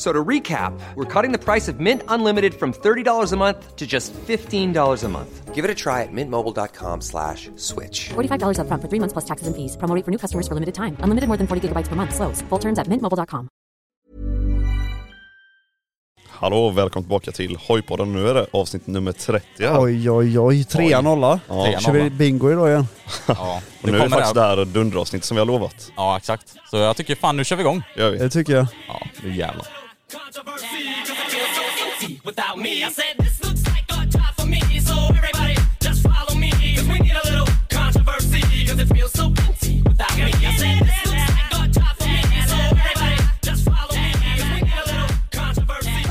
So to recap, we're cutting the price of Mint Unlimited from $30 a month to just $15 a month. Give it a try at mintmobile.com slash switch. $45 upfront for three months plus taxes and fees. Promo for new customers for limited time. Unlimited more than 40 gigabytes per month. Slows. Full terms at mintmobile.com. Hallå välkommen tillbaka till Hojpodden. Nu är det avsnitt nummer 30 här. Oj oj oj, trea nolla. Ja. Kör vi bingo idag igen? Ja, Och nu är det faktiskt det här dunderavsnittet som vi har lovat. Ja, exakt. Så jag tycker fan nu kör vi igång. Gör vi. Det tycker jag. Ja, nu jävlar.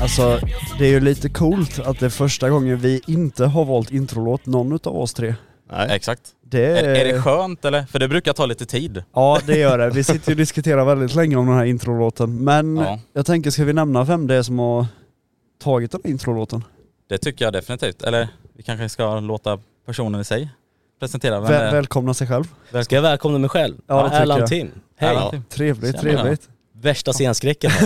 Alltså, det är ju lite coolt att det är första gången vi inte har valt introlåt, någon utav oss tre. Nej. Exakt. Det Är, är det skönt eller? För det brukar ta lite tid. Ja det gör det. Vi sitter ju och diskuterar väldigt länge om den här introlåten. Men Ja. jag tänker, ska vi nämna vem det är som har tagit den här introlåten? Det tycker jag definitivt. Eller vi kanske ska låta personen i sig presentera vem Väl, är. välkomna sig själv. Ska jag välkomna mig själv? Ja, det tycker Erland jag. Tim. Hej. Tim. Trevligt, trevligt. Värsta scenskräcken.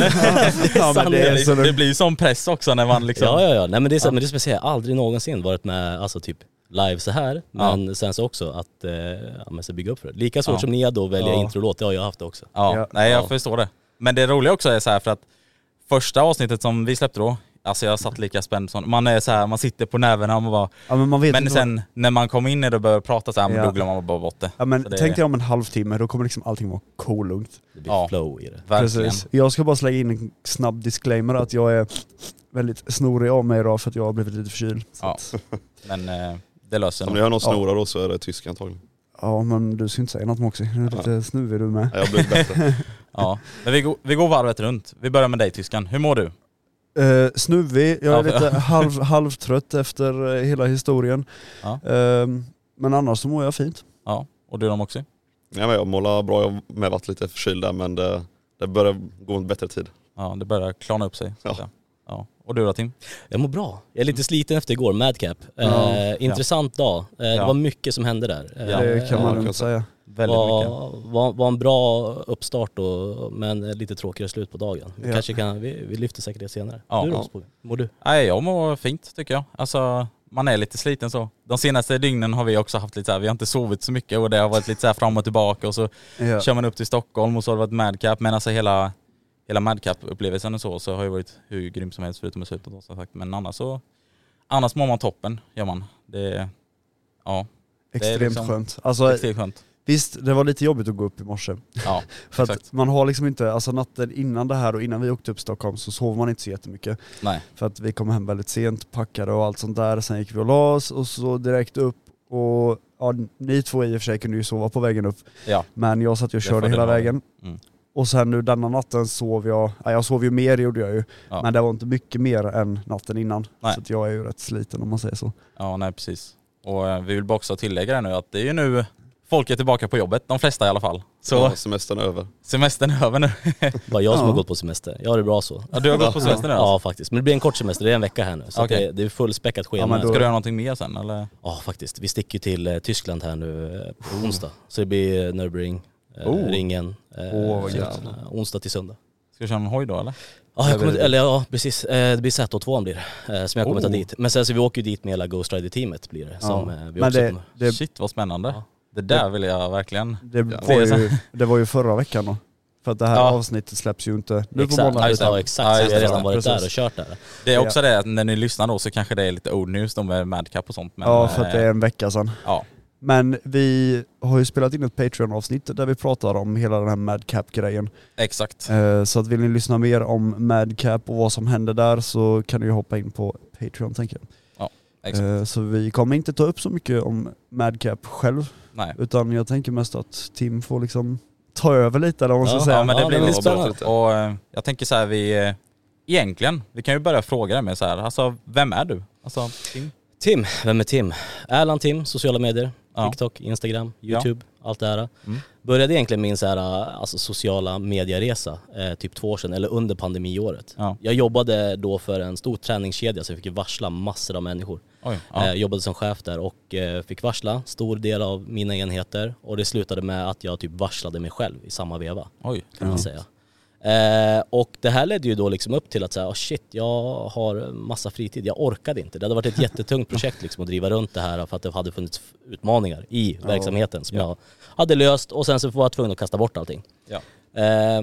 Ja, men det är så Det, blir som press också när man liksom... ja, ja, ja. Nej men det är, så, Ja. men det är speciellt. Jag har aldrig någonsin varit med, alltså typ live så här. Men sen så också att, eh, ja så bygga upp för det. Lika svårt Ja. som ni är då att välja Ja. introlåt, det har jag haft också. Ja, Ja. nej jag Ja. förstår det. Men det roliga också är så här för att första avsnittet som vi släppte då, alltså jag satt lika spänd som, man är så här, man sitter på näven och man bara, Ja men man vet men inte vad- sen när man kommer in i det och börjar prata så här, Ja. då glömmer man bara bort det. Ja men det- tänk dig om en halvtimme, då kommer liksom allting vara kolugnt. Det blir Ja. flow i det. Verkligen. Precis. Jag ska bara slänga in en snabb disclaimer att jag är väldigt snorig av mig idag för att jag har blivit lite förkyld. Så Ja. att, Men eh, det löser Om ni hör någon snora då så är det tysk antagligen. ja men du ska inte säga något Moxie, du är lite snuvig du med. Ja, Jag blivit bättre. Ja. Men vi går, vi går varvet runt. Vi börjar med dig tyskan. Hur mår du? Uh, snuvig, jag är Ja, lite halv, halvtrött efter eh, hela historien. Ja. Ehm, men annars så mår jag fint. Ja. Och du då också? Ja, men jag målar bra, jag har med varit lite förkyld där men det, det börjar gå en bättre tid. Ja, det börjar klarna upp sig. Ja. Och du då Tim? Jag mår bra. Jag är lite sliten efter igår, Madcap. Ja. Eh, intressant dag. Eh, Det Ja. var mycket som hände där. Ja. Det kan man lugnt säga. Väldigt mycket. var, var, var en bra uppstart och, men lite tråkigare slut på dagen. Vi, Ja. kanske kan, vi, vi lyfter säkert det senare. Ja. du då, Ja. Mår du? Nej, jag mår fint tycker jag. Alltså, man är lite sliten så. De senaste dygnen har vi också haft lite så här, vi har inte sovit så mycket och det har varit lite så här fram och tillbaka och så Ja. kör man upp till Stockholm och så har det varit madcap. Men alltså hela, hela madcap-upplevelsen och så, så har ju varit hur grym som helst förutom i slutet då, som sagt. Men annars så, annars mår man toppen, gör man. Det, ja, det är Extremt liksom- skönt. Alltså extremt skönt. visst, det var lite jobbigt att gå upp i morse. Ja, För att exakt. man har liksom inte, alltså natten innan det här och innan vi åkte upp till Stockholm så sov man inte så jättemycket. Nej. För att vi kom hem väldigt sent, packade och allt sånt där. Sen gick vi och la oss och så direkt upp och ja, ni två i och för sig kunde ju sova på vägen upp. Ja, Men jag satt ju och körde hela vägen. Mm. Och sen nu denna natten sov jag, ja, jag sov ju mer gjorde jag ju. Ja. Men det var inte mycket mer än natten innan. Nej. Så att jag är ju rätt sliten om man säger så. ja nej precis. Och eh, vi vill bara också tillägga det nu att det är ju nu folk är tillbaka på jobbet, de flesta i alla fall. Så Ja, semestern är över. semestern är över nu. Bara jag som Ja. har gått på semester. Jag har det bra så. Ja, du har gått på semester nu alltså? Ja faktiskt, men det blir en kort semester, det är en vecka här nu. Så Okej. det, det är fullspäckat schema. Ja, men Ja, då- Ska du göra någonting mer sen eller? faktiskt, vi sticker ju till eh, Tyskland här nu eh, på onsdag. Så det blir Nürburgring, Oh. ringen, Åh, vad så, gött. eh, onsdag till söndag. Ska du köra en hoj då eller? Ja, jag kommer, Eller- ja precis, Eh, det blir Z2 blir eh, som jag kommer ta Oh. dit. Men sen så vi åker ju dit med hela Ghost Rider-teamet blir det. Som, eh, vi Men också det, kommer- det, Shit vad spännande. Det där vill jag verkligen... det, Ja. var ju, det var ju förra veckan då. För att det här Ja. avsnittet släpps ju inte nu på Exakt, måndag. ja, utan- ja, exakt. Ja, vi har redan varit Precis. där och kört där. Det är också det att när ni lyssnar då så kanske det är lite old news då med Madcap och sånt. Men, ja, för att det är eh, en vecka sedan. Ja, Men vi har ju spelat in ett Patreon-avsnitt där vi pratar om hela den här Madcap-grejen. exakt. Eh, Så att vill ni lyssna mer om Madcap och vad som händer där så kan ni hoppa in på Patreon tänker jag. exakt. Eh, Så vi kommer inte ta upp så mycket om Madcap själv, Nej. utan jag tänker mest att Tim får liksom ta över lite eller vad man ska Ja, säga. Ja men det Ja, blir det lite spännande. Och eh, jag tänker så här, vi... Egentligen, vi kan ju börja fråga dig med så här, alltså vem är du? Alltså, Tim? Tim, vem är Tim? Erland Tim, sociala medier, Ja. TikTok, Instagram, YouTube, allt det här. Mm. Började egentligen min så här, alltså, sociala medieresa eh, typ två år sedan, eller under pandemiåret. Ja. Jag jobbade då för en stor träningskedja så jag fick varsla massor av människor. Oj. Ja. Eh, jobbade som chef där och eh, fick varsla stor del av mina enheter och det slutade med att jag typ varslade mig själv i samma veva Oj. kan man säga. Eh, och det här ledde ju då liksom upp till att säga, oh shit, jag har massa fritid, jag orkade inte. Det hade varit ett jättetungt projekt liksom att driva runt det här för att det hade funnits utmaningar i verksamheten som jag hade löst och sen så var jag tvungen att kasta bort allting. Ja. Eh,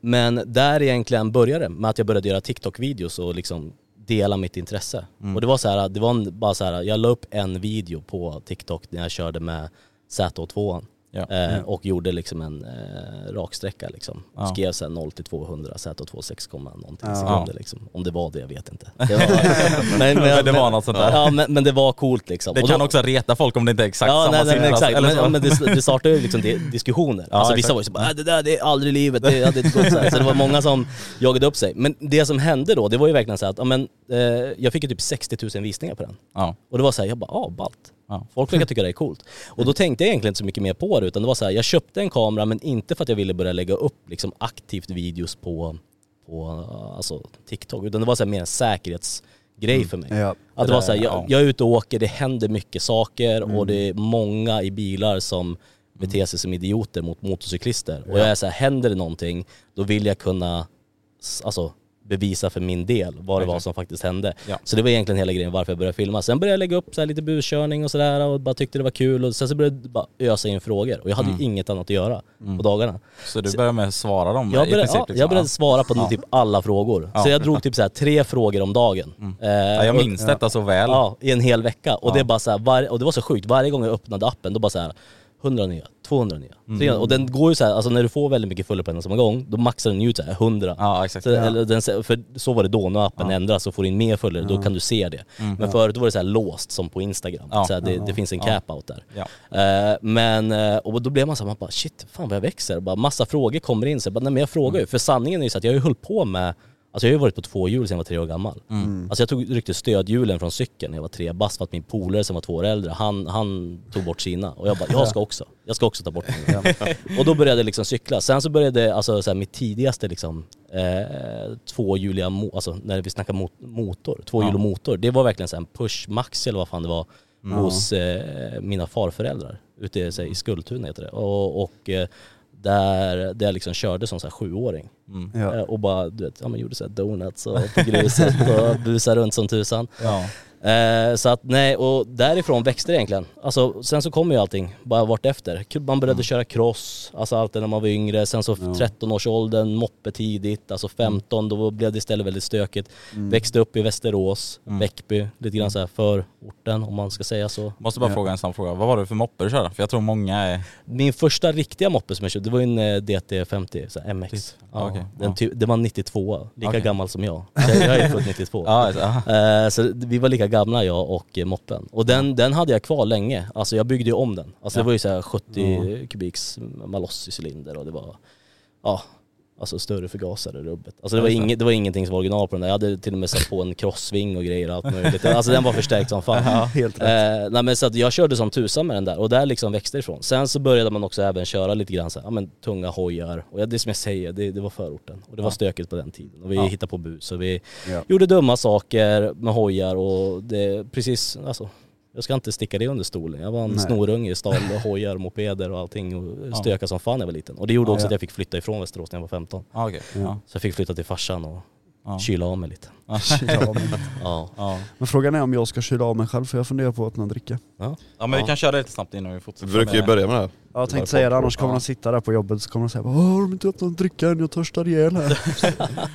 men där egentligen började det med att jag började göra TikTok-videos och liksom dela mitt intresse. Mm. Och det var så här, det var en, bara så här, jag la upp en video på TikTok när jag körde med ZH2 Ja. eh, och gjorde liksom en eh, raksträcka liksom. Ja. Skrev sen 0 till 200, Z2 6, någonting Ja. sekunder liksom. Om det var det, jag vet inte. Det var, men, Men det var något sånt där. Ja men, men det var coolt liksom. Det kan då- också reta folk om det inte är exakt Ja, samma nej, nej, siffra, exakt. eller Men, så. ja, men det, det startade ju liksom di- diskussioner. Ja, alltså, vissa var ju så bara, "Äh, det där det är aldrig i livet, det hade inte gått så, här. så det var många som jagade upp sig. Men det som hände då, det var ju verkligen så att, ja, men, eh, jag fick ju typ 60 000 visningar på den. Ja. Och det var så här, jag bara, ah ballt. Ja. Folk verkar tycka det är coolt. Och då tänkte jag egentligen inte så mycket mer på det utan det var så här, jag köpte en kamera men inte för att jag ville börja lägga upp liksom aktivt videos på, på alltså, TikTok utan det var så här mer en säkerhetsgrej för mig. Ja. Att det var så här, Ja. jag, jag är ute och åker, det händer mycket saker och det är många i bilar som beter sig som idioter mot motorcyklister. Och jag är så här, händer det någonting, då vill jag kunna alltså, bevisa för min del vad det var som faktiskt hände. Ja. Så det var egentligen hela grejen varför jag började filma. Sen började jag lägga upp så lite buskörning och sådär och bara tyckte det var kul och sen så började det bara ösa in frågor och jag hade ju inget annat att göra på dagarna. Så du börjar med att svara dem Jag började, princip? ja, liksom. jag började svara på Ja. typ alla frågor. Så jag drog typ så här tre frågor om dagen. Eh, Ja, jag och- minns detta så väl. Ja, i en hel vecka. Och det bara så här, var, och det var så sjukt, varje gång jag öppnade appen då bara så här 100 nya, 200 nya, Mm. 300. Och den går ju så här, alltså när du får väldigt mycket följare på en och samma gång, då maxar den ju ut så här 100. Ja, exakt. Så, eller den, för så var det då, när appen ändras så får in mer följare, då kan du se det. Men förut var det så här låst som på Instagram, Mm. Ja. så här, det, det finns en cap-out där. Ja. Eh, men, eh, och då blev man så här, man bara shit, fan vad jag växer. Bara massa frågor kommer in, så jag bara, nej men jag frågar ju. För sanningen är ju så att jag har ju hållit på med Alltså jag har ju varit på två hjul sedan jag var tre år gammal. Alltså jag tog, ryckte stödhjulen från cykeln när jag var tre bast för att min polare som var två år äldre, han, han tog bort sina. Och jag bara, jag ska också. Jag ska också ta bort mina. och då började jag liksom cykla. Sen så började alltså så här, mitt tidigaste liksom, eh, tvåhjuliga, mo- alltså när vi snackar mot, motor, tvåhjulig Ja. motor. Det var verkligen så här en push max eller vad fan det var hos eh, mina farföräldrar ute så här, i Skultuna heter det. Och, och eh, där, där jag liksom körde som så här sjuåring. Ja. Eh, Och bara du vet, ja, men gjorde så här donuts och på gruset och busade runt som tusan. Ja. Eh, så att nej, och därifrån växte det egentligen. Alltså, sen så kom ju allting bara vart efter. Man började köra cross, alltså allt det när man var yngre. Sen så 13-årsåldern, moppe tidigt. Alltså 15, då blev det istället väldigt stökigt. Växte upp i Västerås, Bäckby, lite grann så här förorten om man ska säga så. Måste bara fråga en snabb fråga. Vad var det för moppe du körde? För jag tror många är... Min första riktiga moppe som jag köpte, det var ju en eh, DT50, så MX. Ja, okej, den ty- det var 92, lika Okej. gammal som jag. Så jag, är född 92. Ja, ja. Eh, Så vi var lika gamla jag och eh, moppen. Och den, den hade jag kvar länge. Alltså jag byggde ju om den. Alltså det var ju så här 70 kubiks Malossi-cylinder och det var, ja, alltså större förgasare rubbet. Alltså det var, inget, det var ingenting som var original på den där. Jag hade till och med satt på en crossving och grejer och allt möjligt. Alltså den var förstärkt som fan. Helt rätt. Eh, nej men så att jag körde som tusan med den där och där liksom växte ifrån. Sen så började man också även köra lite grann så här, ja, men tunga hojar. Och ja, det som jag säger, det, det var förorten. Och det var stökigt på den tiden. Och vi hittade på bus och vi Ja. gjorde dumma saker med hojar och det precis, alltså Jag ska inte sticka det under stolen. Jag var en Nej. snorunge i stal och hojar, mopeder och allting och stökade som fan när jag var liten. Och det gjorde Ja, också ja. att jag fick flytta ifrån Västerås när jag var 15. Ja, okej. Ja. Så jag fick flytta till farsan och Ja. kyla av mig lite. Kyla av mig. Ja. Ja. Men frågan är om jag ska kyla av mig själv för jag funderar på att öppna en dricka. Ja. ja men vi kan köra det lite snabbt innan vi Vi fortsätter. brukar ju börja med det här. Ja, jag tänkte säga det, annars kommer Ja. de sitta där på jobbet så kommer de säga Åh, har de inte öppnat en dricka än? Jag törstar ihjäl här.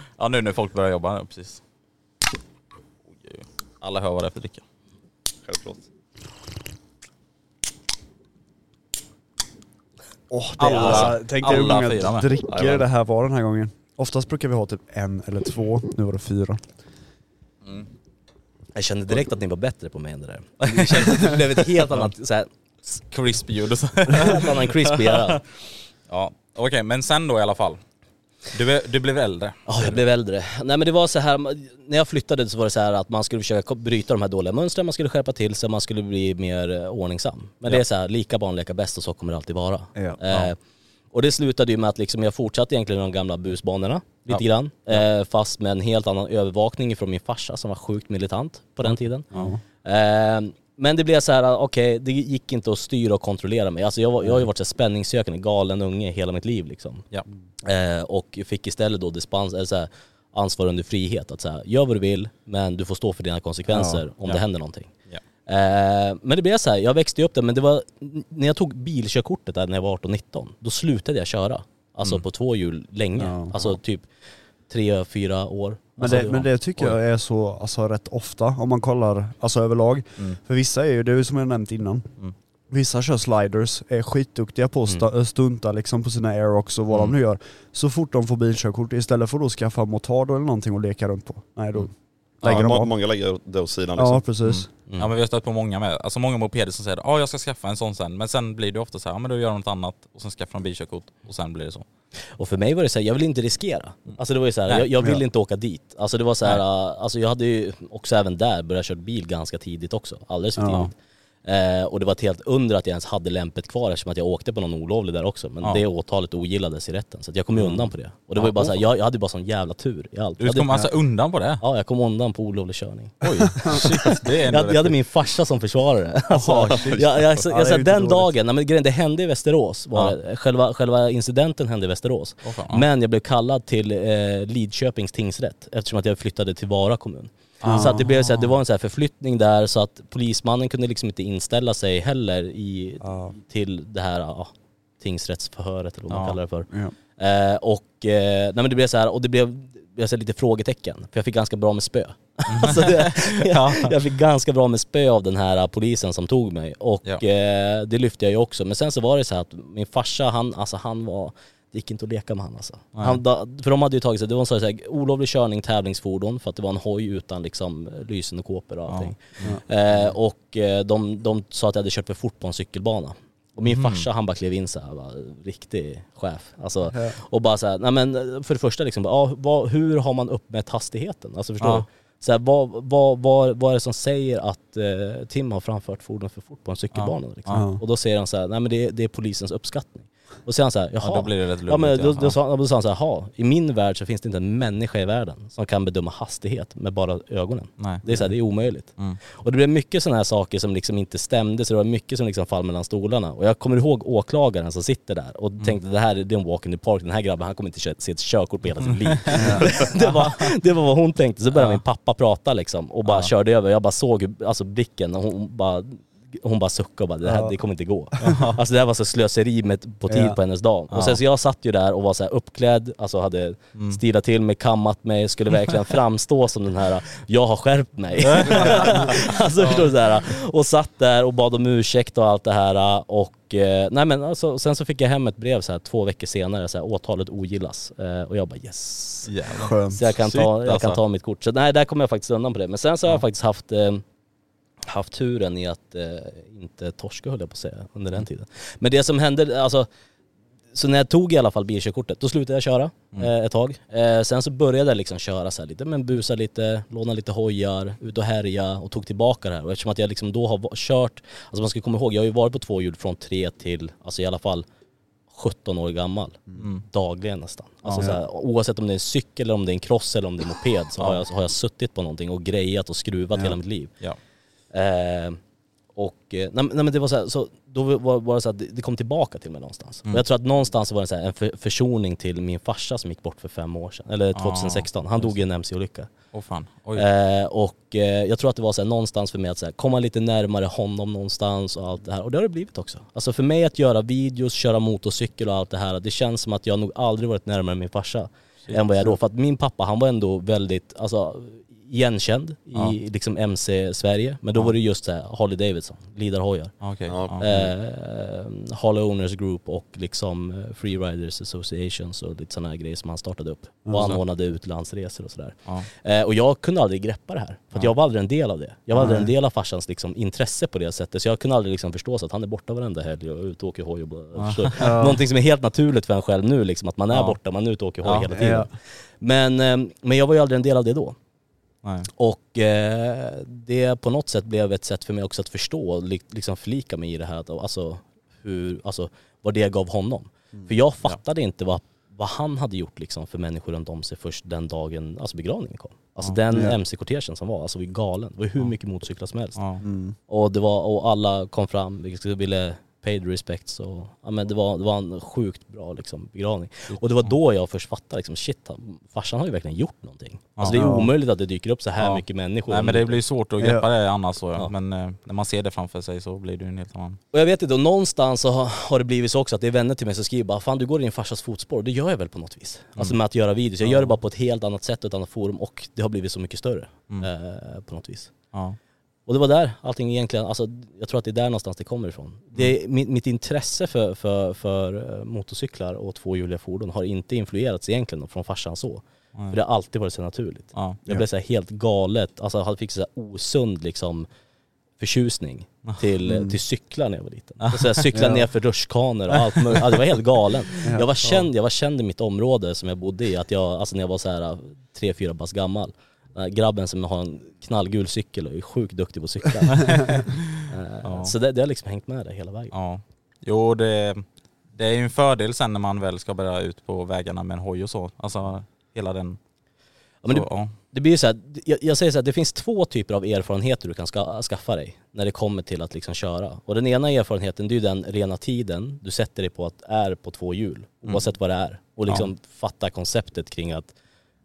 Ja nu när folk börjar jobba, ja, precis. Alla hör vad det är för dricka. Självklart. Åh, det Alla- alltså, tänk dig hur många fyra drickor det här var den här gången. Oftast brukar vi ha typ en eller två, nu var det fyra. Jag kände direkt att ni var bättre på mig än det där. Jag kände att det blev ett helt annat, så här, Crisp ljud och så. helt annan crispy era. Ja, okej men sen då i alla fall. Du, du blev äldre. Ja, jag blev äldre. Nej men det var så här, när jag flyttade så var det så här att man skulle försöka bryta de här dåliga mönstren, man skulle skärpa till sig, man skulle bli mer eh, ordningsam. Men det är så här, lika barn leka bäst och så kommer det alltid vara. Ja. Eh, och det slutade ju med att liksom jag fortsatte egentligen de gamla busbanorna lite grann. Eh, fast med en helt annan övervakning från min farsa som var sjukt militant på den tiden. Eh, men det blev så här, okej det gick inte att styra och kontrollera mig. Alltså jag, jag har ju varit så här spänningssökande, galen unge hela mitt liv liksom. Ja. Eh, och fick istället då dispens, eller så här, ansvar under frihet. Att säga, gör vad du vill men du får stå för dina konsekvenser om Ja. det händer någonting. Ja. Eh, men det blev så här, jag växte upp där men det var, när jag tog bilkörkortet där när jag var 18-19, då slutade jag köra. Alltså på två hjul länge. Ja. Alltså typ tre, fyra år. Men, Alltså, det, men det tycker jag är så alltså, rätt ofta om man kollar alltså, överlag. För vissa är ju, det är ju som jag nämnt innan, vissa kör sliders, är skitduktiga på att sta- stunta liksom på sina aerox och vad de nu gör. Så fort de får bilkörkort, istället för att då skaffa motard eller någonting och leka runt på. Nej då lägger Ja, de må, många lägger det åt sidan liksom. Ja precis. Mm. Ja men vi har stött på många med, alltså många mopeder som säger ja jag ska skaffa en sån sen, men sen blir det ofta så här, ja men då gör de något annat och sen skaffar de bilkörkort och sen blir det så. Och för mig var det så här, jag vill inte riskera. Alltså det var ju så här, jag, jag vill Ja. inte åka dit. Alltså det var så här, alltså jag hade ju också även där börjat köra bil ganska tidigt också. Alldeles för Ja. Eh, och det var ett helt under att jag ens hade lämpet kvar eftersom att jag åkte på någon olovlig där också. Men Ja. det åtalet ogillades i rätten. Så jag kom ju undan på det. Och det var ju bara så här, jag, jag hade ju bara sån jävla tur i allt. Du kom hade, alltså undan på det? Ja, jag kom undan på olovlig körning. Oj, shit, det är Jag, ändå jag hade min farsa som försvarare. Alltså, jag, jag, jag, jag, den dagen, nej, men grejen, det hände i Västerås. Var Ja. Själva, själva incidenten hände i Västerås. Åh, fan. Men jag blev kallad till eh, Lidköpings tingsrätt eftersom att jag flyttade till Vara kommun. Så att det, blev så här, det var en så här förflyttning där så att polismannen kunde liksom inte inställa sig heller i, till det här ja, tingsrättsförhöret eller vad man Ja. kallar det för. Ja. Eh, och, eh, nej men det blev så här, och det blev jag säger lite frågetecken, för jag fick ganska bra med spö. alltså det, jag, jag fick ganska bra med spö av den här polisen som tog mig och Ja. eh, det lyfte jag ju också. Men sen så var det så att min farsa, han, alltså han var, det gick inte att leka med han alltså. Han, da, för de hade ju tagit sig, det var en sån här olovlig körning, tävlingsfordon, för att det var en hoj utan liksom lysande kåpor och allting. Eh, och eh, de, de sa att jag hade kört för fort på en cykelbana. Och min farsa han bara klev in så här, bara, riktig chef. Alltså, Och bara så här, nej men för det första liksom, ja, vad, hur har man uppmätt hastigheten? Alltså förstår Ja. du? Så här, vad, vad, vad, vad är det som säger att eh, Tim har framfört fordon för fort på en cykelbana? Liksom? Ja. Och då säger han så här, nej men det, det är polisens uppskattning. Och så säger han så här, jaha. Ja, då blir det rätt Ja men då, då, sa, då sa han så här, jaha, i min värld så finns det inte en människa i världen som kan bedöma hastighet med bara ögonen. Nej. Det är så här, det är omöjligt. Mm. Och det blev mycket sådana här saker som liksom inte stämde, så det var mycket som liksom fall mellan stolarna. Och jag kommer ihåg åklagaren som sitter där och tänkte det här det är en walk in the park, den här grabben han kommer inte se ett körkort på hela sitt liv. det, var, det var vad hon tänkte. Så började min pappa prata liksom och bara körde över. Jag bara såg alltså blicken och hon bara hon bara suckade och bara det här det kommer inte gå. Alltså det här var så slöseri med, på tid Ja. på hennes dag. Och sen så jag satt ju där och var så här uppklädd, alltså hade stilat till mig, kammat mig, skulle verkligen framstå som den här, jag har skärpt mig. alltså förstår du så här, Och satt där och bad om ursäkt och allt det här och eh, nej men alltså, sen så fick jag hem ett brev så här två veckor senare, så här, åtalet ogillas. Eh, och jag bara yes. Jävlar. Skönt. Så jag kan, ta, jag kan alltså. ta mitt kort. Så nej, där kom jag faktiskt undan på det. Men sen så har jag faktiskt haft, eh, haft turen i att eh, inte torska höll jag på att säga under den tiden. Men det som hände, alltså så när jag tog i alla fall bilkörkortet, då slutade jag köra eh, ett tag. Eh, sen så började jag liksom köra så här lite, men busa lite, låna lite hojar, ut och härja och tog tillbaka det här. Och eftersom att jag liksom då har kört, alltså man ska komma ihåg, jag har ju varit på två hjul från tre till, alltså i alla fall 17 år gammal. Dagligen nästan. Alltså så här, oavsett om det är en cykel eller om det är en cross eller om det är en moped så, har, jag, så har jag suttit på någonting och grejat och skruvat hela mitt liv. Ja. Eh, Och eh, nej, nej men det var så, här, så då var, var det så att det, kom tillbaka till mig någonstans. Mm. Och jag tror att någonstans var det så här, en för, försoning till min farsa som gick bort för fem år sedan, eller 2016. Han dog i en MC-olycka. Åh fan. Eh, och eh, jag tror att det var så här, någonstans för mig att så komma lite närmare honom någonstans och allt det här. Och det har det blivit också. Alltså för mig att göra videos, köra motorcykel och allt det här, det känns som att jag nog aldrig varit närmare min farsa än vad jag då. För att min pappa han var ändå väldigt, alltså igenkänd i Ja. liksom MC-Sverige. Men då Ja. var det just så här, Harley Davidson, Lidarhojar. Okej. Ja. Eh, Harley Owners Group och liksom eh, Free Riders Associations och lite sådana här grejer som han startade upp. Och så. anordnade utlandsresor och sådär. Ja. Eh, och jag kunde aldrig greppa det här. För att Ja. jag var aldrig en del av det. Jag var aldrig en del av farsans liksom, intresse på det sättet. Så jag kunde aldrig liksom förstå så att han är borta varenda helg och ute och åker hoj och du? Någonting som är helt naturligt för en själv nu liksom, att man är Ja. borta, man är ute och åker hoj Ja. hela tiden. Ja. Men, eh, men jag var ju aldrig en del av det då. Nej. Och eh, det på något sätt blev ett sätt för mig också att förstå liksom förlika mig i det här, att, alltså, hur, alltså vad det gav honom. För jag fattade inte vad, vad han hade gjort liksom för människor runt om sig först den dagen alltså begravningen kom. Alltså Ja. den Ja. MC-kortegen som var, alltså vi galen. Det var hur mycket motorcyklar som helst. Ja. Mm. Och, det var, och alla kom fram, ville paid respects och ja, men det, var, det var en sjukt bra liksom, begravning. Och det var då jag först fattade liksom, shit, farsan har ju verkligen gjort någonting. Alltså det är Ja. omöjligt att det dyker upp så här Ja. mycket människor. Nej men det blir svårt att greppa det annars så, Ja. men eh, när man ser det framför sig så blir det ju en helt annan... Och jag vet inte, och någonstans så har, har det blivit så också att det är vänner till mig som skriver bara Fan du går i din farsas fotspår, och det gör jag väl på något vis. Alltså med att göra videos. Jag gör det bara på ett helt annat sätt och ett annat forum och det har blivit så mycket större eh, på något vis. Ja. Och det var där allting egentligen, alltså jag tror att det är där någonstans det kommer ifrån. Det är, mitt, mitt intresse för, för, för eh, motorcyklar och tvåhjuliga fordon har inte influerats egentligen från farsan så. För det har alltid varit så naturligt. Ja. Jag blev så här helt galet, alltså jag fick så här osund liksom förtjusning till, till cyklar när jag var liten. Så jag cyklade Ja. ner för rutschkanor och allt möjligt. Alltså, jag var helt galen. Ja. Jag var känd, jag var känd i mitt område som jag bodde i, att jag, alltså när jag var så här tre, fyra pass gammal. Här grabben som har en knallgul cykel och är sjukt duktig på cykla. Eh, Ja. Så det, det har liksom hängt med det hela vägen. Ja. Jo det, det är ju en fördel sen när man väl ska börja ut på vägarna med en hoj och så. Alltså hela den... Ja, men så, det, ja. det blir ju så här, jag, jag säger så här, det finns två typer av erfarenheter du kan ska, skaffa dig när det kommer till att liksom köra. Och den ena erfarenheten det är ju den rena tiden du sätter dig på att är på två hjul, oavsett vad det är. Och liksom fatta konceptet kring att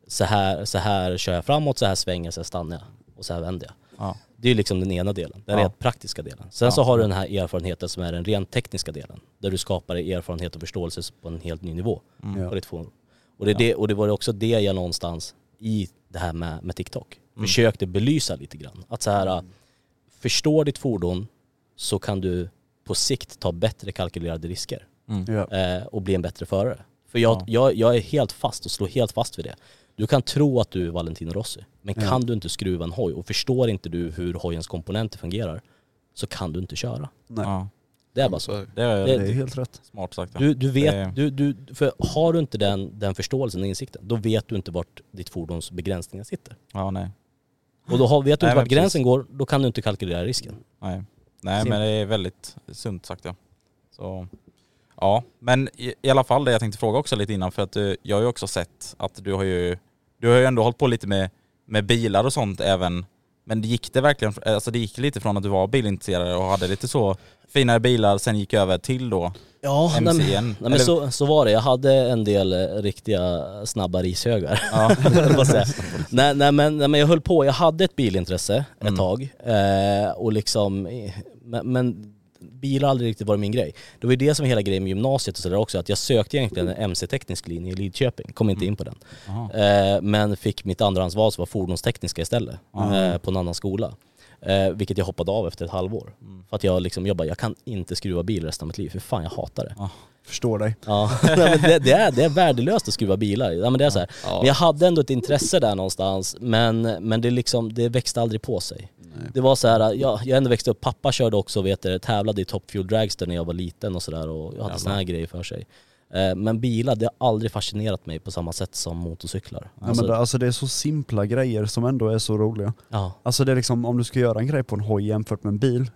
så här, så här kör jag framåt, så här svänger jag, så här stannar jag och så här vänder jag. Ja. Det är liksom den ena delen, den Ja. rent praktiska delen. Sen så har du den här erfarenheten som är den rent tekniska delen. Där du skapar erfarenhet och förståelse på en helt ny nivå Ja. på ditt forum. Och det, är det, och det var också det jag någonstans i det här med, med TikTok försökte belysa lite grann. Att så här, förstå ditt fordon så kan du på sikt ta bättre kalkylerade risker Ja. eh, och bli en bättre förare. För jag, jag, jag är helt fast och slår helt fast vid det. Du kan tro att du är Valentino Rossi, men Ja. kan du inte skruva en hoj och förstår inte du hur hojens komponenter fungerar så kan du inte köra. Nej. Ja. Det är bara så. Det är Det- Det är helt rätt. smart sagt. Ja. Du, du vet, du, du, för har du inte den, den förståelsen och insikten, då vet du inte vart ditt fordons begränsningar sitter. Ja, nej. Och då har, vet du Nej, inte vart gränsen precis. går, då kan du inte kalkylera risken. Nej, nej Sim. men det är väldigt sunt sagt ja. Så, ja, men i, i alla fall det jag tänkte fråga också lite innan för att eh, jag har ju också sett att du har ju, du har ju ändå hållit på lite med, med bilar och sånt även, men gick det verkligen, alltså det gick lite från att du var bilintresserad och hade lite så finare bilar, sen gick över till då Ja, nej, men- MC Nej, igen? men så, så var det. Jag hade en del eh, riktiga snabba rishögar. Ja. Nej, nej, men, nej men jag höll på, jag hade ett bilintresse ett Mm. tag. Eh, och liksom, men, men bil har aldrig riktigt varit min grej. Det var ju det som var hela grejen med gymnasiet och sådär också, att jag sökte egentligen en MC-teknisk linje i Lidköping, kom inte in på den. Eh, men fick mitt andrahandsval som var fordonstekniska istället, eh, på en annan skola. Eh, vilket jag hoppade av efter ett halvår. För att jag liksom, jag bara, jag kan inte skruva bil resten av mitt liv, för fan jag hatar det. Förstår dig. Ja, nej, det, det, är, det är värdelöst att skruva bilar. Ja, men det är så här. Ja. Men jag hade ändå ett intresse där någonstans, men, men det, liksom, det växte aldrig på sig. Det var så här, ja, jag ändå växte upp, pappa körde också, vet du, tävlade i Top Fuel Dragster när jag var liten och sådär och jag hade såna här grejer för sig. Eh, Men bilar, det har aldrig fascinerat mig på samma sätt som motorcyklar. Ja, men det, alltså det är så simpla grejer som ändå är så roliga. ja. Alltså det är liksom, om du ska göra en grej på en hoj jämfört med en bil,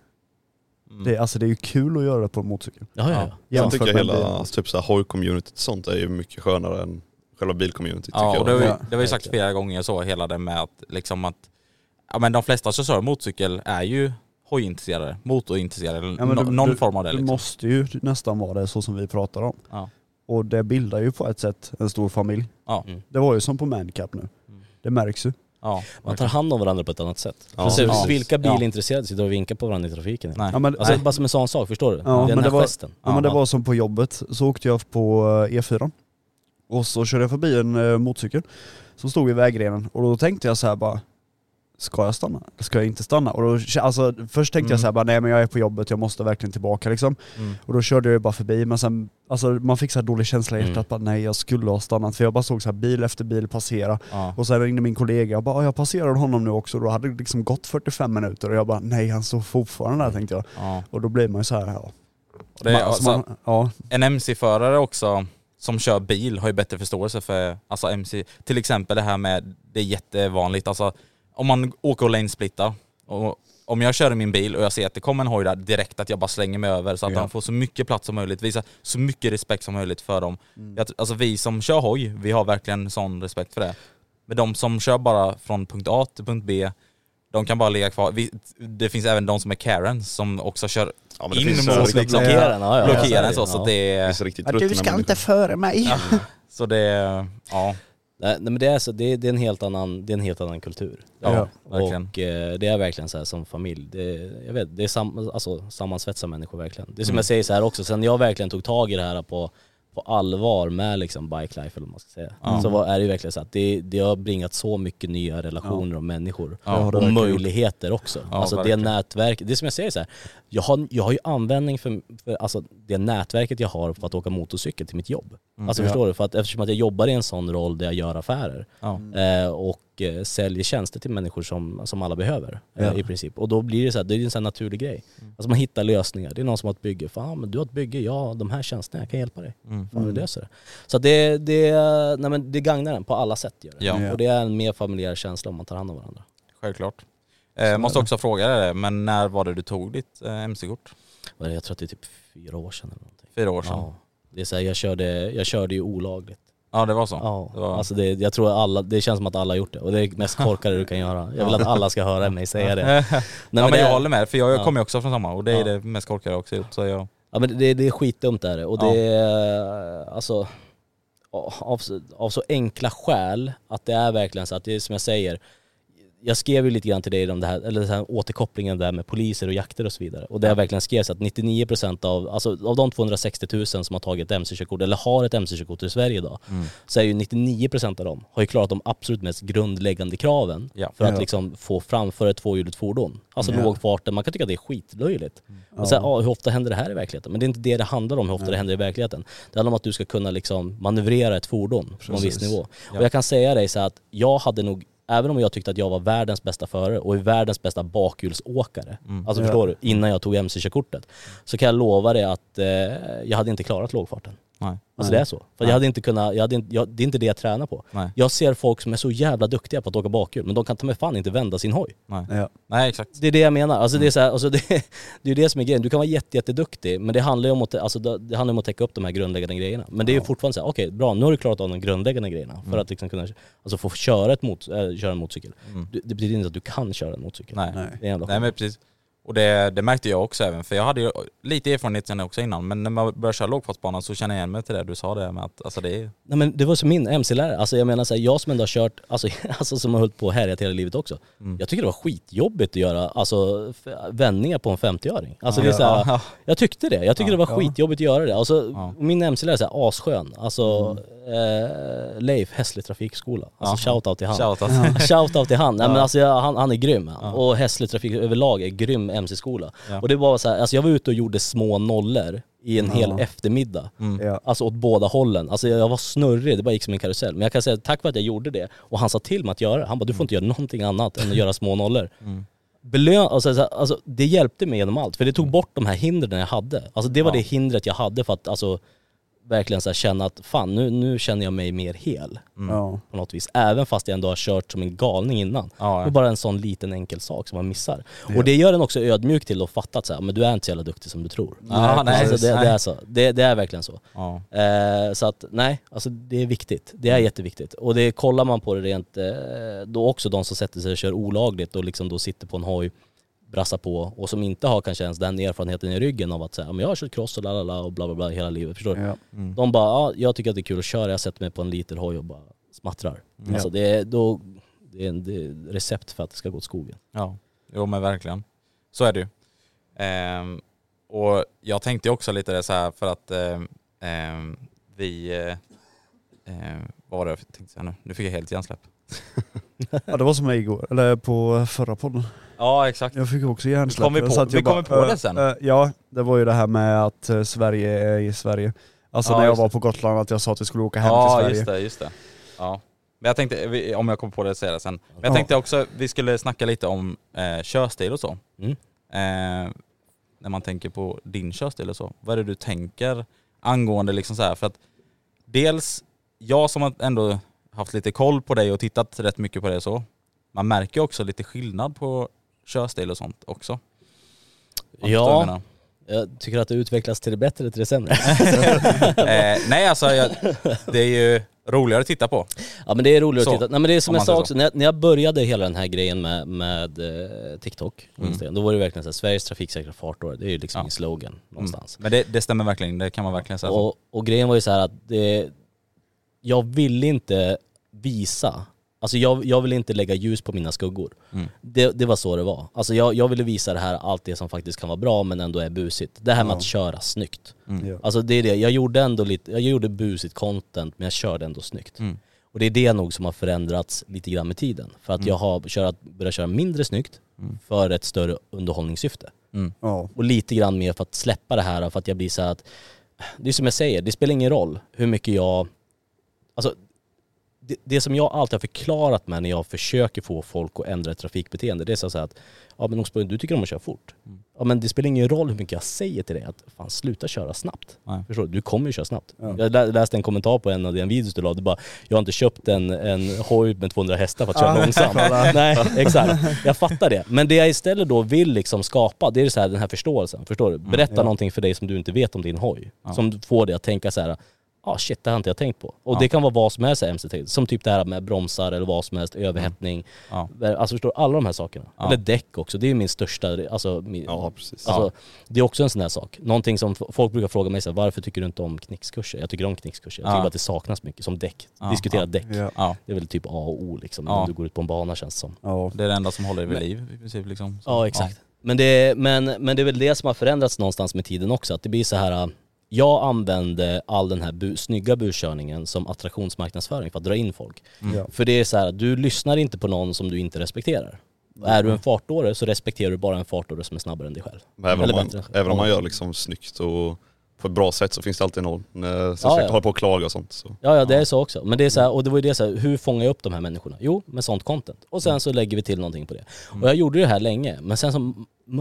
det, alltså det är ju kul att göra det på en motorcykel. Ja, ja, ja. Jag Jämfört tycker med hela bil. alltså, typ så här hoj-communityt och sånt är ju mycket skönare än själva bil-communityt Ja, tycker och det jag. har, ju, Ja, det har ju sagt flera gånger så, hela det med att liksom att, ja men de flesta som kör motorcykel är ju hojintresserade, motorintresserade, Ja, men nå- du- någon du, form av det Det liksom. måste ju nästan vara det så som vi pratar om. Ja. Och det bildar ju på ett sätt en stor familj. Ja. Mm. Det var ju som på Mancap nu. Det märks ju. Ja, Man tar hand om varandra på ett annat sätt. Ja, precis. vilka Ja. bilintresserade sitter och vinkar på varandra i trafiken? Nej. Ja, men, Alltså Nej. bara som en sån sak, förstår du? Ja, Den men här det var- gesten. ja, men det var som på jobbet, så åkte jag på eh, E4 och så körde jag förbi en eh, motorcykel som stod i vägrenen och då tänkte jag så här bara Ska jag stanna? Ska jag inte stanna? Och då, alltså, först tänkte jag så här bara nej men jag är på jobbet, jag måste verkligen tillbaka liksom. Mm. Och då körde jag ju bara förbi men sen, alltså man fick så här dålig känsla i hjärtat Mm. bara nej jag skulle ha stannat för jag bara såg så här bil efter bil passera. Ja. Och sen ringde min kollega och bara "Ja, jag passerade honom nu också, då hade det liksom gått 45 minuter och jag bara nej han står fortfarande där tänkte jag. Ja. Och då blir man ju så här ja. Och det Man- alltså, man, ja. en MC-förare också som kör bil har ju bättre förståelse för alltså MC. Till exempel det här med, det är jättevanligt, alltså om man åker och lanesplittar och om jag kör i min bil och jag ser att det kommer en hoj där direkt att jag bara slänger mig över så att Ja. de får så mycket plats som möjligt, visa så mycket respekt som möjligt för dem. Jag, tr- alltså vi som kör hoj, vi har verkligen sån respekt för det. Men de som kör bara från punkt A till punkt B, de kan bara ligga kvar. Vi, det finns även de som är Karens som också kör Ja, in mot liksom, Blockera den, ja, ja. blockera Ja, en så, så det Det är... riktigt ruttna människor. före mig. Så det är, ja. Nej nej, men det är, så, det, är, det, är en helt annan, det är en helt annan kultur. Ja, verkligen. Och eh, det är verkligen så här som familj. Det, jag vet, det är sam, alltså, sammansvetsar människor verkligen. Det är som Mm. jag säger så här också, sen jag verkligen tog tag i det här på, på allvar med liksom bike life eller vad man ska säga. Ja. Så var, är det ju verkligen så att det, det har bringat så mycket nya relationer och människor. Ja, och möjligheter också. Ja, alltså verkligen. det nätverk, det är som jag säger så här, jag har, jag har ju användning för, för alltså det nätverket jag har för att åka motorcykel till mitt jobb. Alltså Ja. förstår du? För att, eftersom att jag jobbar i en sån roll där jag gör affärer Ja. eh, och eh, säljer tjänster till människor som, som alla behöver eh, Ja. i princip. Och då blir det så här, det är en sån här naturlig grej. Alltså man hittar lösningar. Det är någon som har ett bygge. Fan men du har ett bygge, ja de här tjänsterna, jag kan hjälpa dig. Mm. Fan vi löser det. Så det, det, nej, men det gagnar den på alla sätt. Gör det. Ja. Och det är en mer familjär känsla om man tar hand om varandra. Självklart. Eh, måste också fråga dig, men när var det du tog ditt eh, MC-kort? Jag tror att det är typ fyra år sedan eller någonting. Fyra år sedan? Ja. Det är så här, jag, körde, jag körde ju olagligt. Ja det var så? Ja, Det var... alltså det, jag tror alla, det känns som att alla har gjort det och det är mest korkade du kan göra. Jag vill att alla ska höra mig säga det. Nej, ja men, jag håller med, för jag, jag Ja. kommer ju också från samma och det är Ja. det mest korkade jag också gjort. Så jag... Ja men det, det är skitdumt är det och det är alltså av, av så enkla skäl att det är verkligen så att det är som jag säger jag skrev ju lite grann till dig om det här, eller den här återkopplingen där med poliser och jakter och så vidare. Och det jag verkligen skrev så att 99% av, alltså av de 260 000 som har tagit MC-körkort, eller har ett MC-körkort i Sverige idag, Mm. så är ju 99% av dem har ju klarat de absolut mest grundläggande kraven Ja. för att Ja. liksom få framföra ett tvåhjuligt fordon. Alltså Ja. lågfarten, man kan tycka att det är skitlöjligt. Och så här, ah, hur ofta händer det här i verkligheten? Men det är inte det det handlar om, hur ofta det händer i verkligheten. Det handlar om att du ska kunna liksom manövrera ett fordon på en viss Precis. nivå. Ja. Och jag kan säga dig så att jag hade nog Även om jag tyckte att jag var världens bästa förare och är världens bästa bakhjulsåkare, Mm. alltså Ja. förstår du, innan jag tog MC-körkortet, så kan jag lova dig att eh, jag hade inte klarat lågfarten. Nej. Alltså det är så. För Nej. jag hade inte kunnat, jag hade inte, jag, det är inte det jag tränar på. Nej. Jag ser folk som är så jävla duktiga på att åka bakhjul, men de kan ta med fan inte vända sin hoj. Nej. Ja. Nej exakt. Det är det jag menar. Alltså det, är så här, alltså det, det är det som är grejen. Du kan vara jätte, jätteduktig men det handlar ju om att, alltså det, det handlar om att täcka upp de här grundläggande grejerna. Men det är ju fortfarande så här, okej bra nu har du klarat av de grundläggande grejerna för att liksom kunna alltså få köra, ett mot, äh, köra en motorcykel. Mm. Det betyder inte att du kan köra en motorcykel. Nej. Nej. Det är en Nej men precis. Och det, det märkte jag också även, för jag hade ju lite erfarenhet sen också innan, men när man började köra lågfartsbanan så känner jag igen mig till det du sa det med att alltså det är... Nej men det var som min MC-lärare, alltså jag menar så här, jag som ändå har kört, alltså, alltså som har hållit på och härjat hela livet också. Mm. Jag tycker det var skitjobbigt att göra alltså, vändningar på en 50-öring. Alltså Ja. det är så här, Ja. jag tyckte det, jag tyckte Ja. det var skitjobbigt att göra det. Alltså. Min MC-lärare är så här asskön, alltså eh, Leif, Hässle trafikskola. Alltså shoutout till han. Shout. Shoutout till han. Nej, men alltså, han, han är grym. Och Hässle trafik överlag är grym MC-skola. Ja. Och det var så här, alltså jag var ute och gjorde små nollor i en hel eftermiddag. Mm. Ja. Alltså åt båda hållen. Alltså jag var snurrig, det bara gick som en karusell. Men jag kan säga tack vare att jag gjorde det och han sa till mig att göra det. Han bara du får inte göra någonting annat än att göra små nollor. Mm. Belön, alltså, alltså, det hjälpte mig genom allt. För det tog bort de här hindren jag hade. Alltså det var Ja. det hindret jag hade för att alltså, verkligen så här, känna att fan nu, nu känner jag mig mer hel Mm. Ja. på något vis. Även fast jag ändå har kört som en galning innan. Ja, Det ja. är bara en sån liten enkel sak som man missar. Ja. Och det gör en också ödmjuk till att fatta att så här, men du är inte så jävla duktig som du tror. Ja, nej, alltså, det, nej. det, är så. Det, det är verkligen så. Ja. Eh, så att nej, alltså det är viktigt. Det är jätteviktigt. Och det kollar man på det rent, eh, då också de som sätter sig och kör olagligt och liksom då sitter på en hoj brassar på och som inte har kanske ens den erfarenheten i ryggen av att säga, men jag har kört cross och lalala och bla bla bla hela livet, förstår du? Ja. Mm. De bara, ja, jag tycker att det är kul att köra, jag sätter mig på en liten hoj och bara smattrar. Mm. Alltså det är, då, det är en det är recept för att det ska gå åt skogen. Ja, jo men verkligen. Så är det ju. Ehm, och jag tänkte också lite det så här för att ehm, ehm, vi, eh, ehm, vad var det jag tänkte säga nu? Nu fick jag helt hjärnsläpp. ja det var som mig igår, eller på förra podden. Ja exakt. Jag fick också hjärnsläpp. Kom vi på- vi kommer på det sen. ja, det var ju det här med att äh, Sverige är i Sverige. Alltså Ja, när jag var det. på Gotland att jag sa att vi skulle åka hem till Ja Sverige. just det, just det. Ja. Men jag tänkte, om jag kommer på det säger jag sen. Men jag Ja. tänkte också, vi skulle snacka lite om eh, körstil och så. Mm. Eh, när man tänker på din körstil och så. Vad är det du tänker angående liksom så här? För att dels, jag som ändå haft lite koll på dig och tittat rätt mycket på det och så. Man märker också lite skillnad på körstil och sånt också. Om Ja, jag tycker att det utvecklas till det bättre eller till det sämre. eh, nej alltså, jag, det är ju roligare att titta på. Ja men det är roligt Så, att titta. Nej men det är som om jag sa också, när jag, när jag började hela den här grejen med, med eh, TikTok Mm. Då var det verkligen så här, Sveriges trafiksäkra fartår, det är ju liksom Ja. min slogan någonstans. Mm. Men det, det stämmer verkligen, det kan man verkligen säga. Och, och grejen var ju så här att det, jag ville inte visa, alltså jag, jag ville inte lägga ljus på mina skuggor. Mm. Det, det var så det var. Alltså jag, jag ville visa det här, allt det som faktiskt kan vara bra men ändå är busigt. Det här med Ja. att köra snyggt. Mm. Alltså det är det, jag gjorde ändå lite, jag gjorde busigt content men jag körde ändå snyggt. Mm. Och det är det nog som har förändrats lite grann med tiden. För att Mm. jag har kört, börjat köra mindre snyggt Mm. för ett större underhållningssyfte. Mm. Ja. Och lite grann mer för att släppa det här för att jag blir så här att, det är som jag säger, det spelar ingen roll hur mycket jag, alltså det, det som jag alltid har förklarat med när jag försöker få folk att ändra ett trafikbeteende, det är så att, ja men Osborg, du tycker om att köra fort. Mm. Ja men det spelar ingen roll hur mycket jag säger till dig att, fan sluta köra snabbt. Nej. Förstår du? Du kommer ju köra snabbt. Ja. Jag lä- läste en kommentar på en av dina videos du la, det bara, jag har inte köpt en, en hoj med 200 hästar för att köra långsamt. Nej, exakt. Jag fattar det. Men det jag istället då vill liksom skapa, det är så här, den här förståelsen. Förstår du? Berätta Ja. någonting för dig som du inte vet om din hoj. Ja. Som får dig att tänka så här. Ah shit det har inte jag tänkt på. Och Ja. det kan vara vad som helst MC-teknik. Som typ det här med bromsar eller vad som helst, överhettning. Ja. Alltså förstår? Alla de här sakerna. Ja. Eller däck också, det är min största, alltså, min, Ja precis. Alltså, Det är också en sån här sak. Någonting som folk brukar fråga mig så här, varför tycker du inte om knickskurser? Jag tycker om knickskurser. Jag tycker Ja. bara att det saknas mycket, som däck. Ja, Diskutera ja. däck. Det är väl typ A och O liksom, Ja. när du går ut på en bana känns det som. Ja. det är det enda som håller dig vid liv i princip liksom. Så, Ja exakt. Men, det, men, men det är väl det som har förändrats någonstans med tiden också. Att det blir så här. Jag använde all den här bu, snygga buskörningen som attraktionsmarknadsföring för att dra in folk. Ja. För det är så här, du lyssnar inte på någon som du inte respekterar. Är du en fartåre så respekterar du bara en fartåre som är snabbare än dig själv. Men även, Eller om man, även om man gör liksom snyggt och på ett bra sätt så finns det alltid någon eh, som Ja, ska ja. hålla på och klaga och sånt. Så. Ja, ja det är så också. Men det är så här, och det var ju det så här, hur fångar jag upp de här människorna? Jo, med sånt content. Och sen så lägger vi till någonting på det. Och jag gjorde det här länge, men sen så,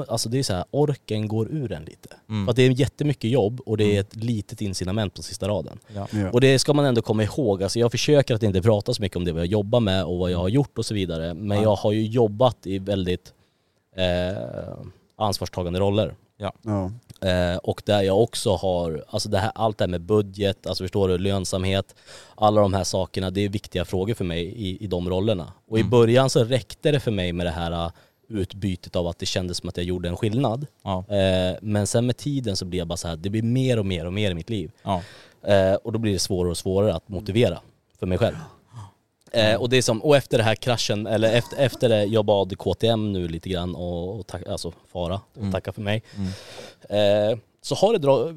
alltså det är så här, orken går ur en lite. Mm. För att det är jättemycket jobb och det är ett litet incitament på sista raden. Ja. Ja. Och det ska man ändå komma ihåg, alltså jag försöker att inte prata så mycket om det vad jag jobbar med och vad jag har gjort och så vidare. Men Ja. jag har ju jobbat i väldigt eh, ansvarstagande roller. Ja. Eh, och där jag också har, alltså det här, allt det här med budget, alltså förstår du, lönsamhet, alla de här sakerna, det är viktiga frågor för mig i, i de rollerna. Och i början så räckte det för mig med det här uh, utbytet av att det kändes som att jag gjorde en skillnad. Ja. Eh, men sen med tiden så blir jag bara så här, det blir mer och mer och mer i mitt liv. Ja. Eh, och då blir det svårare och svårare att motivera för mig själv. Eh, och det är som, och efter det här kraschen, eller efter, efter det, jag bad KTM nu lite grann och, och tack, alltså fara och tacka för mig. Eh, så har det dra,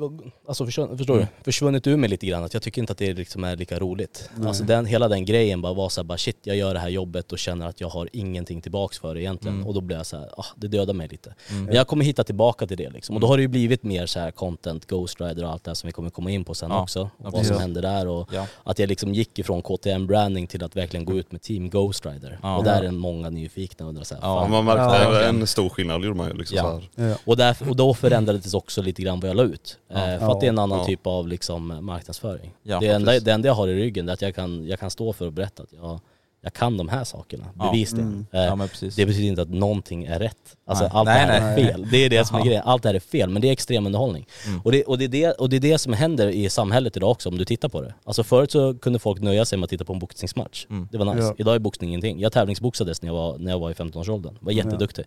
alltså förstår, förstår du, försvunnit ur mig lite grann att jag tycker inte att det liksom är lika roligt. Alltså den, hela den grejen bara var så här, bara shit jag gör det här jobbet och känner att jag har ingenting tillbaks för det egentligen. Och då blir jag så här, ah, det dödar mig lite. Men jag kommer hitta tillbaka till det liksom. Och då har det ju blivit mer så här content, Ghost Rider och allt det här som vi kommer komma in på sen Ja. också. Och Ja, vad som hände där och Ja. att jag liksom gick ifrån KTM branding till att verkligen gå ut med Team Ghost Rider. Ja. Och där är många nyfikna och undrar så här, Ja, fan, man märkte Ja, en- stor skillnad gjorde man ju liksom Ja. så här. Ja. Och, där, och då förändrades också lite grann vad jag la ut. Eh, för Ja. att det är en annan Ja. typ av liksom marknadsföring. Ja, det, enda, det enda jag har i ryggen är att jag kan, jag kan stå för och berätta att jag, jag kan de här sakerna, Ja. bevisligen. Mm. Eh, Ja det betyder inte att någonting är rätt. Alltså Nej. allt Nej, det här nej. är fel. Det är det som är grejen. Allt det här är fel, men det är extrem underhållning. Mm. Och, det, och, det är det, och det är det som händer i samhället idag också om du tittar på det. Alltså förut så kunde folk nöja sig med att titta på en boxningsmatch. Mm. Det var nice. Ja. Idag är boxning ingenting. Jag tävlingsboxades när jag var, när jag var i 15-årsåldern. Var jätteduktig.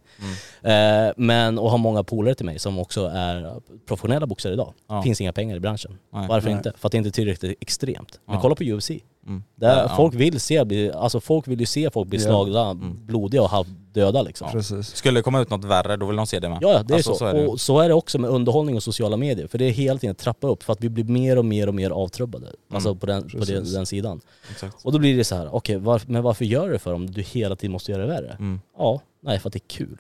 Mm. Eh, men, och har många polare till mig som också är professionella boxare idag. Ja. Finns inga pengar i branschen. Nej. Varför Nej. inte? För att det inte är tillräckligt extremt. Men Ja. kolla på UFC. Mm. Där Ja. folk vill se, alltså folk vill ju se folk bli Ja. slagna, Mm. blodiga och halvdöda liksom. Precis. Skulle det komma ut något värre då vill de se det med. Ja, ja, det är Alltså, så. är det och så är det också med underhållning och sociala medier. För det är helt enkelt trappa upp för att vi blir mer och mer och mer avtrubbade. Alltså på, den, på den, den sidan. Exakt. Och då blir det så här, okej, varf- men varför gör du det för om du hela tiden måste göra det värre? Mm. Ja, nej för att det är kul.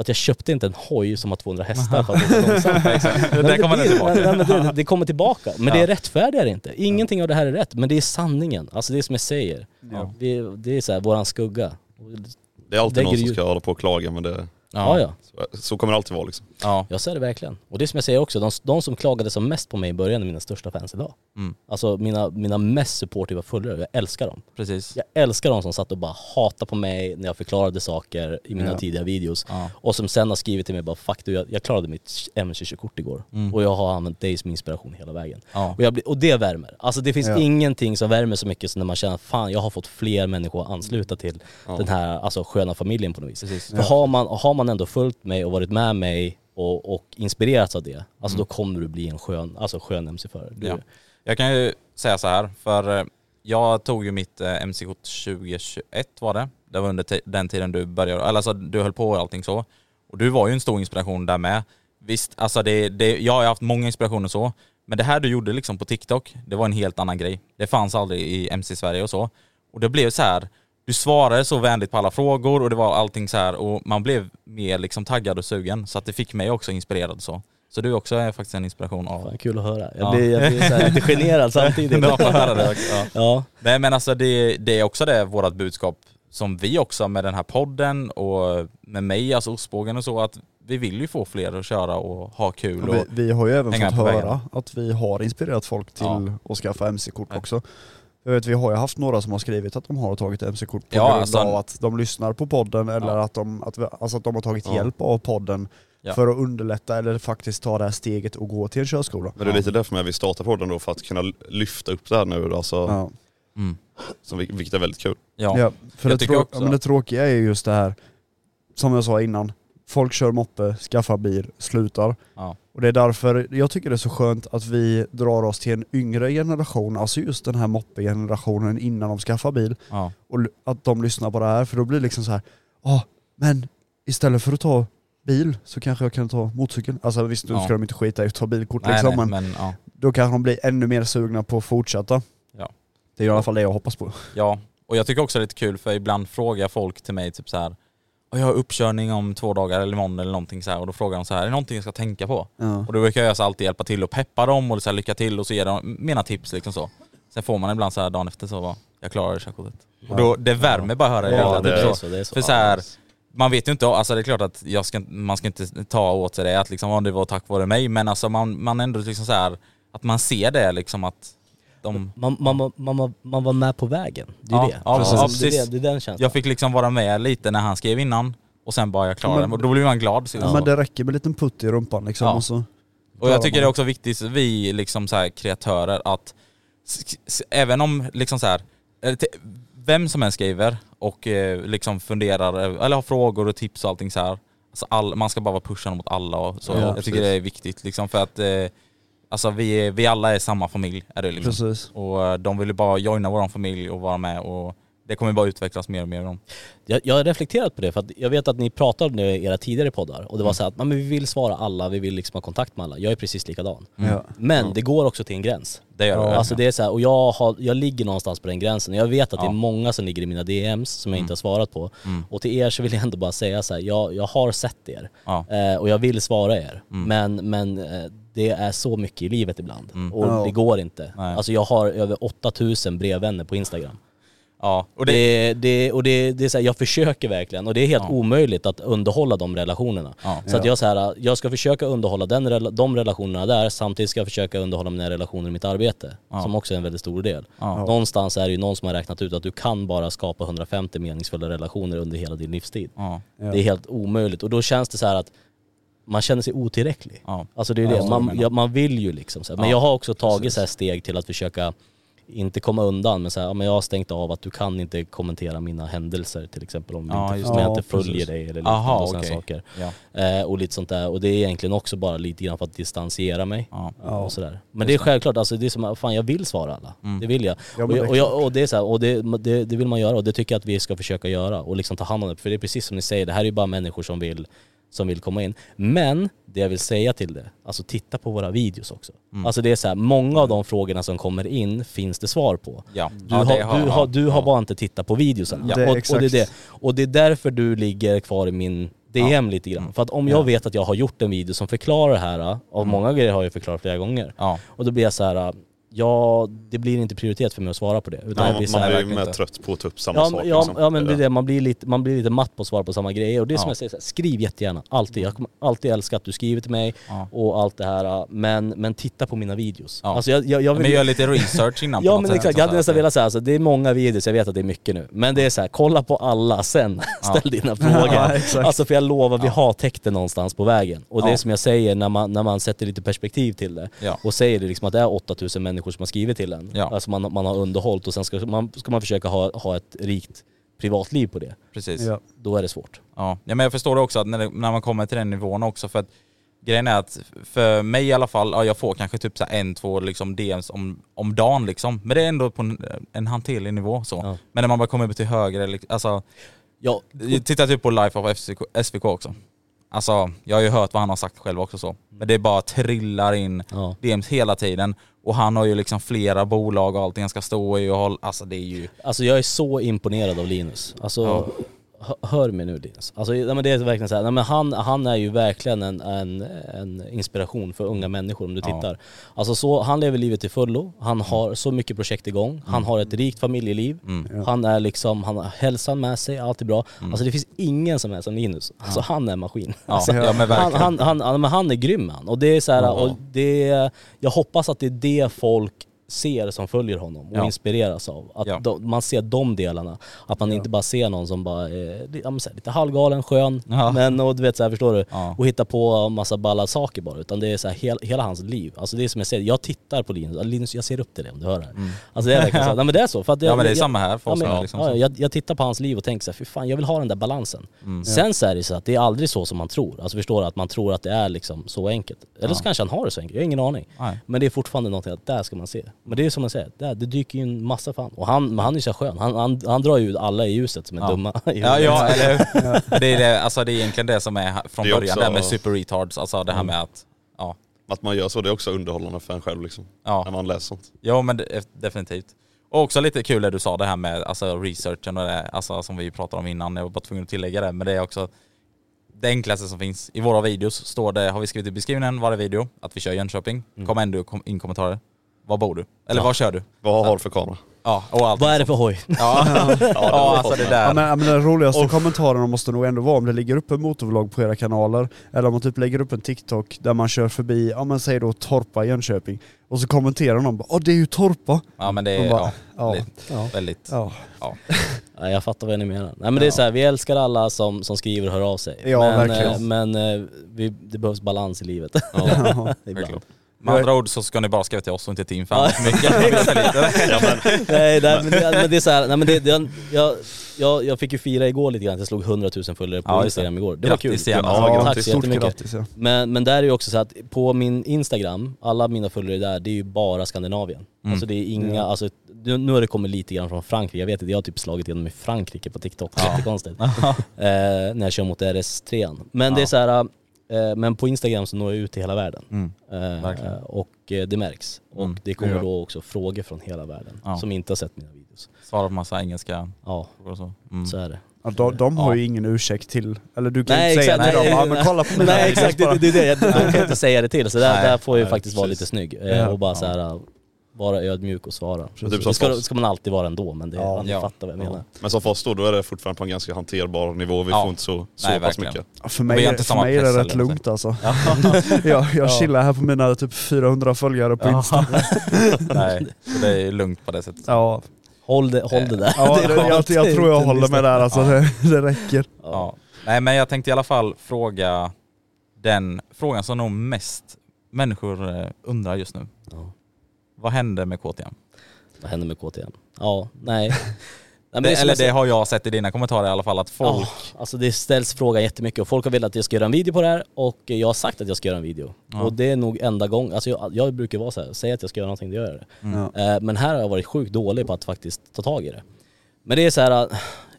Att jag köpte inte en hoj som har 200 hästar för att åka långsamt. Kommer det, tillbaka. nej, det, det kommer tillbaka. Men det Ja. är rättfärdigar inte. Ingenting av det här är rätt. Men det är sanningen. Alltså det är som jag säger. Ja. Det, är- det är så här, våran skugga. Det är alltid någon som ska hålla på och klaga men det, Ja, ja. så, så kommer det alltid vara liksom. Ja. Jag säger det verkligen. Och det är som jag säger också, de, de som klagade som mest på mig i början är mina största fans idag. Mm. Alltså mina, mina mest supportiva följare, jag älskar dem. Precis. Jag älskar de som satt och bara hatade på mig när jag förklarade saker i mina Ja. tidiga videos. Ja. Och som sen har skrivit till mig bara fuck du, jag, jag klarade mitt MC-körkort igår. Mm. Och jag har använt dig som inspiration hela vägen. Ja. Och, jag blir, och det värmer. Alltså det finns Ja. ingenting som värmer så mycket som när man känner fan jag har fått fler människor att ansluta till Ja. den här alltså, sköna familjen på något vis. Precis. För har, man, har man ändå följt mig och varit med mig och, och inspirerats av det, alltså då kommer du bli en skön, alltså skön MC-förare. Ja. Jag kan ju säga så här, för eh, jag tog ju mitt eh, MC-kort 2021 var det. Det var under den tiden du började, eller alltså du höll på och allting så. Och du var ju en stor inspiration där med. Visst, alltså det, det, jag har haft många inspirationer så, men det här du gjorde liksom på TikTok, det var en helt annan grej. Det fanns aldrig i MC-Sverige och så. Och det blev så här, du svarade så vänligt på alla frågor och det var allting så här och man blev mer liksom taggad och sugen. Så att det fick mig också inspirerad så. Så du också är faktiskt en inspiration av... Fan, kul att höra. Jag Ja. blir, jag blir så här lite generad samtidigt. Ja, höra det. Ja. Ja. Nej men alltså det, det är också det vårt budskap som vi också med den här podden och med mig, alltså Ostbågen och så, att vi vill ju få fler att köra och ha kul och Vi, vi har ju även fått på vägen. höra att vi har inspirerat folk till Ja. att skaffa MC-kort Ja. också. Jag vet, vi har ju haft några som har skrivit att de har tagit MC-kort på Ja, grund alltså- av att de lyssnar på podden eller Ja. att, de, att, vi, alltså att de har tagit Ja. hjälp av podden Ja. för att underlätta eller faktiskt ta det här steget och gå till en körskola. Men det är lite därför med vi startar podden då, för att kunna lyfta upp det här nu alltså, Ja. mm. som, vilket är väldigt kul. ja. Ja, för Jag det, trå- men det tråkiga är ju just det här, som jag sa innan, folk kör moppe, skaffar bil, slutar. Och det är därför jag tycker det är så skönt att vi drar oss till en yngre generation, alltså just den här moppe-generationen innan de skaffar bil. Ja. Och att de lyssnar på det här, för då blir det liksom så här, ja men istället för att ta bil så kanske jag kan ta motorcykel. Alltså visst, nu Ja. ska de inte skita i att ta bilkort Nej, liksom, nej, men, men ja. då kanske de blir ännu mer sugna på att fortsätta. Ja. Det är i alla fall det jag hoppas på. ja. Och jag tycker också det är lite kul för ibland frågar folk till mig typ så här. "Och jag har uppkörning om två dagar eller imorgon eller någonting så här och då frågar de så här, är det någonting jag ska tänka på? Ja. Och då brukar jag så alltid hjälpa till och peppa dem och så här, lycka till och så ger dem mina tips liksom så. Sen får man ibland så här dagen efter så bara, jag klarar körkortet. Och då, det värmer bara att höra det. Ja, det, det är så. så, det är så. För så här, man vet ju inte, alltså det är klart att jag ska, man ska inte ta åt sig det att liksom, "Ja, det var tack vare mig, men alltså man, man ändå liksom så här att man ser det liksom att de, Man, man, man, man, man var med på vägen, det är Ja, det. ja, Alltså, ja, precis. det. Det är den känslan. jag fick liksom vara med lite när han skrev innan och sen bara jag klarade Men- det. Och då blir man glad. Så Ja. Men det räcker med en liten putt i rumpan liksom. Ja. Och så Och jag tycker det är också viktigt, vi liksom så här kreatörer, att även om liksom så här, vem som än skriver och eh, liksom funderar, eh, eller har frågor och tips och allting så här. Alltså all, man ska bara vara pushande mot alla och så. Ja, jag precis. tycker det är viktigt liksom för att eh, alltså vi, vi alla är samma familj är det liksom. Precis. Och eh, de vill ju bara joina vår familj och vara med och det kommer bara utvecklas mer och mer. Om. Jag, jag har reflekterat på det för att jag vet att ni pratade om det i era tidigare poddar och det Mm. var så att men vi vill svara alla, vi vill liksom ha kontakt med alla. Jag är precis likadan. Ja. Men det går också till en gräns. Det gör det. Alltså det är så här, och jag, har, jag ligger någonstans på den gränsen. Jag vet att det Ja. är många som ligger i mina DMs som jag Mm. inte har svarat på. Mm. Och till er så vill jag ändå bara säga så här, jag, jag har sett er. Ja. Eh, och jag vill svara er. Mm. Men, men eh, det är så mycket i livet ibland. Mm. Och Ja. det går inte. Nej. Alltså jag har över 8000 brevvänner på Instagram. Ja, och det, det, det, och det, det är så här, jag försöker verkligen och det är helt Ja. omöjligt att underhålla de relationerna. Ja. Så att jag, så här, jag ska försöka underhålla den, de relationerna där, samtidigt ska jag försöka underhålla mina relationer i mitt arbete. Ja. Som också är en väldigt stor del. Ja. Någonstans är det ju någon som har räknat ut att du kan bara skapa 150 meningsfulla relationer under hela din livstid. Det är helt omöjligt och då känns det så här att man känner sig otillräcklig. ja. Alltså det är Ja, det, man, man vill ju liksom så här. Men Ja, jag har också tagit precis. så här steg till att försöka inte komma undan men så här, ja, men jag har stängt av att du kan inte kommentera mina händelser till exempel om, Ja, inte, jag inte följer precis. dig eller liknande Aha, och sådana okej. saker. Ja. Eh, och lite sånt där och det är egentligen också bara lite grann för att distansiera mig. Och sådär. Men det är självklart, alltså det är som, fan jag vill svara alla. Mm. Det vill jag. Ja, och, jag, och, jag, och det är så här, och det, det, det vill man göra och det tycker jag att vi ska försöka göra och liksom ta hand om det. För det är precis som ni säger, det här är ju bara människor som vill, som vill komma in. Men det jag vill säga till det, alltså titta på våra videos också. Mm. Alltså det är så här, många av de frågorna som kommer in finns det svar på. Ja. Du, ja, har, det du, har, du har ja. bara inte tittat på videosen. Ja. Det är och, och, det är det. och det är därför du ligger kvar i min DM lite grann. För att om jag Ja. vet att jag har gjort en video som förklarar det här, och många grejer har jag förklarat flera gånger. Ja. Och då blir jag så här. Ja det blir inte prioritet för mig att svara på det. Utan Ja, jag blir man blir ju mer inte. trött på att ta upp samma Ja, sak. ja, liksom. ja men det är det. man blir, lite, man blir lite matt på att svara på samma grejer. Och det är som Ja. jag säger, så här, skriv jättegärna, alltid. Jag kommer alltid älska att du skriver till mig Ja. och allt det här. Men, men titta på mina videos. Ja. Alltså jag, jag, jag vill, Men gör lite research innan Ja men exakt, jag hade nästan det- velat säga alltså, det är många videos, jag vet att det är mycket nu. Men det är så här, kolla på alla sen, ställ dina frågor. Alltså för jag lovar, vi har täckt det någonstans på vägen. Och det är som jag säger, när man, när man sätter lite perspektiv till det Ja. och säger det liksom att det är 8000 människor som har skrivit till en. Ja. Alltså man, man har underhållit och sen ska man, ska man försöka ha, ha ett rikt privatliv på det. Precis. Ja. Då är det svårt. Ja. ja men jag förstår det också att när, det, när man kommer till den nivån också för att grejen är att för mig i alla fall, ja, jag får kanske typ så här en, två liksom DMs om, om dagen liksom. Men det är ändå på en, en hanterlig nivå så. Ja. Men när man bara kommer upp till högre, liksom, alltså Ja, titta typ på Life of SVK, SVK också. Alltså jag har ju hört vad han har sagt själv också så. Men det bara trillar in ja. DMs hela tiden. Och han har ju liksom flera bolag och allting han ska stå i och hålla, alltså det är ju... Alltså jag är så imponerad av Linus. Alltså, Ja. Hö- hör mig nu Linus. Alltså, men det är verkligen så här, men han, han är ju verkligen en, en, en inspiration för unga människor om du Ja. tittar. Alltså så, han lever livet till fullo, han har så mycket projekt igång, han har ett rikt familjeliv, Mm. han är liksom, han har hälsan med sig, allt är bra. Alltså det finns ingen som är som Linus. Alltså han är en maskin. Ja, Alltså, ja men han, han, han, han, men han är grym han. Och det är så här, och det, jag hoppas att det är det folk ser som följer honom och Ja. inspireras av. Att Ja. de, man ser de delarna. Att man inte bara ser någon som bara är här, lite halvgalen, skön, men och du vet så här, förstår du? Och hittar på massa balla saker bara. Utan det är så här, hel, hela hans liv. Alltså det är som jag säger, jag tittar på Linus, Linus jag ser upp till dig om du hör det här. Alltså det är verkligen så. Nej men det är så. För att Mm. Ja men det är jag, samma här för oss med ja, liksom. ja, jag, jag tittar på hans liv och tänker så här, fy fan jag vill ha den där balansen. Mm. Sen så är det så att det är aldrig så som man tror. Alltså förstår du? Att man tror att det är liksom så enkelt. Eller så kanske han har det så enkelt, jag har ingen aning. Nej. Men det är fortfarande någonting att där ska man se. Men det är som man säger, där, det dyker ju en massa fan. Och han, men han är så skön, han, han, han drar ju ut alla i ljuset som är Ja. dumma. Ja, ja eller hur? det, är det, alltså, det är egentligen det som är från Det är början, också- det här med super retards, alltså det här Mm. med att, ja. Att man gör så, det är också underhållande för en själv liksom. Ja. När man läser sånt. Ja men det, definitivt. Och också lite kul det du sa det här med alltså, researchen och det, alltså, som vi pratade om innan, jag var bara tvungen att tillägga det, men det är också det enklaste som finns. I våra videos står det, har vi skrivit i beskrivningen varje video, att vi kör Jönköping. Mm. Kom ändå in kommentarer. Var bor du? Eller var kör du? Vad har du för kamera? Ja, och allt. Vad är det för hoj? Ja, ja alltså det där. Ja, men, men den roligaste kommentarerna måste nog ändå vara om det ligger upp en motorvlogg på era kanaler, eller om man typ lägger upp en TikTok där man kör förbi, ja men säg då Torpa Jönköping, och så kommenterar någon bara åh det är ju Torpa! Ja men det De är bara, ja, ja. väldigt, Ja. väldigt Ja. ja. Ja, jag fattar vad ni menar. Nej men det är så här, vi älskar alla som, som skriver och hör av sig. Ja, men, verkligen. eh, Men eh, vi, det behövs balans i livet. Ja, verkligen. Med andra ord så ska ni bara skriva till oss och inte till. Ja, men, nej, nej, men det, men det är så här, nej men det, det, jag, jag, jag fick ju fira igår lite grann, jag slog 100 000 följare på Ja, det. Instagram igår. Det var kul. Grattis igen. Ja, Tack grattis, så jättemycket. grattis ja. Men, men där är ju också så att på min Instagram, alla mina följare där, det är ju bara Skandinavien. Mm. Alltså det är inga, alltså nu, nu har det kommit lite grann från Frankrike, jag vet inte, jag har typ slagit igenom i Frankrike på TikTok, Ja. jättekonstigt. eh, när jag kör mot RS3. Men det är Ja. så här, men på Instagram så når jag ut till hela världen. Mm. Eh, Verkligen. och eh, det märks. Och Mm. det kommer Ja. då också frågor från hela världen Ja. som inte har sett mina videos. Svarar på massa engelska Ja, frågor och så. Mm. så är det. Ja, de, de har Ja. ju ingen ursäkt till, eller du kan Nej inte säga exakt, till nej, dem, ja nej, men kolla på mina Nej exakt, det, bara." det, det, de kan inte säga det till. Så där, Nej, där får jag ju faktiskt vara lite snygg. Eh, Ja. och bara Ja. så här, vara ödmjuk och svara. typ Det ska, ska man alltid vara ändå men det, Ja. man Ja. fattar vad jag menar. Men som Foss då, då är det fortfarande på en ganska hanterbar nivå. Vi Ja. får inte så, så Nej, pass verkligen. mycket. Ja, För mig, är- inte för mig är det rätt heller, lugnt alltså. jag jag chillar här på mina typ 400 följare på Insta. Nej, så det är lugnt på det sättet. Ja, Håll det, håll det där. ja Det jag, skönt. jag tror jag håller mig där alltså, det, det räcker. Ja. Nej men jag tänkte i alla fall fråga den frågan som nog mest människor eh, undrar just nu. Ja. Vad händer med KTM? Vad händer med KTM? Ja, nej. nej men Det, eller det har jag sett i dina kommentarer i alla fall att folk... Ja, alltså det ställs frågan jättemycket och folk har velat att jag ska göra en video på det här och jag har sagt att jag ska göra en video. Ja. Och det är nog enda gången, alltså jag, jag brukar vara så här, säga att jag ska göra någonting, då gör jag det. Ja. Eh, Men här har jag varit sjukt dålig på att faktiskt ta tag i det. Men det är så här,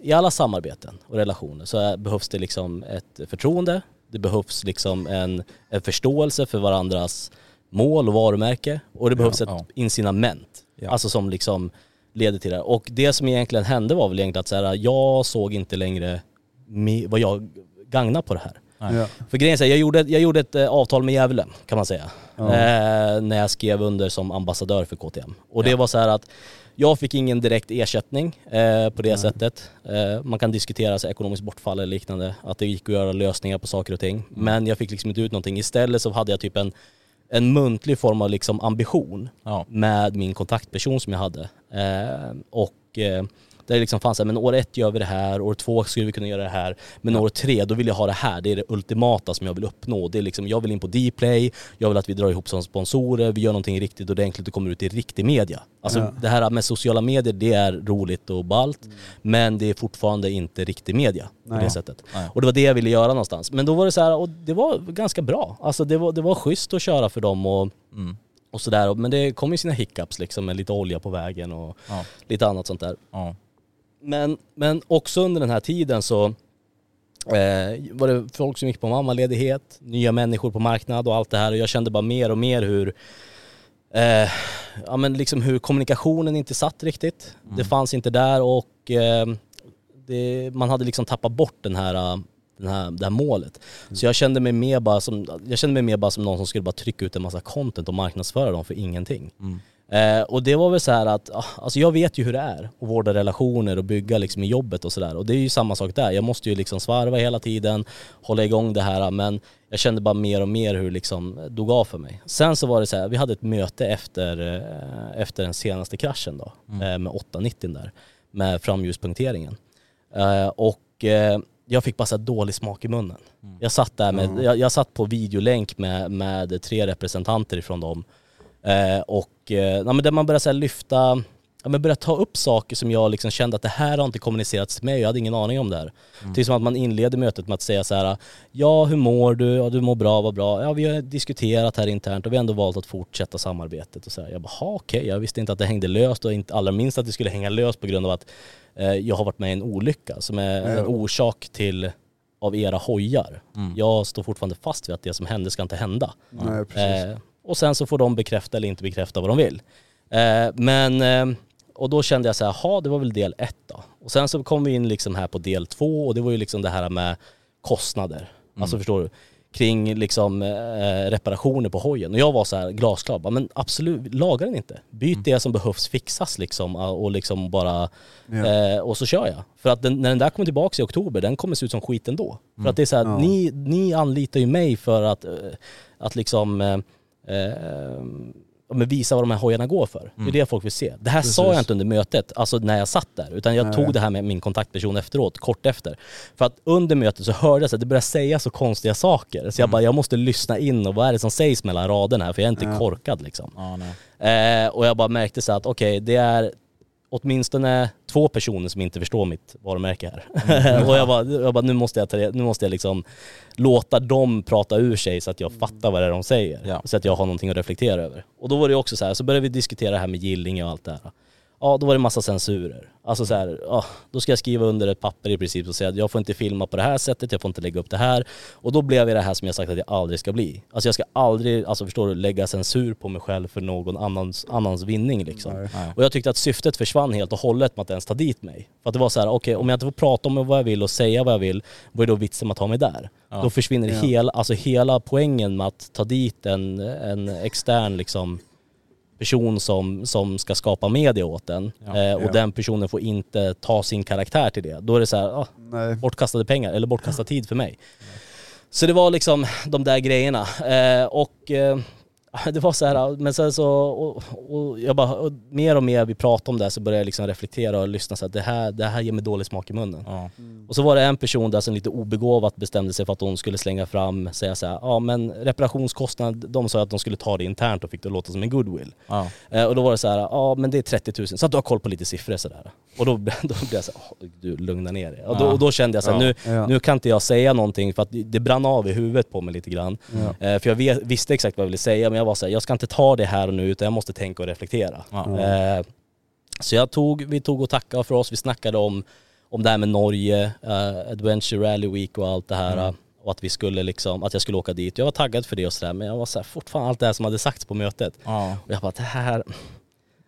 i alla samarbeten och relationer så är, behövs det liksom ett förtroende, det behövs liksom en, en förståelse för varandras mål och varumärke och det behövs ett ja. incitament. Ja. Alltså som liksom leder till det. Och det som egentligen hände var väl egentligen att så här, jag såg inte längre vad jag gagnar på det här. Ja. För grejen är jag gjorde, jag gjorde ett eh, avtal med djävulen kan man säga. Ja. Eh, när jag skrev under som ambassadör för KTM. Och det var så här att jag fick ingen direkt ersättning eh, på det sättet. Eh, man kan diskutera så ekonomiskt bortfall eller liknande, att det gick att göra lösningar på saker och ting. Men jag fick liksom inte ut någonting. Istället så hade jag typ en, en muntlig form av liksom ambition Ja. med min kontaktperson som jag hade. Eh, och eh, där det liksom fanns här, men år ett gör vi det här, år två skulle vi kunna göra det här, men år tre då vill jag ha det här, det är det ultimata som jag vill uppnå. Det är liksom, jag vill in på Dplay, jag vill att vi drar ihop som sponsorer, vi gör någonting riktigt ordentligt och kommer ut i riktig media. Alltså Ja. det här med sociala medier, det är roligt och ballt, men det är fortfarande inte riktig media på Nej. det sättet. Nej. Och det var det jag ville göra någonstans. Men då var det så här, och det var ganska bra. Alltså det var, det var schysst att köra för dem och Mm. och sådär. Men det kom ju sina hiccups liksom med lite olja på vägen och Ja. lite annat sånt där. Ja. Men, men också under den här tiden så eh, var det folk som gick på mammaledighet, nya människor på marknad och allt det här och jag kände bara mer och mer hur eh, ja men liksom hur kommunikationen inte satt riktigt. Det fanns inte där och eh, det, man hade liksom tappat bort den här, den här, det här målet. Så jag kände mig mer bara som, jag kände mig mer bara som någon som skulle bara trycka ut en massa content och marknadsföra dem för ingenting. Eh, och det var väl så här att, ah, alltså jag vet ju hur det är att vårda relationer och bygga liksom i jobbet och sådär. Och det är ju samma sak där. Jag måste ju liksom svarva hela tiden, hålla igång det här men jag kände bara mer och mer hur det liksom dog av för mig. Sen så var det så här, vi hade ett möte efter, eh, efter den senaste kraschen då, eh, med 890 där, med framljuspunkteringen. Eh, och eh, jag fick bara så dålig smak i munnen. Jag satt där med, jag, jag satt på videolänk med, med tre representanter ifrån dem Eh, och eh, ja, men där man börjar så här lyfta, ja, men börja ta upp saker som jag liksom kände att det här har inte kommunicerats till mig, jag hade ingen aning om det här. Det är som att man inleder mötet med att säga så här, ja hur mår du? Ja du mår bra, vad bra. Ja vi har diskuterat här internt och vi har ändå valt att fortsätta samarbetet och så här. Jag bara, "Ha, okej, jag visste inte att det hängde löst och inte allra minst att det skulle hänga löst på grund av att eh, jag har varit med i en olycka som är en orsak till av era hojar. Jag står fortfarande fast vid att det som hände ska inte hända. Nej, precis. Eh, och sen så får de bekräfta eller inte bekräfta vad de vill. Eh, men, eh, och då kände jag så här, jaha det var väl del ett då. Och sen så kom vi in liksom här på del två och det var ju liksom det här med kostnader. Alltså förstår du? Kring liksom eh, reparationer på hojen. Och jag var så här glasklar, bara, men absolut, laga den inte. Byt det som behövs fixas liksom eh, och liksom bara, Ja. eh, och så kör jag. För att den, när den där kommer tillbaka i oktober, den kommer se ut som skit ändå. För att det är så här, Ja. ni, ni anlitar ju mig för att, eh, att liksom eh, men visa vad de här hojarna går för. Det är det folk vill se. Det här sa jag inte under mötet, alltså när jag satt där, utan jag Nej. tog det här med min kontaktperson efteråt, kort efter. För att under mötet så hörde jag att det började säga så konstiga saker. Så jag bara, jag måste lyssna in och vad är det som sägs mellan raderna här, för jag är inte Ja. korkad liksom. Ja. Eh, och jag bara märkte så att okej, det är åtminstone två personer som inte förstår mitt varumärke här. och jag bara, jag bara nu måste jag, ta det, nu måste jag liksom låta dem prata ur sig så att jag fattar vad det är de säger. Ja. Så att jag har någonting att reflektera över. Och då var det också så här, så började vi diskutera det här med Gillinge och allt det här. Ja, då var det massa censurer. Alltså så här, ja, då ska jag skriva under ett papper i princip och säga att jag får inte filma på det här sättet, jag får inte lägga upp det här. Och då blev jag det här som jag sagt att jag aldrig ska bli. Alltså jag ska aldrig, alltså förstår du, lägga censur på mig själv för någon annans, annans vinning liksom. Nej. Och jag tyckte att syftet försvann helt och hållet med att ens ta dit mig. För att det var så här, okej om jag inte får prata om vad jag vill och säga vad jag vill, vad är då vitsen med att ha mig där? Då försvinner Ja. hela, alltså hela poängen med att ta dit en, en extern liksom person som, som ska skapa media åt den Ja. eh, och Ja. den personen får inte ta sin karaktär till det. Då är det så här, ah, bortkastade pengar eller bortkastad tid för mig. Så det var liksom de där grejerna. Eh, och eh, det var så här, men sen så, och, och jag bara, och mer och mer vi pratade om det här så började jag liksom reflektera och lyssna så att det här, det här ger mig dålig smak i munnen. Ja. Och så var det en person där som lite obegåvat bestämde sig för att hon skulle slänga fram, säga så här, ja men reparationskostnad, de sa att de skulle ta det internt och fick det att låta som en goodwill. Ja. Eh, och då var det så här, ja men det är 30 000, så att du har koll på lite siffror sådär. Och då, då blev jag så här, "Åh, du lugna ner dig. Och då, Ja. och då kände jag så här, Ja. nu, Ja. nu kan inte jag säga någonting för att det brann av i huvudet på mig lite grann. Ja. Eh, för jag vet, visste exakt vad jag ville säga men jag var så här, jag ska inte ta det här och nu utan jag måste tänka och reflektera. Ja. Eh, så jag tog, vi tog och tackade för oss, vi snackade om, om det här med Norge, eh, Adventure Rally Week och allt det här. Mm. eh, Och att vi skulle liksom, att jag skulle åka dit. Jag var taggad för det och sådär men jag var så här, fortfarande allt det här som hade sagts på mötet. Och jag bara, det här...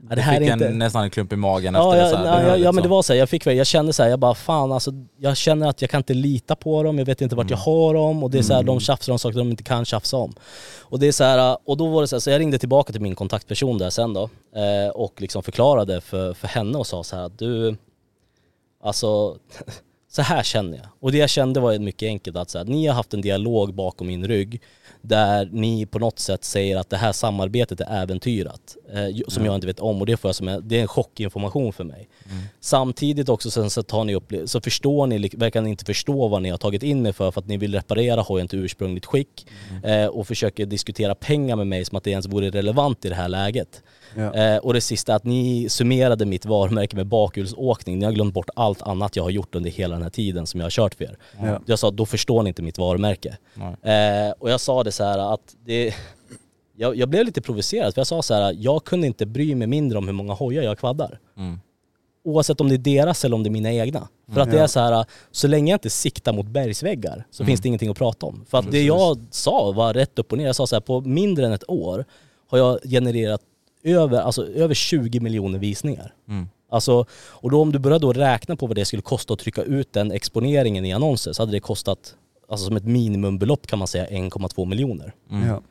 Ja, Det här fick är inte... en, nästan en klump i magen Ja, efter ja, det. så här. ja, ja, men det var så här, jag fick jag kände så här, jag bara fan alltså, jag känner att jag kan inte lita på dem, jag vet inte vart jag har dem och det är så här, de tjafsar om saker de inte kan tjafsa om. Och det är så här, och då var det så här, så jag ringde tillbaka till min kontaktperson där sen då eh, och liksom förklarade för, för henne och sa så här att du, alltså så här känner jag. Och det jag kände var mycket enkelt att så här, ni har haft en dialog bakom min rygg där ni på något sätt säger att det här samarbetet är äventyrat. Eh, som jag inte vet om och det, får jag som en, det är en chockinformation för mig. Samtidigt också sen så tar ni upp, så förstår ni, verkar ni inte förstå vad ni har tagit in mig för för att ni vill reparera hojen till ursprungligt skick eh, och försöker diskutera pengar med mig som att det ens vore relevant i det här läget. Ja. Eh, och det sista att ni summerade mitt varumärke med bakhjulsåkning. Ni har glömt bort allt annat jag har gjort under hela den här tiden som jag har kört för er. Ja. Jag sa, då förstår ni inte mitt varumärke. Eh, och jag sa det så här att det... Jag, jag blev lite provocerad för jag sa så här, jag kunde inte bry mig mindre om hur många hojar jag kvaddar. Mm. Oavsett om det är deras eller om det är mina egna. För att det är så här, så länge jag inte siktar mot bergsväggar så finns det ingenting att prata om. För att det jag sa var rätt upp och ner. Jag sa så här, på mindre än ett år har jag genererat över, alltså, över 20 miljoner visningar. Mm. Alltså, och då om du börjar då räkna på vad det skulle kosta att trycka ut den exponeringen i annonser så hade det kostat, alltså som ett minimumbelopp kan man säga 1,2 miljoner. Ja.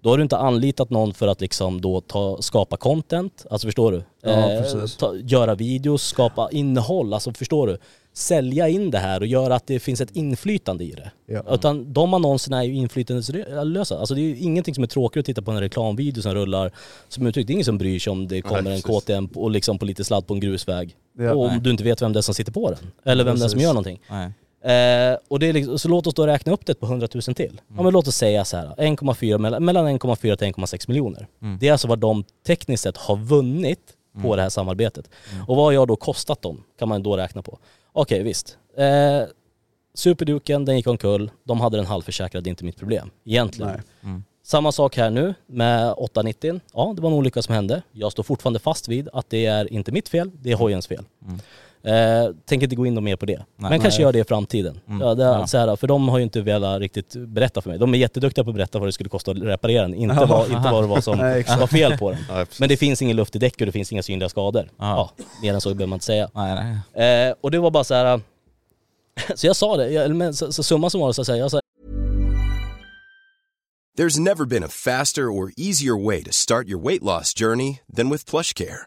Då har du inte anlitat någon för att liksom då ta, skapa content, alltså förstår du? Ja, precis. ta, göra videos, skapa innehåll, alltså förstår du? Sälja in det här och göra att det finns ett inflytande i det. Ja. Utan de annonserna är ju inflytandelösa. Alltså det är ju ingenting som är tråkigt att titta på en reklamvideo som rullar. Som uttryckt, det är ingen som bryr sig om det kommer en precis. KTM och liksom på lite sladd på en grusväg. Ja. och om Nej. du inte vet vem det är som sitter på den. Eller vem det är som gör någonting. Nej. Eh, och det är liksom, så låt oss då räkna upp det på 100 000 till. Ja men låt oss säga så här, 1,4, mellan, mellan 1,4 till 1,6 miljoner. Det är alltså vad de tekniskt sett har vunnit på det här samarbetet. Och vad har jag då kostat dem? Kan man då räkna på. Okej visst. Eh, Superduken, den gick omkull. De hade den halvförsäkrad, det är inte mitt problem. Egentligen. Nej. Samma sak här nu med 890. Ja, det var en olycka som hände. Jag står fortfarande fast vid att det är inte mitt fel, det är hojens fel. Eh, tänker inte gå in mer på det. Men kanske gör det i framtiden. Ja, det är Ja. Så här, för de har ju inte velat riktigt berätta för mig. De är jätteduktiga på att berätta vad det skulle kosta att reparera den, inte, vad, inte vad det var som Nej, var fel på den. Nej, precis. Men det finns ingen luft i däck och det finns inga synliga skador. Ja. Ja, mer än så behöver man inte säga. Nej, nej. Eh, och det var bara så här. Så jag sa det, jag, men, så, så summa summarum så säger jag så här, There's never been a faster or easier way to start your weight loss journey than with PlushCare.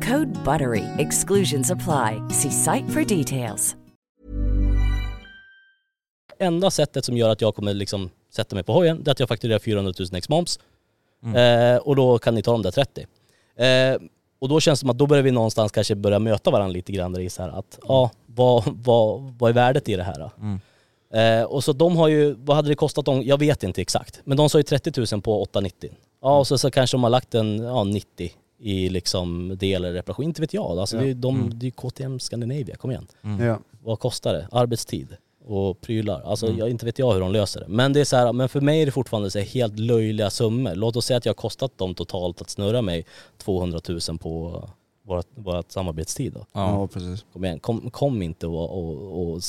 Code BUTTERY. Exclusions apply. See site for details. enda sättet som gör att jag kommer liksom sätta mig på hojen, det är att jag fakturerar 400 000 ex moms. Eh, och då kan ni ta de där 30. Eh, och då känns det som att då börjar vi någonstans kanske börja möta varandra lite grann där i så här att ja, vad, vad, vad är värdet i det här? Mm. Eh, och så de har ju, vad hade det kostat dem? Jag vet inte exakt. Men de sa ju 30 000 på 890. Ja och så, så kanske de har lagt en ja, 90 i liksom del eller reparation, inte vet jag. Alltså Ja. det, är de, Mm. det är KTM Scandinavia, kom igen. Ja. Vad kostar det? Arbetstid och prylar. Alltså Mm. jag, inte vet jag hur de löser det. Men det är så här, men för mig är det fortfarande så här helt löjliga summor. Låt oss säga att jag har kostat dem totalt att snurra mig 200 000 på vårt, vårt samarbetstid då. Ja, precis. Kom igen, kom, kom inte och, och, och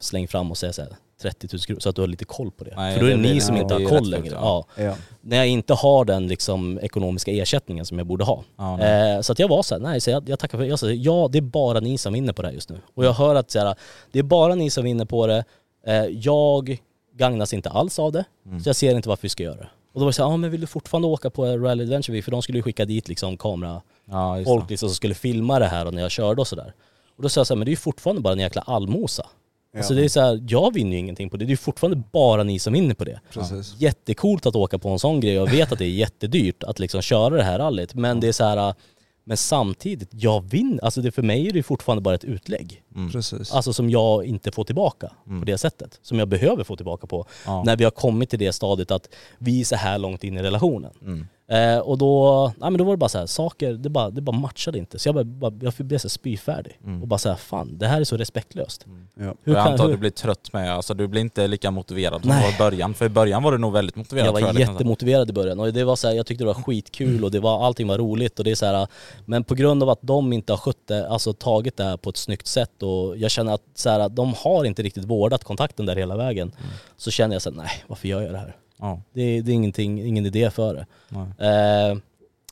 släng fram och säg så här 30 000 kronor så att du har lite koll på det. Nej, För då är det det ni som inte har koll längre. Ja. Ja. När jag inte har den liksom ekonomiska ersättningen som jag borde ha. Ja, eh, så att jag var så här, nej så jag, jag tackar för det. Jag sa, ja det är bara ni som vinner på det här just nu. Och jag hör att så här, det är bara ni som vinner på det. Eh, jag gagnas inte alls av det. Mm. Så jag ser inte varför vi ska göra det. Och då var det så här, ja men vill du fortfarande åka på Rally Adventure Week? För de skulle ju skicka dit liksom kamera Ja, folk liksom som skulle filma det här och när jag körde och sådär. Och då sa jag så här, men det är ju fortfarande bara en jäkla allmosa. Alltså det är så här, jag vinner ju ingenting på det. Det är ju fortfarande bara ni som vinner på det. Precis. Jättecoolt att åka på en sån grej. Jag vet att det är jättedyrt att liksom köra det här rallyt. Men det är så här, men samtidigt, jag vinner. Alltså det för mig är det fortfarande bara ett utlägg. Precis. Alltså som jag inte får tillbaka på det sättet. Som jag behöver få tillbaka på. Ja. När vi har kommit till det stadiet att vi är så här långt in i relationen. Mm. Eh, och då, nej men då var det bara så här, saker, det bara, det bara matchade inte. Så jag, bara, bara, jag blev så här spyfärdig. Och bara så här, fan det här är så respektlöst. Ja. Hur jag kan- antar att hur- du blir trött med, alltså du blir inte lika motiverad som Nej. du var i början. För i början var du nog väldigt motiverad Jag var tror liksom. jättemotiverad i början och det var så här, jag tyckte det var skitkul och det var, allting var roligt och det är så här, men på grund av att de inte har skött det, alltså tagit det här på ett snyggt sätt och jag känner att så här, de har inte riktigt vårdat kontakten där hela vägen. Så känner jag så här, nej varför gör jag det här? Ja. Det, det är ingenting, ingen idé för det. Nej. Eh,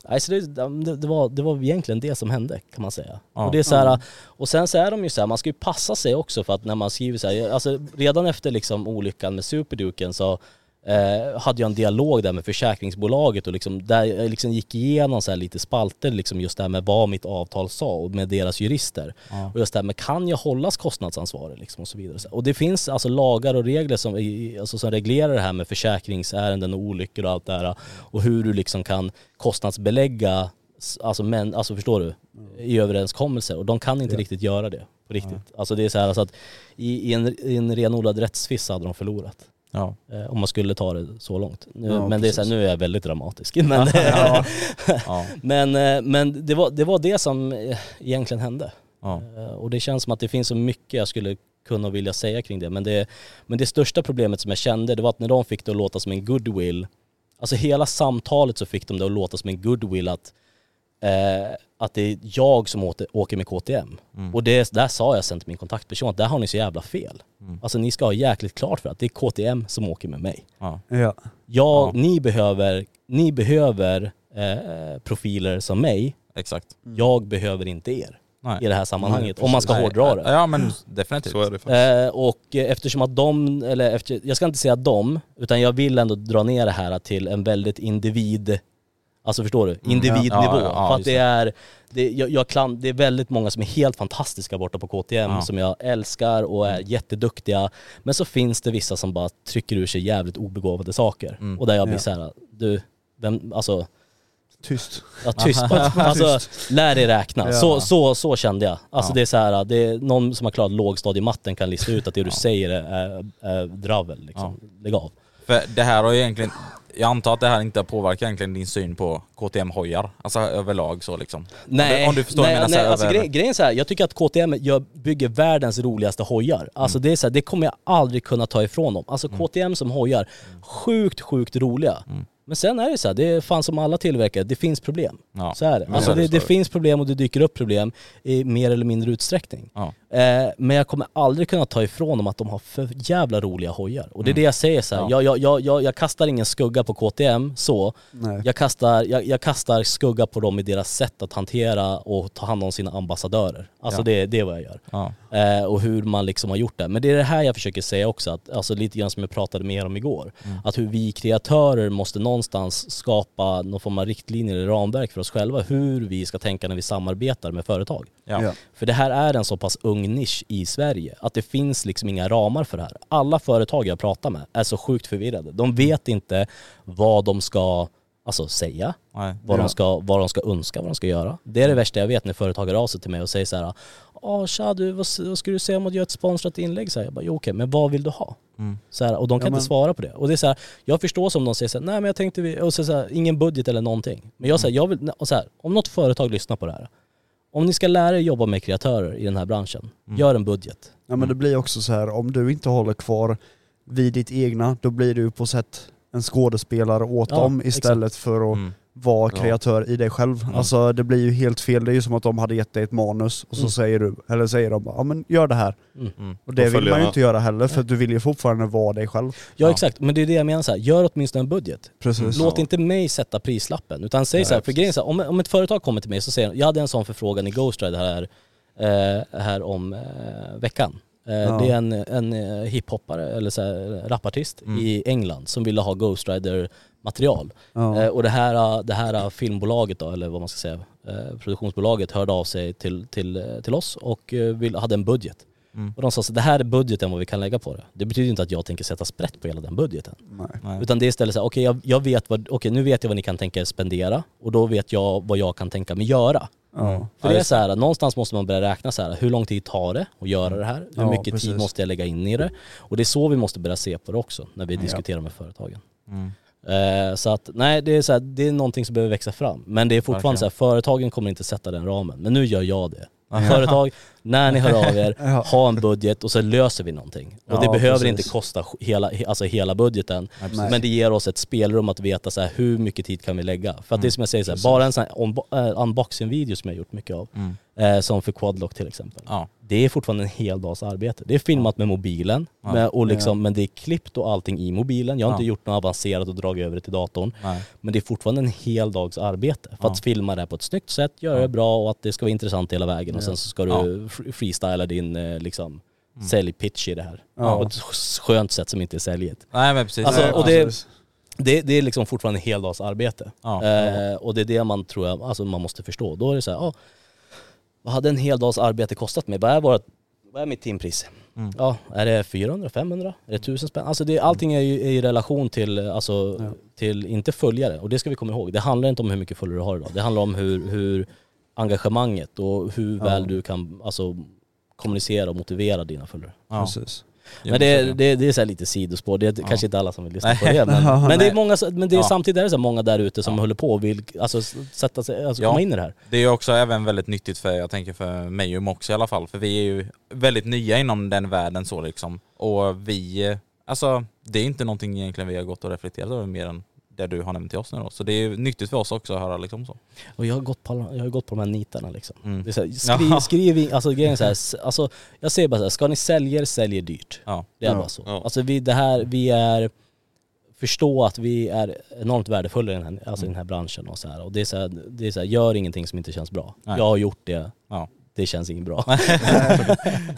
nej, så det, det, det, var, det var egentligen det som hände kan man säga. Ja. Och, det är så här, och sen så är de ju så här, man ska ju passa sig också för att när man skriver så här, alltså redan efter liksom olyckan med Superduken så eh, hade jag en dialog där med försäkringsbolaget och liksom, där jag liksom gick igenom så lite spalter liksom just det här med vad mitt avtal sa och med deras jurister. Ja. Och just det här med kan jag hållas kostnadsansvarig liksom och så vidare. Och det finns alltså lagar och regler som, alltså som reglerar det här med försäkringsärenden och olyckor och allt det här och hur du liksom kan kostnadsbelägga, alltså, men, alltså förstår du, i överenskommelser och de kan inte riktigt göra det på riktigt. Alltså det är så här alltså att i, i, en, i en renodlad rättstvist hade de förlorat. Ja. Eh, om man skulle ta det så långt. Nu, Ja, men det är så här, nu är jag väldigt dramatisk. Men, Ja. Ja. men, eh, men det, var, det var det som eh, egentligen hände. Eh, Och det känns som att det finns så mycket jag skulle kunna och vilja säga kring det. Men det, men det största problemet som jag kände det var att när de fick det att låta som en goodwill, alltså hela samtalet så fick de det att låta som en goodwill att, eh, att det är jag som åter, åker med KTM. Och det, där sa jag sen till min kontaktperson att där har ni så jävla fel. Alltså ni ska ha jäkligt klart för att det är KTM som åker med mig. Ja. Ja. Jag, Ja. ni behöver, ni behöver eh, profiler som mig, Exakt. jag behöver inte er Nej. i det här sammanhanget. Nej, om man ska Nej, hårdra det. Ja men definitivt. Så är det faktiskt. Eh, och eftersom att de, eller efter, jag ska inte säga de, utan jag vill ändå dra ner det här till en väldigt individ, alltså förstår du? Individnivå. Mm. Ja, ja, ja, för att det är, det, jag, jag klan, det är väldigt många som är helt fantastiska borta på KTM, som jag älskar och är jätteduktiga. Men så finns det vissa som bara trycker ur sig jävligt obegåvade saker. Mm. Och där jag blir Ja. såhär, du, vem, alltså Tyst. Ja tyst bara. Alltså lär dig räkna. Ja. Så, så, så kände jag. Alltså Ja. det är så här, det är någon som har klarat lågstadiematten kan lista ut att det du säger är, är dravel liksom. Lägg av. För det här har ju egentligen, jag antar att det här inte påverkar egentligen din syn på KTM-hojar, alltså överlag så liksom. Nej, Om du, förstår nej, nej alltså över- grej, grejen är så här, jag tycker att KTM jag bygger världens roligaste hojar. Alltså Mm. det är så här, det kommer jag aldrig kunna ta ifrån dem. Alltså KTM som hojar, sjukt sjukt roliga. Mm. Men sen är det så här, det är fan som alla tillverkare, det finns problem. Ja. Så är det. Alltså det, det. finns problem och det dyker upp problem i mer eller mindre utsträckning. Ja. Eh, men jag kommer aldrig kunna ta ifrån dem att de har för jävla roliga hojar. Och det är det jag säger så här. Mm. Ja. Jag, jag, jag, jag, kastar ingen skugga på KTM så. Nej. Jag kastar, jag, jag kastar skugga på dem i deras sätt att hantera och ta hand om sina ambassadörer. Alltså Ja. det, det är vad jag gör. Ja. Eh, och hur man liksom har gjort det. Men det är det här jag försöker säga också, att, alltså lite grann som jag pratade mer om igår. Mm. Att hur vi kreatörer måste någonstans skapa någon form av riktlinjer eller ramverk för oss själva, hur vi ska tänka när vi samarbetar med företag. Ja. Ja. För det här är en så pass ung nisch i Sverige att det finns liksom inga ramar för det här. Alla företag jag pratar med är så sjukt förvirrade. De vet inte vad de ska alltså säga, Nej. vad, de ska, vad de ska önska, vad de ska göra. Det är det värsta jag vet när företag hör av sig till mig och säger så här Ja tja du, vad, vad skulle du säga om att göra ett sponsrat inlägg? Så här, jag bara, jo okej, men vad vill du ha? Mm. Så här, och de kan Ja, inte men- svara på det. Och det är så här, jag förstår som de säger så här, nej men jag tänkte, vi, och så, så här, ingen budget eller någonting. Men jag säger, jag vill, och så här, om något företag lyssnar på det här, om ni ska lära er jobba med kreatörer i den här branschen, Mm. gör en budget. Ja men det blir också så här om du inte håller kvar vid ditt egna, då blir du på sätt en skådespelare åt Ja, dem istället för att Mm. Vara Ja. kreatör i dig själv. Alltså det blir ju helt fel, det är ju som att de hade gett dig ett manus och så Mm. säger du, eller säger de ja men gör det här. Mm. Mm. Och det Då vill man ju jag. inte göra heller för att du vill ju fortfarande vara dig själv. Ja, Ja. exakt, men det är det jag menar så här. gör åtminstone en budget. Precis. Låt inte mig sätta prislappen, utan säg Nej, så här, för grejen är så här, om, om ett företag kommer till mig så säger de, jag hade en sån förfrågan i Ghost Rider här, eh, här om eh, veckan. Eh, Ja. Det är en, en eh, hiphoppare, eller så här, rapartist Mm. i England som ville ha Ghost Rider material. Ja. Eh, och det här, det här filmbolaget då, eller vad man ska säga, eh, produktionsbolaget hörde av sig till, till, eh, till oss och eh, vill, hade en budget. Mm. Och de sa så det här är budgeten vad vi kan lägga på det. Det betyder inte att jag tänker sätta sprätt på hela den budgeten. Nej. Utan det är istället så här, okej jag, jag vet vad, okej nu vet jag vad ni kan tänka er spendera och då vet jag vad jag kan tänka mig göra. Ja. För det är så här, någonstans måste man börja räkna så här, hur lång tid tar det att göra det här? Hur Ja, mycket precis. tid måste jag lägga in i det? Och det är så vi måste börja se på det också när vi diskuterar med företagen. Mm. Eh, så att nej, det är, så här, det är någonting som behöver växa fram. Men det är fortfarande Verkligen. så här, företagen kommer inte sätta den ramen. Men nu gör jag det. Företag, när ni hör av er, Ja. ha en budget och så löser vi någonting. Och det Ja, behöver precis. inte kosta hela, alltså hela budgeten. Nej. Men det ger oss ett spelrum att veta så här, hur mycket tid kan vi lägga. För att det är som jag säger, så här, bara en sån här äh, unboxing-video som jag gjort mycket av, Mm. eh, som för Quadlock till exempel. Ja. Det är fortfarande en hel dags arbete. Det är filmat med mobilen, Ja. med, och liksom, men det är klippt och allting i mobilen. Jag har Ja. inte gjort något avancerat och dragit över det till datorn. Nej. Men det är fortfarande en hel dags arbete för Ja. att filma det här på ett snyggt sätt, göra Ja. det bra och att det ska vara intressant hela vägen och sen så ska du Ja. fr- freestyla din eh, liksom Mm. säljpitch i det här. Ja. På ett skönt sätt som inte är säljigt. Nej men precis. Alltså, och det-. Det, det är liksom fortfarande en hel dags arbete. Ja. Eh, och det är det man tror jag, alltså man måste förstå. Då är det så här, ja, vad hade en hel dags arbete kostat mig? Vad är, vårt, vad är mitt timpris? Mm. Ja, är det 400, 500? Är det 1000 spänn? Alltså det, allting är ju i relation till, alltså, Ja. till, inte följare. Och det ska vi komma ihåg. Det handlar inte om hur mycket följare du har idag. Det handlar om hur, hur engagemanget och hur Ja. väl du kan alltså, kommunicera och motivera dina följare. Ja. Precis. Men det, det, det är så här lite sidospår, det är Ja. kanske inte alla som vill lyssna på det men, men, det är många, men det är samtidigt är det så många där ute som Ja. håller på och vill alltså, sätta sig, alltså, komma in i det här. Det är också även väldigt nyttigt för, jag tänker för mig och Mox i alla fall, för vi är ju väldigt nya inom den världen så liksom. Och vi, alltså det är inte någonting egentligen vi har gått och reflekterat över mer än det du har nämnt till oss nu då. Så det är nyttigt för oss också att höra liksom så. Och jag har gått på, alla- jag har gått på de här nitarna liksom. Mm. Det är så här, skriv, skriv alltså grejen är så här, alltså, jag säger bara så här, ska ni sälja sälj dyrt. Ja. Det är Ja, bara så. ja. Alltså vi, det här, vi är, förstå att vi är enormt värdefulla i den här, alltså i den här branschen och så här. Och det är så här, det är så här, gör ingenting som inte känns bra. Nej. Jag har gjort det, Ja. det känns inget bra.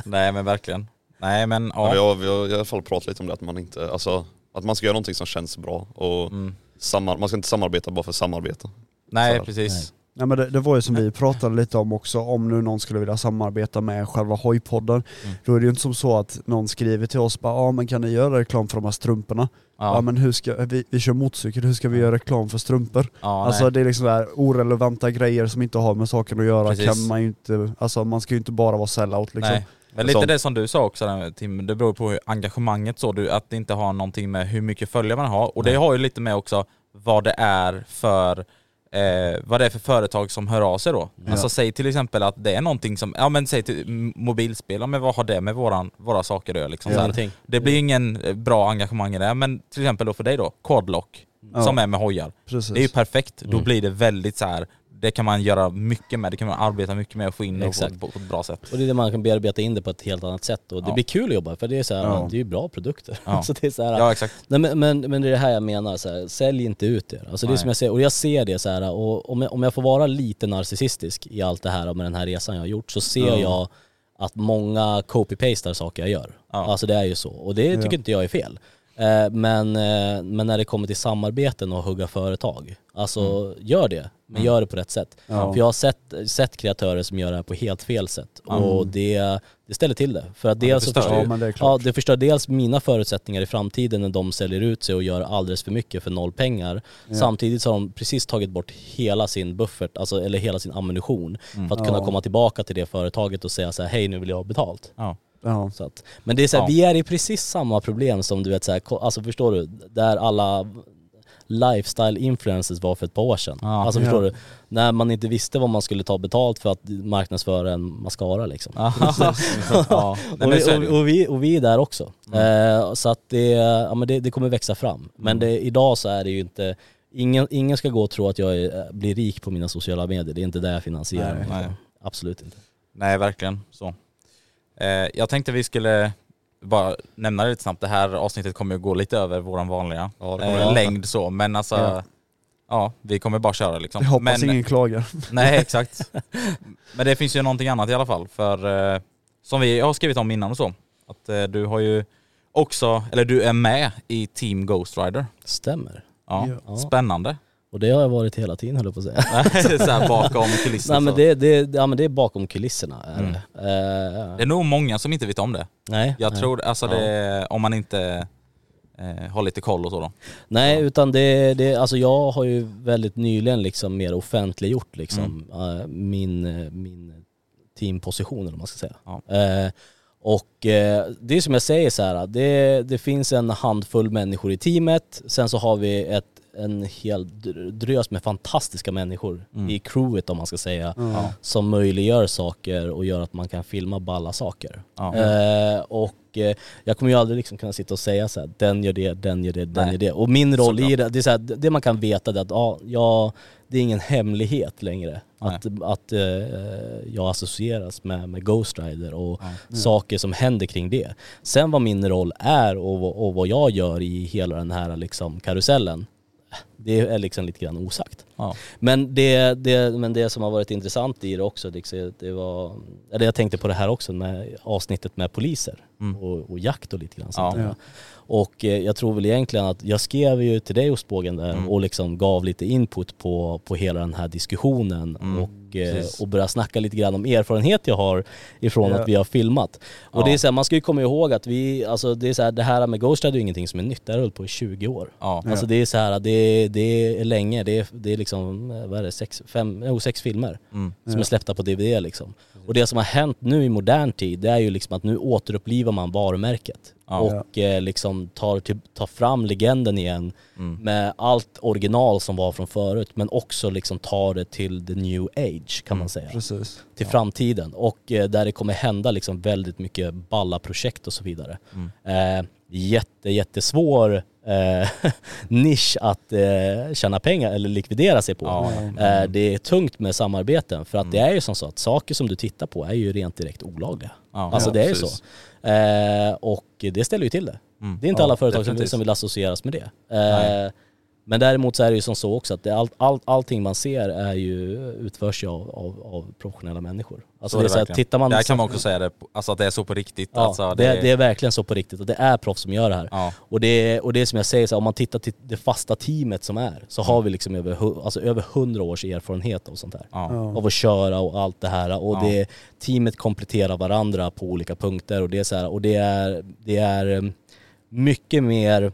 Nej men verkligen. Nej men Ja. ja. Vi, har, vi har i alla fall pratat lite om det, att man inte, alltså att man ska göra någonting som känns bra och Mm. Samar, man ska inte samarbeta bara för samarbete. Nej Så- precis. Ja, men det, det var ju som vi pratade lite om också, om nu någon skulle vilja samarbeta med själva hojpodden, Mm. då är det ju inte som så att någon skriver till oss bara ja men kan ni göra reklam för de här strumporna? Ja, Ja. men hur ska, vi, vi kör motorcykel, hur ska vi göra reklam för strumpor? Ja, alltså nej. det är liksom där orelevanta grejer som inte har med saken att göra Precis. kan man ju inte, alltså man ska ju inte bara vara sellout liksom. Nej. Men lite det som du sa också där, Tim, det beror på engagemanget så, du, att det inte har någonting med hur mycket följare man har. Och det har ju lite med också vad det är för Eh, vad det är för företag som hör av sig då. Ja. Alltså säg till exempel att det är någonting som, ja men säg till mobilspel, ja, men vad har det med våran, våra saker att göra liksom? Så Ingenting. Det blir ingen eh, bra engagemang i det, men till exempel då för dig då, Quadlock, Ja. som är med hojar. Precis. Det är ju perfekt, då Mm. blir det väldigt så här. Det kan man göra mycket med, det kan man arbeta mycket med och få in det på, på, på ett bra sätt. Och det är det man kan bearbeta in det på ett helt annat sätt och det Ja. blir kul att jobba för det är så här, Ja. det är ju bra produkter. Ja. så det är så här, Ja exakt. Nej, men, men, men det är det här jag menar, så här, sälj inte ut er. Alltså det är Nej. som jag säger, och jag ser det så här, och om jag, om jag får vara lite narcissistisk i allt det här med den här resan jag har gjort så ser Ja. jag att många copy-pastar saker jag gör. Alltså det är ju så, och det tycker inte jag är fel. Eh, men, eh, men när det kommer till samarbeten och hugga företag, alltså gör det. Men Mm. gör det på rätt sätt. Ja. För jag har sett, sett kreatörer som gör det här på helt fel sätt. Och det, det ställer till det. För att det dels så förstör förstör. Ja det Ja, det förstör dels mina förutsättningar i framtiden när de säljer ut sig och gör alldeles för mycket för noll pengar. Samtidigt så har de precis tagit bort hela sin buffert, alltså, eller hela sin ammunition för att kunna Ja. komma tillbaka till det företaget och säga så här: hej nu vill jag ha betalt. Ja. Ja. Så att, men det är så här, Ja. vi är i precis samma problem som du vet så här, alltså förstår du, där alla lifestyle influencers var för ett par år sedan. Ja. Alltså förstår Ja. du, när man inte visste vad man skulle ta betalt för att marknadsföra en mascara liksom. ja. och, vi, det och, ju. och, vi, och vi är där också. Eh, så att det, ja, men det, det kommer växa fram. Men det, idag så är det ju inte, ingen, ingen ska gå och tro att jag är, blir rik på mina sociala medier. Det är inte det jag finansierar. Nej. Nej. Absolut inte. Nej, verkligen så. Eh, jag tänkte vi skulle bara nämna det lite snabbt. Det här avsnittet kommer ju gå lite över våran vanliga Ja, eh, längd så, men alltså Ja. ja. vi kommer bara köra liksom. Jag hoppas men, ingen klagar. Nej, exakt. men det finns ju någonting annat i alla fall, för eh, som vi har skrivit om innan och så, att eh, du har ju också, eller du är med i Team Ghost Rider. Stämmer. Ja, Ja. spännande. Och det har jag varit hela tiden höll jag på att säga. så här bakom kulisserna. Nej men det, det, ja, men det är bakom kulisserna. Är Mm. det. Eh, det är nog många som inte vet om det. nej, Jag nej. tror, alltså Ja. det, om man inte eh, har lite koll och så då. Nej utan det, det, alltså jag har ju väldigt nyligen liksom mer offentliggjort liksom Mm. eh, min, min teamposition eller vad man ska säga. Ja. Eh, och eh, det är som jag säger så här, det, det finns en handfull människor i teamet, sen så har vi ett, en hel dr- drös med fantastiska människor Mm. i crewet om man ska säga, som möjliggör saker och gör att man kan filma balla saker. Ja. Eh, och eh, jag kommer ju aldrig liksom kunna sitta och säga så här, den gör det, den gör det, den Nej. gör det. Och min roll Såklart. i det, det är så här, det man kan veta är att ja, jag, det är ingen hemlighet längre Nej. att, att eh, jag associeras med, med Ghost Rider och saker som händer kring det. Sen vad min roll är och, vad- och vad jag gör i hela den här liksom karusellen, det är liksom lite grann osagt. Ja. Men det, det, men det som har varit intressant i det också, det var, eller jag tänkte på det här också med avsnittet med poliser och, och jakt och lite grann sånt Mm. Ja. där. Och eh, jag tror väl egentligen att jag skrev ju till dig ostbågen där Mm. och liksom gav lite input på, på hela den här diskussionen Mm, och, eh, precis. och började snacka lite grann om erfarenhet jag har ifrån Ja. att vi har filmat. Och Ja. det är så här, man ska ju komma ihåg att vi, alltså det är så här, det här med Ghost Rider är ju ingenting som är nytt, det har hållit på i 20 år. Ja. Alltså det är så här, det, det är länge, det är, det är liksom, eh, vad är det, sex, fem, jo, sex filmer Mm. som är släppta på DVD liksom. Och det som har hänt nu i modern tid, det är ju liksom att nu återupplivar man varumärket. Ja. Och eh, liksom tar, till, tar fram legenden igen Mm. med allt original som var från förut men också liksom tar det till the new age kan Mm. man säga. Precis. Till framtiden och eh, där det kommer hända liksom väldigt mycket balla projekt och så vidare. Mm. Eh, jätte, jättesvår eh, nisch att eh, tjäna pengar eller likvidera sig på. Ja. Eh, det är tungt med samarbeten för att Mm. det är ju som så att saker som du tittar på är ju rent direkt olagliga. Ja. Alltså Ja, det är ju precis. så. Eh, och det ställer ju till det. Mm. Det är inte alla företag som, som vill associeras med det. Men däremot så är det ju som så också att det, all, all, allting man ser är ju, utförs ju av, av, av professionella människor. Alltså Så är det är det så att verkligen. tittar man... Där kan man också säga det, alltså att det är så på riktigt. Ja, alltså, det, det är verkligen så på riktigt och det är proffs som gör det här. Ja. Och, det, och det är som jag säger, så här, om man tittar till det fasta teamet som är, så har vi liksom över, alltså över 100 års erfarenhet av sånt här. Ja. Av att köra och allt det här. Och Ja. det, teamet kompletterar varandra på olika punkter och det är, så här, och det är, det är eh, mycket mer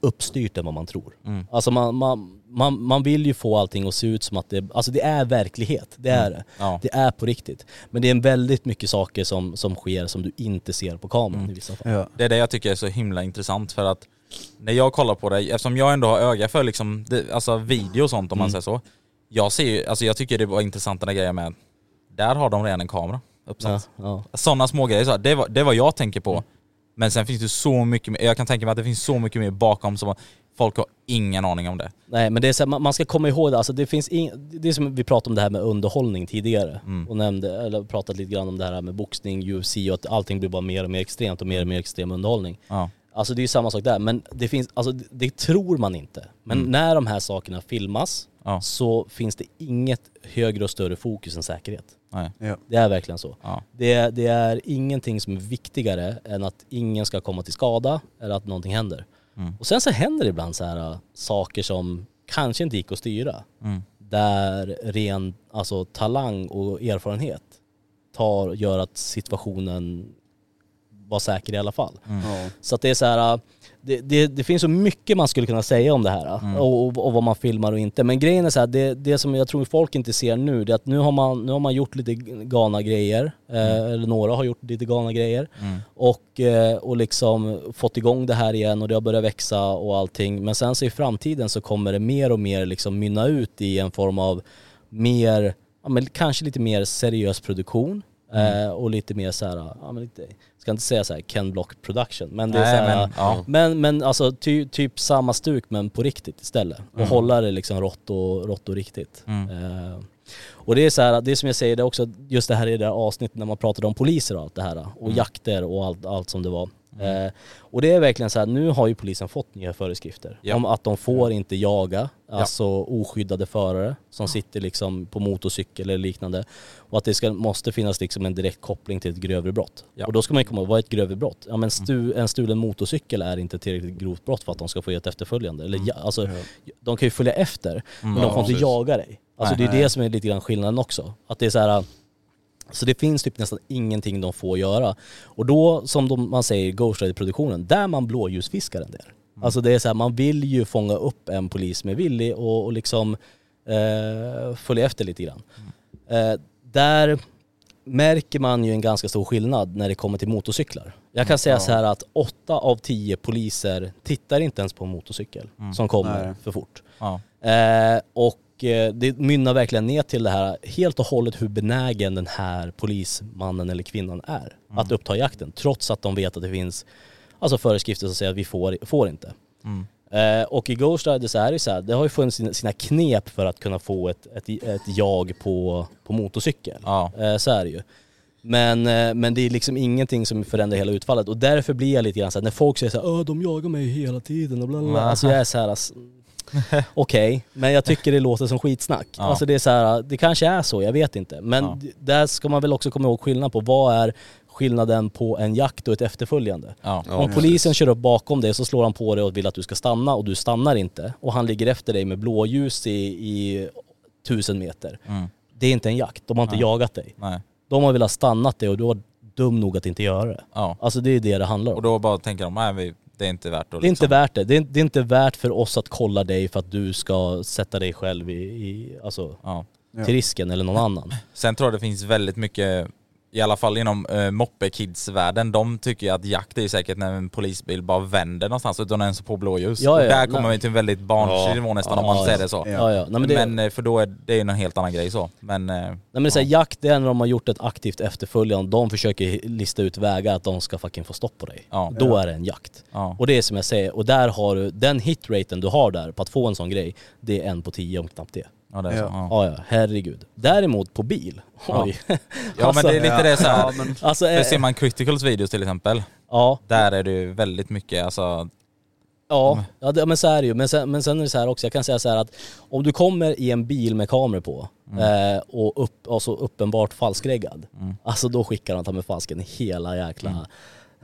uppstyrt än vad man tror. Mm. Alltså man, man, man, man vill ju få allting att se ut som att det, alltså det är verklighet, det är det. Mm. Ja. Det är på riktigt. Men det är en väldigt mycket saker som, som sker som du inte ser på kameran Mm. i vissa fall. Ja. Det är det jag tycker är så himla intressant för att när jag kollar på det, eftersom jag ändå har öga för liksom, det, alltså video och sånt om man Mm. säger så. Jag ser ju, alltså jag tycker det var intressanta grejer med, där har de redan en kamera uppsatt. Ja, ja. Sådana små grejer, så här, det, var, det var jag tänker Mm. på. Men sen finns det så mycket mer, jag kan tänka mig att det finns så mycket mer bakom som folk har ingen aning om det. Nej men det är så här, man ska komma ihåg det, alltså det finns ing, det är som vi pratade om det här med underhållning tidigare Mm. och nämnde, eller pratat lite grann om det här med boxning, UFC och att allting blir bara mer och mer extremt och mer och mer extrem underhållning. Ja. Alltså det är ju samma sak där, men det finns, alltså det, det tror man inte. Men Mm. när de här sakerna filmas Ja. så finns det inget högre och större fokus än säkerhet. Nej. Ja. Det är verkligen så. Ja. Det, det är ingenting som är viktigare än att ingen ska komma till skada eller att någonting händer. Mm. Och sen så händer det ibland så här äh, saker som kanske inte gick att styra. Mm. Där ren alltså, talang och erfarenhet tar, gör att situationen var säker i alla fall. Mm. Så att det är så här, äh, det, det, det finns så mycket man skulle kunna säga om det här äh, Mm. och, och, och vad man filmar och inte. Men grejen är så här, det, det som jag tror folk inte ser nu, det är att nu har man, nu har man gjort lite galna grejer, eh, eller några har gjort lite galna grejer Mm. och, eh, och liksom fått igång det här igen och det har börjat växa och allting. Men sen så i framtiden så kommer det mer och mer liksom mynna ut i en form av mer, ja, men kanske lite mer seriös produktion eh, och lite mer så här, ja, men lite, jag ska inte säga så här Ken Block production, men det är Nej, så här, men, ja. men, men alltså ty, typ samma stuk men på riktigt istället. Och Mm. hålla det liksom rått och, rått och riktigt. Mm. Eh, och det är så här, det är som jag säger, det också just det här i det här avsnittet när man pratade om poliser och allt det här. Och Mm. jakter och allt, allt som det var. Eh, och det är verkligen så här, nu har ju polisen fått nya föreskrifter. Ja. Om att de får inte jaga, alltså oskyddade förare som sitter liksom på motorcykel eller liknande. Och att det ska, måste finnas liksom en direkt koppling till ett grövre brott. Ja. Och då ska man ju komma ihåg, vad är ett grövre brott? Ja men stu, Mm. en stulen motorcykel är inte tillräckligt grovt brott för att de ska få ge ett efterföljande. Eller Mm. ja, alltså, de kan ju följa efter, men de Ja, får inte jaga dig. Alltså Nej. det är det som är lite grann skillnaden också. Att det är så här. Så det finns typ nästan ingenting de får göra. Och då, som de, man säger i Ghost Rider-produktionen, där man blåljusfiskar en del. Alltså det är så här, man vill ju fånga upp en polis är villig och, och liksom eh, följa efter lite grann. Eh, där märker man ju en ganska stor skillnad när det kommer till motorcyklar. Jag kan säga så här att åtta av tio poliser tittar inte ens på en motorcykel som kommer Nej. för fort. Ja. Eh, och eh, det mynnar verkligen ner till det här helt och hållet hur benägen den här polismannen eller kvinnan är att uppta jakten. Trots att de vet att det finns alltså föreskrifter som säger att vi får, får inte. Mm. Eh, och i Ghost Rider så är det så här, det har ju funnits sina, sina knep för att kunna få ett, ett, ett jag på, på motorcykel. Ja. Eh, så är det ju. Men, eh, men det är liksom ingenting som förändrar hela utfallet och därför blir jag lite grann såhär, när folk säger såhär Åh, de jagar mig hela tiden och bla bla bla. Alltså jag är såhär, ass- okej, men jag tycker det låter som skitsnack. Ja. Alltså det är så här, det kanske är så, jag vet inte. Men Ja. där ska man väl också komma ihåg skillnad på vad är skillnaden på en jakt och ett efterföljande. Ja. Ja, Om precis. polisen kör upp bakom dig så slår han på dig och vill att du ska stanna och du stannar inte och han ligger efter dig med blåljus i, i tusen meter. Mm. Det är inte en jakt, de har inte Nej. jagat dig. Nej. De har velat stannat dig och du var dum nog att inte göra det. Ja. Alltså det är det det handlar om. Och då bara tänker de, nej vi- det är inte värt att Det är inte liksom- värt det. Det är, det är inte värt för oss att kolla dig för att du ska sätta dig själv i, i alltså, Ja. till risken eller någon annan. Sen tror jag det finns väldigt mycket, i alla fall inom uh, moppe-kids-världen, de tycker ju att jakt är säkert när en polisbil bara vänder någonstans utan ens på blåljus. Ja, och ja, där nej. kommer man ju till en väldigt barnslig Ja. nivå nästan om Ja, man säger det så. Ja. Ja, ja. Nej, men det, Men eh, för då är det ju en helt annan grej så. Men, eh, nej, men det är så här, jakt det är när de har gjort ett aktivt efterföljande. De försöker lista ut vägar att de ska fucking få stopp på dig. ja. Då är det en jakt. Ja. Och det är som jag säger, och där har du, den hitraten du har där på att få en sån grej, det är en på tio om knappt det. Ja, det är så. Ja. Ja, ja, herregud. Däremot på bil, Ja. oj. ja men det är lite det så här. Ja, men, Alltså, För eh, ser man Criticals videos till exempel, ja, där är det ju väldigt mycket alltså, Ja, ja det, men så är det ju. Men sen, men sen är det så här också, jag kan säga så här att om du kommer i en bil med kameror på eh, och upp, alltså uppenbart falskreggad, alltså då skickar de ta med falsken hela jäkla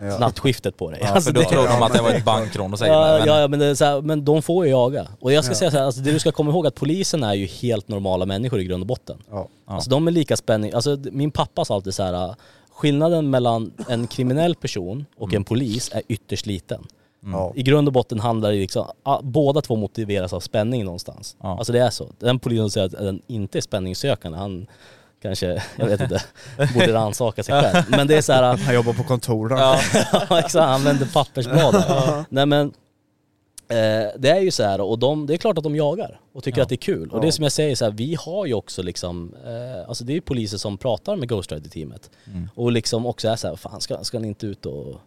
Ja. nattskiftet på dig. ja, alltså för då tror de att det var ett bankrån och säger Ja, men, ja, men, det är så här, men de får ju jaga. Och jag ska Ja. säga så här, alltså det du ska komma ihåg att polisen är ju helt normala människor i grund och botten. ja. Alltså de är lika spänning, alltså min pappa sa alltid så här. skillnaden mellan en kriminell person och Mm. en polis är ytterst liten. Ja. I grund och botten handlar det liksom, ah, båda två motiveras av spänning någonstans. Ja. Alltså det är så. Den polisen som säger att den inte är spänningssökande, han kanske, jag vet inte, borde rannsaka sig själv. Men det är så här, Han jobbar på kontor där. ja, exakt, använder pappersblad. Nej men, eh, det är ju så här och de, det är klart att de jagar och tycker Ja. att det är kul. Och det är som jag säger så här, vi har ju också liksom, eh, alltså det är ju poliser som pratar med Ghost Rider-teamet. Mm. Och liksom också är så här, fan ska, ska ni inte ut och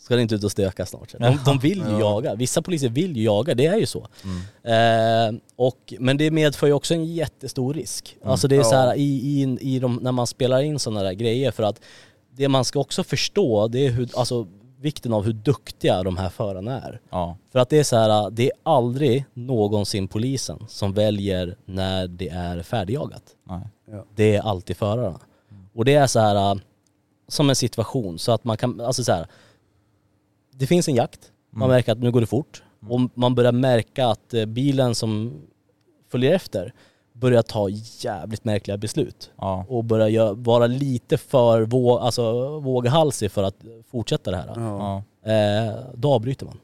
Ska ni inte ut och stöka snart? De, de vill ju jaga, vissa poliser vill ju jaga, det är ju så. Mm. Eh, och, men det medför ju också en jättestor risk. Alltså det är så här, i, i, i de, när man spelar in sådana där grejer för att det man ska också förstå det är hur, alltså, vikten av hur duktiga de här förarna är. ja. För att det är så här, det är aldrig någonsin polisen som väljer när det är färdigjagat. Nej. Det är alltid förarna. Och det är så här som en situation så att man kan, alltså så här. Det finns en jakt, man Mm. märker att nu går det fort. Och man börjar märka att eh, bilen som följer efter börjar ta jävligt märkliga beslut. Ja. Och börjar vara lite för vå, alltså, våghalsig för att fortsätta det här. Ja. Eh, då avbryter man.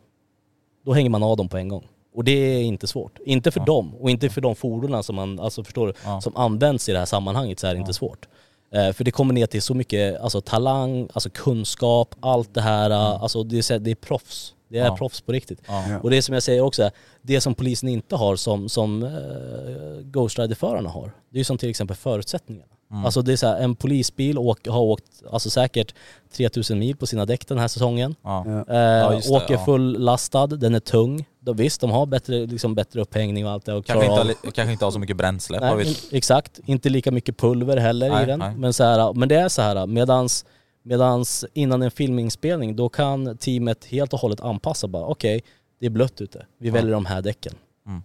Då hänger man av dem på en gång. Och det är inte svårt. Inte för dem och inte för de fordonen som man, alltså förstår Ja. som används i det här sammanhanget så är det inte svårt. Eh, för det kommer ner till så mycket alltså, talang, alltså kunskap, allt det här, alltså det är, det är proffs. Det är Mm. Ja. proffs på riktigt. Ja. Och det som jag säger också, det som polisen inte har som, som uh, Ghost Rider-förarna har, det är ju som till exempel förutsättningarna. Mm. Alltså det är så här, en polisbil åk, har åkt alltså säkert 3000 mil på sina däck den här säsongen. Ja. Eh, det, åker ja. full lastad, den är tung. Då, visst, de har bättre, liksom, bättre upphängning och allt det och Kanske, inte, av- kanske inte har så mycket bränsle. Nej, in, exakt, inte lika mycket pulver heller Nej, i den. nej. Men, så här, men det är så här, medans, medans innan en filminspelning då kan teamet helt och hållet anpassa bara, okej, det är blött ute, vi väljer de här däcken.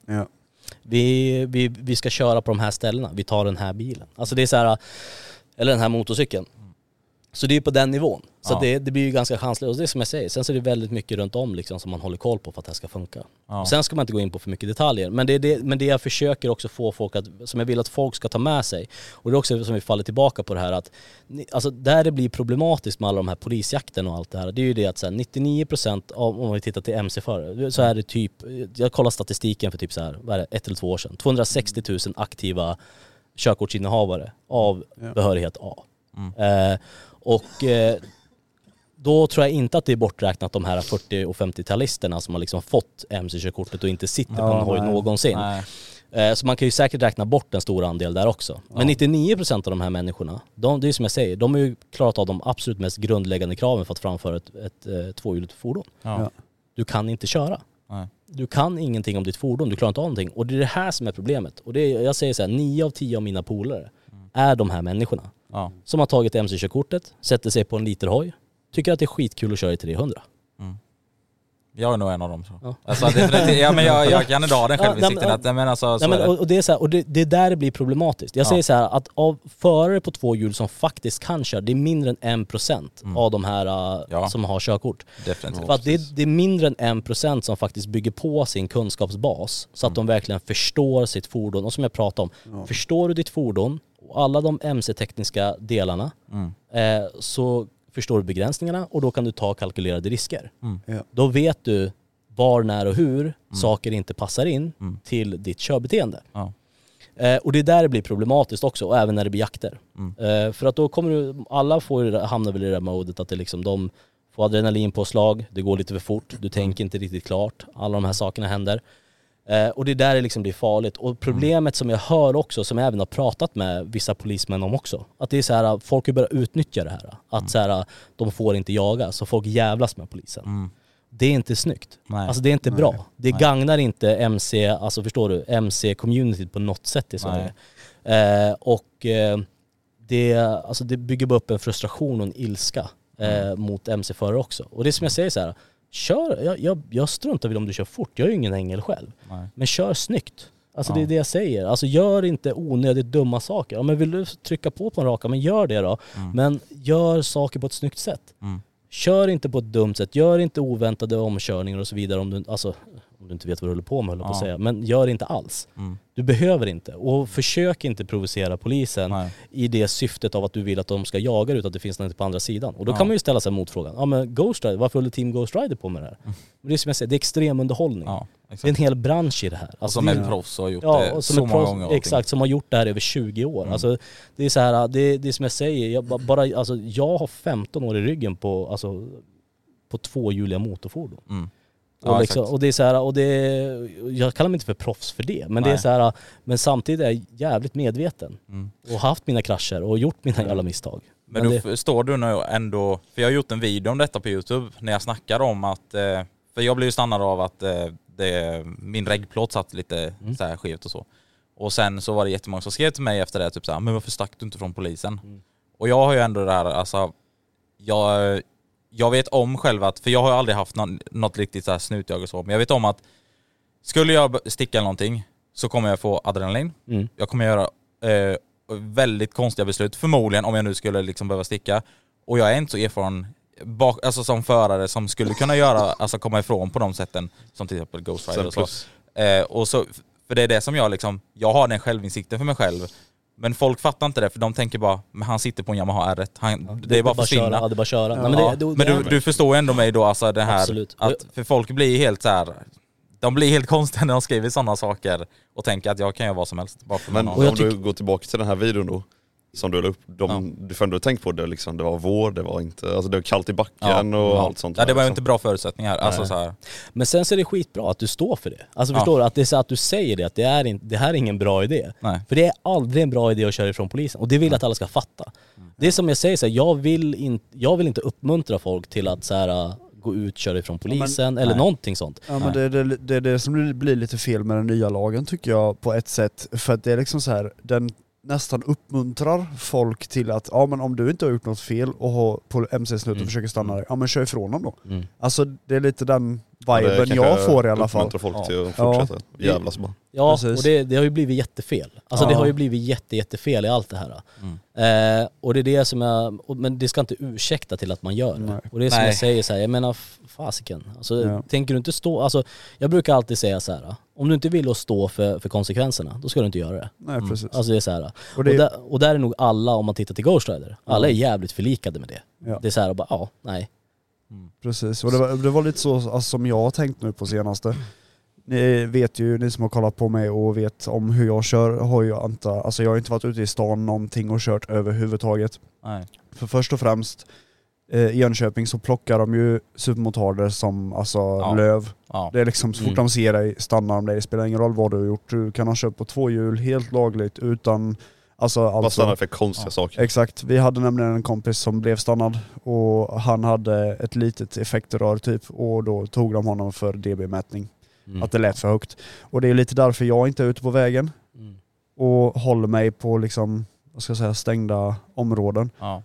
Ja. Vi, vi, vi ska köra på de här ställena, vi tar den här bilen. Alltså det är så här, eller den här motorcykeln. Så det är på den nivån. Så Ja. det, det blir ju ganska chanslöst. Och det är som jag säger, sen så är det väldigt mycket runt om liksom som man håller koll på för att det här ska funka. Ja. Och sen ska man inte gå in på för mycket detaljer. Men det, är det, men det jag försöker också få folk att, som jag vill att folk ska ta med sig, och det är också som vi faller tillbaka på det här att, alltså där det blir problematiskt med alla de här polisjakten och allt det här, det är ju det att så här, 99% av, om vi tittar till MC-förare, så är det typ, jag kollar statistiken för typ så här, vad är det, ett eller två år sedan, 260 000 aktiva körkortsinnehavare av behörighet A. Eh, och eh, då tror jag inte att det är borträknat de här 40 och 50-talisterna som har liksom fått MC-körkortet och inte sitter på Ja, en hoj nej. någonsin. Nej. Eh, Så man kan ju säkert räkna bort en stor andel där också. Men 99% av de här människorna, de, det är som jag säger, de har ju klarat av de absolut mest grundläggande kraven för att framföra ett, ett, eh, tvåhjuligt fordon. Ja. Du kan inte köra. Nej. Du kan ingenting om ditt fordon, du klarar inte av någonting. Och det är det här som är problemet. Och det är, jag säger så här, nio av tio av mina polare är de här människorna. Ja. Som har tagit MC-körkortet, sätter sig på en literhoj, tycker att det är skitkul att köra i 300. Jag är nog en av dem. Så. Ja. Alltså, ja, men jag, jag kan idag ha den Ja, självinsikten men- nej, men alltså, så Nej, men, är det. och, och det är så här, och det, det är där det blir problematiskt. Jag Ja. säger så här att av förare på två hjul som faktiskt kan köra, det är mindre än 1% av de här äh, Mm. Ja. som har körkort. Definitivt. För att det, är- det är mindre än 1% som faktiskt bygger på sin kunskapsbas så Mm. att de verkligen förstår sitt fordon. Och som jag pratade om, förstår du ditt fordon och alla de MC-tekniska delarna Mm. eh, så förstår du begränsningarna och då kan du ta kalkylerade risker. Ja. Då vet du var, när och hur Mm. saker inte passar in till ditt körbeteende. Ja. Eh, och det är där det blir problematiskt också, och även när det blir jakter. Mm. Eh, för att då kommer du, alla får hamnar väl i det där modet att det liksom, de får adrenalinpåslag, det går lite för fort, du tänker inte riktigt klart, alla de här sakerna händer. Eh, och det är där det liksom blir farligt. Och problemet som jag hör också, som jag även har pratat med vissa polismän om också, att det är så här, folk har börjat utnyttja det här. Att så här, de får inte jaga, så folk jävlas med polisen. Det är inte snyggt. Nej. Alltså det är inte Nej. bra. Det Nej. gagnar inte MC, alltså förstår du, MC-communityt på något sätt i Sverige. Eh, och eh, det, alltså det bygger bara upp en frustration och en ilska eh, mot MC-förare också. Och det är som jag säger så här, kör, jag, jag, jag struntar väl om du kör fort, jag är ju ingen ängel själv. Nej. Men kör snyggt. Alltså det Ja. är det jag säger. Alltså gör inte onödigt dumma saker. Ja, men vill du trycka på på en raka, men gör det då. Men gör saker på ett snyggt sätt. Mm. Kör inte på ett dumt sätt, gör inte oväntade omkörningar och så vidare om du, alltså, om du inte vet vad du håller på med höll jag på att Ja. säga. Men gör inte alls. Mm. Du behöver inte. Och försök inte provocera polisen Nej. i det syftet av att du vill att de ska jaga utan att det finns något på andra sidan. Och då Ja. kan man ju ställa sig motfrågan, ja men Ghost Rider, varför håller Team Ghost Rider på med det här? Men det är som jag säger, det är extremunderhållning. Ja, Det är en hel bransch i det här. Och Alltså, som det är proffs och har gjort Ja, det och som så många proffs- gånger. och. Exakt, som har gjort det här över 20 år. Mm. Alltså, det är så här, det, det är som jag säger, jag, ba- bara, alltså, jag har 15 år i ryggen på, alltså, på tvåhjuliga motorfordon. Mm. Och, Ja, liksom, och det är så här, och det, jag kallar mig inte för proffs för det, men det är Nej. så här, men samtidigt är jag jävligt medveten. Mm. Och haft mina krascher och gjort mina jävla misstag. Men, Men då det- förstår du nu ändå, för jag har gjort en video om detta på youtube när jag snackar om att, eh, för jag blev ju stannad av att eh, det, min reggplåt satt lite Mm. så här skevt och så. Och sen så var det jättemånga som skrev till mig efter det, typ så här, men varför stack du inte från polisen? Mm. Och jag har ju ändå det här, alltså, jag, jag vet om själv att, för jag har aldrig haft någon, något riktigt så här snutjag och så, men jag vet om att skulle jag sticka någonting så kommer jag få adrenalin. Mm. Jag kommer göra eh, väldigt konstiga beslut, förmodligen om jag nu skulle liksom behöva sticka. Och jag är inte så erfaren bak, alltså som förare som skulle kunna göra, alltså komma ifrån på de sätten som till exempel Ghost Rider och så. Eh, och så. För det är det som jag liksom, jag har den självinsikten för mig själv. Men folk fattar inte det för de tänker bara, men han sitter på en Yamaha R1, han, det är bara att försvinna. ja, det är bara att köra. Ja. Nej, men det, det du, förstår ändå mig då alltså det här, Absolut. att, för folk blir helt så här. de blir helt konstiga när de skriver sådana saker och tänker att jag kan göra vad som helst. Bara för Men om du går tillbaka till den här videon då, som du la upp, de, du får ändå tänka på det liksom, det var vår, det var inte, alltså det var kallt i backen och allt sånt. Ja det var ju liksom. inte bra förutsättningar. Alltså så här. Men sen så är det skitbra att du står för det. Alltså Ja. förstår du? Att det är så att du säger det, att det, är inte, det här är ingen bra idé. Nej. För det är aldrig en bra idé att köra ifrån polisen. Och det vill jag att alla ska fatta. Det är som jag säger så här, jag vill, in, jag vill inte uppmuntra folk till att så här, äh, gå ut, köra ifrån polisen eller nej. någonting sånt. Ja men det är det, det, det som blir lite fel med den nya lagen tycker jag på ett sätt. För att det är liksom så här, den nästan uppmuntrar folk till att, ja men om du inte har gjort något fel och har på MC-snuten försöker stanna dig, ja men kör ifrån dem då. Mm. Alltså det är lite den Ja, det viben kanske jag får i alla fall. uppmuntrar folk till att Ja. fortsätta jävlas bara. Ja, Precis. och det, det har ju blivit jättefel. Alltså det Ja. har ju blivit jätte, jättefel i allt det här. Eh, och det är det som jag, och- men det ska inte ursäkta till att man gör det. Nej. Och det är som Nej. jag säger så här, jag menar fasiken. Alltså Ja. tänker du inte stå, alltså jag brukar alltid säga så här. Om du inte vill att stå för, för konsekvenserna, då ska du inte göra det. Nej precis. Alltså det är så här. Och Och, det- där, och där är nog alla, om man tittar till Ghost Rider, alla är jävligt förlikade med det. Ja. Det är så här, bara, ja, nej. Precis, och det var, det var lite så alltså, som jag har tänkt nu på senaste. Ni vet ju, ni som har kollat på mig och vet om hur jag kör, har ju inte, alltså jag har inte varit ute i stan någonting och kört överhuvudtaget. Nej. För först och främst, i Jönköping så plockar de ju supermotarder som alltså löv. Ja. Det är liksom så fort Mm. de ser dig stannar de dig, det spelar ingen roll vad du har gjort. Du kan ha kört på två hjul helt lagligt utan alltså, Vad alltså stannar för konstiga saker? Exakt, vi hade nämligen en kompis som blev stannad och han hade ett litet effektrör typ och då tog de honom för dB-mätning. Mm. Att det lät för högt. Och det är lite därför jag inte är ute på vägen Mm. och håller mig på liksom, vad ska jag säga, stängda områden. Ja.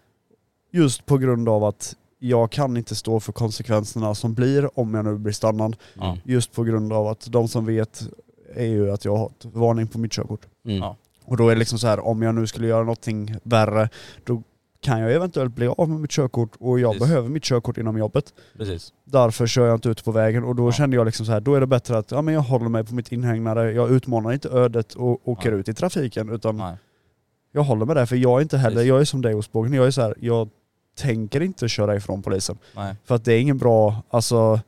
Just på grund av att jag kan inte stå för konsekvenserna som blir om jag nu blir stannad. Ja. Just på grund av att de som vet är ju att jag har ett varning på mitt körkort. Mm. Ja. Och då är det liksom så här, om jag nu skulle göra någonting värre, då kan jag eventuellt bli av med mitt körkort och jag Precis. behöver mitt körkort inom jobbet. Precis. Därför kör jag inte ut på vägen och då Ja. kände jag liksom så här, då är det bättre att ja, men jag håller mig på mitt inhägnade, jag utmanar inte ödet och åker Ja. ut i trafiken utan Nej. jag håller med det för jag är inte heller, Precis. jag är som dig Osbågen, jag är så här, jag tänker inte köra ifrån polisen. Nej. För att det är ingen bra, alltså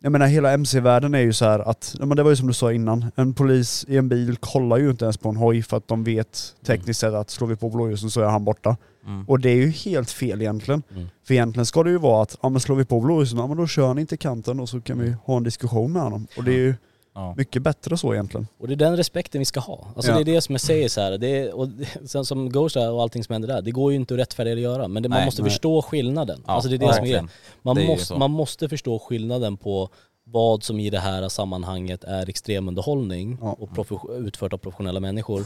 jag menar hela MC-världen är ju så här att, men det var ju som du sa innan, en polis i en bil kollar ju inte ens på en hoj för att de vet tekniskt sett att slår vi på blåljusen så är han borta. Mm. Och det är ju helt fel egentligen. Mm. För egentligen ska det ju vara att, ja men slår vi på blåljusen, ja men då kör han inte kanten och så kan vi ha en diskussion med honom. Och det är ju Ja. mycket bättre så egentligen. Och det är den respekten vi ska ha. Alltså Ja. det är det som jag säger så här. Det är, och sen som Ghost och allting som händer där, det går ju inte att rättfärdiga att göra. Men det, man Nej. måste Nej. förstå skillnaden. Ja, alltså det är det som är verkligen. grejen. Man, Det måste, man måste förstå skillnaden på vad som i det här sammanhanget är extremunderhållning Ja. och utfört av professionella människor.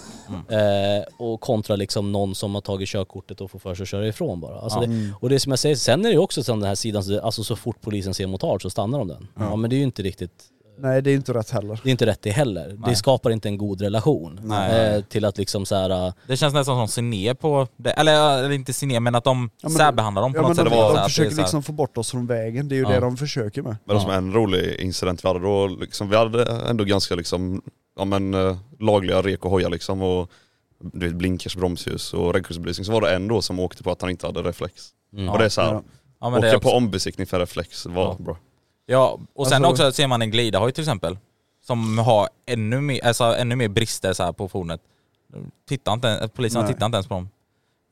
Mm. Eh, och kontra liksom någon som har tagit körkortet och får för sig att köra ifrån bara. Alltså Ja. det, och det som jag säger, sen är det ju också som den här sidan, så- alltså så fort polisen ser motard så stannar de den. Ja. men det är ju inte riktigt Nej det är inte rätt heller. det är inte rätt det heller. Nej. Det skapar inte en god relation. Nej. Eh, till att liksom så här, äh, Det känns nästan som ser ner på det, eller, eller inte ser ner men att de Ja, men- särbehandlar dem på Ja något de, sätt. de, att det är försöker här- liksom få bort oss från vägen, det är ju Ja. det de försöker med. Men det som en rolig incident vi hade då, liksom, vi hade ändå ganska liksom, ja men eh, lagliga rek och hojar liksom och du vet, blinkers, bromsljus och regskyddsbelysning. Så var det en då som åkte på att han inte hade reflex. mm. Och det är så här, Ja. ja, men det åka är också, på ombesiktning för reflex var Ja. bra. Ja, och sen Alltså- också ser man en glidahoj till exempel. Som har ännu mer, alltså, ännu mer brister så här på fordonet. Tittar inte, polisen Nej. tittar inte ens på dem.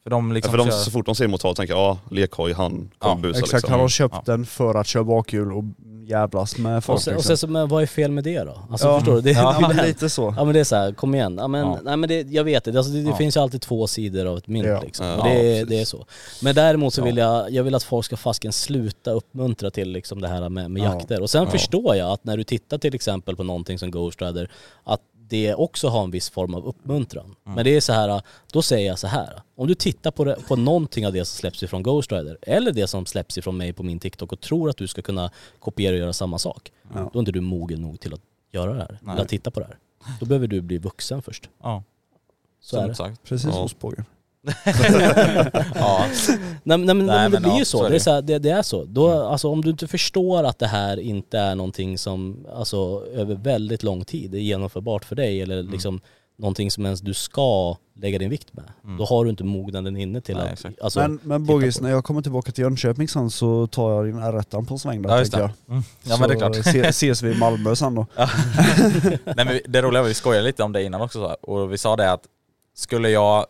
För de Ja, liksom för de, kör... så fort de ser motorn tänker jag, ja lekhoj, han Ja, kommer busa Exakt, liksom. han har köpt Ja. den för att köra bakhjul och jävlas med folk. och, sen, och sen så, men vad är fel med det då? Alltså Ja. förstår du? Det, ja, det, lite så. ja men det är så här, kom igen. Ja, men, Ja. Nej, men det, jag vet det, alltså, det, det Ja. finns ju alltid två sidor av ett mynt Ja. liksom. Ja, det, det är så. Men däremot så Ja. vill jag, jag vill att folk ska fasken sluta uppmuntra till liksom det här med, med Ja. jakter. Och sen Ja. förstår jag att när du tittar till exempel på någonting som Ghost Rider, att det också har en viss form av uppmuntran. Mm. Men det är så här, då säger jag så här. Om du tittar på, det, på någonting av det som släpps ifrån Ghost Rider, eller det som släpps ifrån mig på min TikTok och tror att du ska kunna kopiera och göra samma sak, Ja. då är inte du mogen nog till att göra det här, Nej. eller att titta på det här. Då behöver du bli vuxen först. Ja, Så som är det. sagt. Precis, Ja. ostbågen. Ja. Nej, men- nej, men, Nej, men det blir ju så det, är så här, det, det är så. Då, alltså, om du inte förstår att det här inte är någonting som alltså, över väldigt lång tid är genomförbart för dig eller Mm. liksom någonting som ens du ska lägga din vikt med. Då har du inte mognaden inne till Nej, att... Alltså, men men på. när jag kommer tillbaka till Jönköping sen så tar jag din R1 på en sväng där Ja, just tänker det. jag. Mm. Ja men det är klart. Så se- ses vi i Malmö sen då. Nej men det roliga var, vi skojade lite om det innan också så här, och vi sa det att skulle jag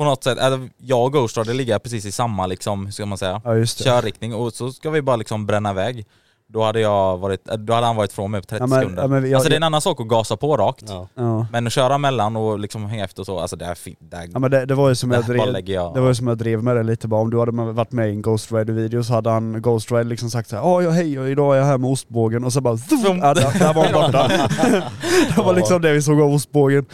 på något sätt, alltså, jag och Ghost Rider ligger precis i samma liksom, hur ska man säga, Ja just det. körriktning och så ska vi bara liksom bränna iväg. Då hade jag varit, äh, då hade han varit från mig på 30 Ja, men- sekunder. ja, men jag- alltså det är en annan sak att gasa på rakt. Ja. Ja. Men att köra mellan och liksom hänga efter och så, alltså det är fint. Det är, Ja men det, det var ju som jag drev, lägger jag. det var ju som jag drev med det lite bara, om du hade varit med i en Ghost Rider video så hade han Ghost Rider liksom sagt såhär ja hej och idag är jag här med ostbågen och så bara zoom, ja, där, där var han borta. det var liksom det vi såg av ostbågen.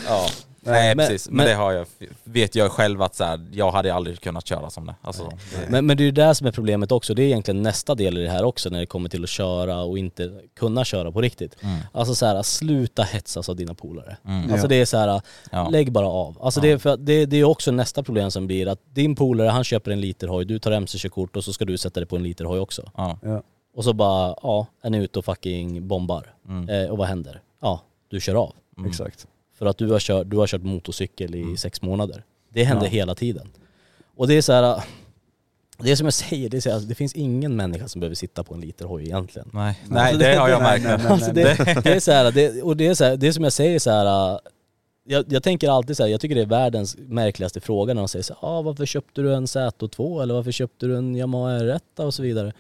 Ja. Nej men- precis, men, men- det har jag, vet jag själv att så här, jag hade aldrig kunnat köra som det. Alltså, det Men, men det är ju det som är problemet också, det är egentligen nästa del i det här också när det kommer till att köra och inte kunna köra på riktigt. Mm. Alltså så här, sluta hetsas av dina polare. Mm. Alltså Ja. det är så här, Ja. lägg bara av. Alltså det, är för, det, det är också nästa problem som blir att din polare han köper en literhoj, du tar mc-körkort och så ska du sätta dig på en literhoj också. Ja. Ja. Och så bara, ja, är ni ute och fucking bombar. Mm. Eh, och vad händer? Ja, du kör av. Mm. Exakt. För att du har kört, du har kört motorcykel i Mm. sex månader. Det händer Ja. hela tiden. Och det är så här. Det som jag säger, det, är så här, det finns ingen människa som behöver sitta på en literhoj egentligen. Nej, nej Alltså, det, har jag nej, märkt nu. Alltså det, det är så här, det, och det är så här, det är som jag säger så här. Jag, jag tänker alltid så här, jag tycker det är världens märkligaste fråga när de säger så här, ah, varför köpte du en Z2 eller varför köpte du en Yamaha R1 och så vidare.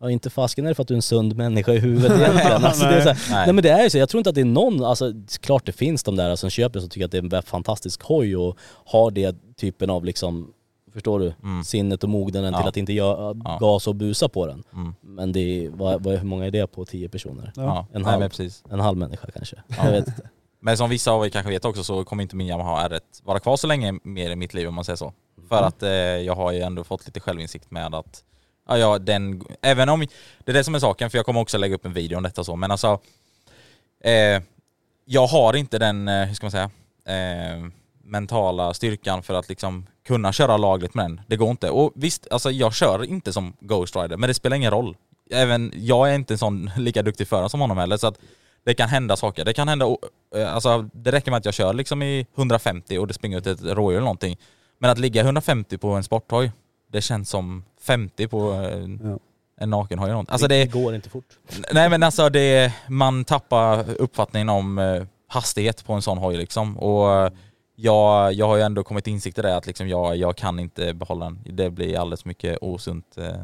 Ja inte fasken är det för att du är en sund människa i huvudet egentligen. Alltså, det är så här, Nej. nej men det är ju så, jag tror inte att det är någon, alltså klart det finns de där som köper som tycker att det är en fantastisk hoj och har det typen av liksom, förstår du, Mm. sinnet och mognaden till Ja. att inte göra Ja. gas och busa på den. Mm. Men det är, vad, vad, hur många är det på tio personer? Ja. En Nej, halv. precis. En halv människa kanske. Jag vet inte. Men som vissa av er kanske vet också så kommer inte min Yamaha R1 vara kvar så länge mer i mitt liv om man säger så. För att eh, jag har ju ändå fått lite självinsikt med att, ja, ja den, även om, det är det som är saken för jag kommer också lägga upp en video om detta och så, men alltså eh, jag har inte den, eh, hur ska man säga, eh, mentala styrkan för att liksom kunna köra lagligt med den. Det går inte. Och visst, alltså jag kör inte som Ghost Rider, men det spelar ingen roll. Även jag är inte en sån lika duktig förare som honom heller, så att det kan hända saker. Det kan hända, eh, alltså det räcker med att jag kör liksom i 150 och det springer ut ett rådjur eller någonting. Men att ligga 150 på en sporthoj, det känns som 50 på en, Ja. en nakenhoj. Alltså det, det, går inte fort. Nej men alltså det, man tappar uppfattningen om eh, hastighet på en sån hoj liksom. Och eh, jag, jag har ju ändå kommit insikt i det att liksom jag, jag kan inte behålla den. Det blir alldeles mycket osunt eh,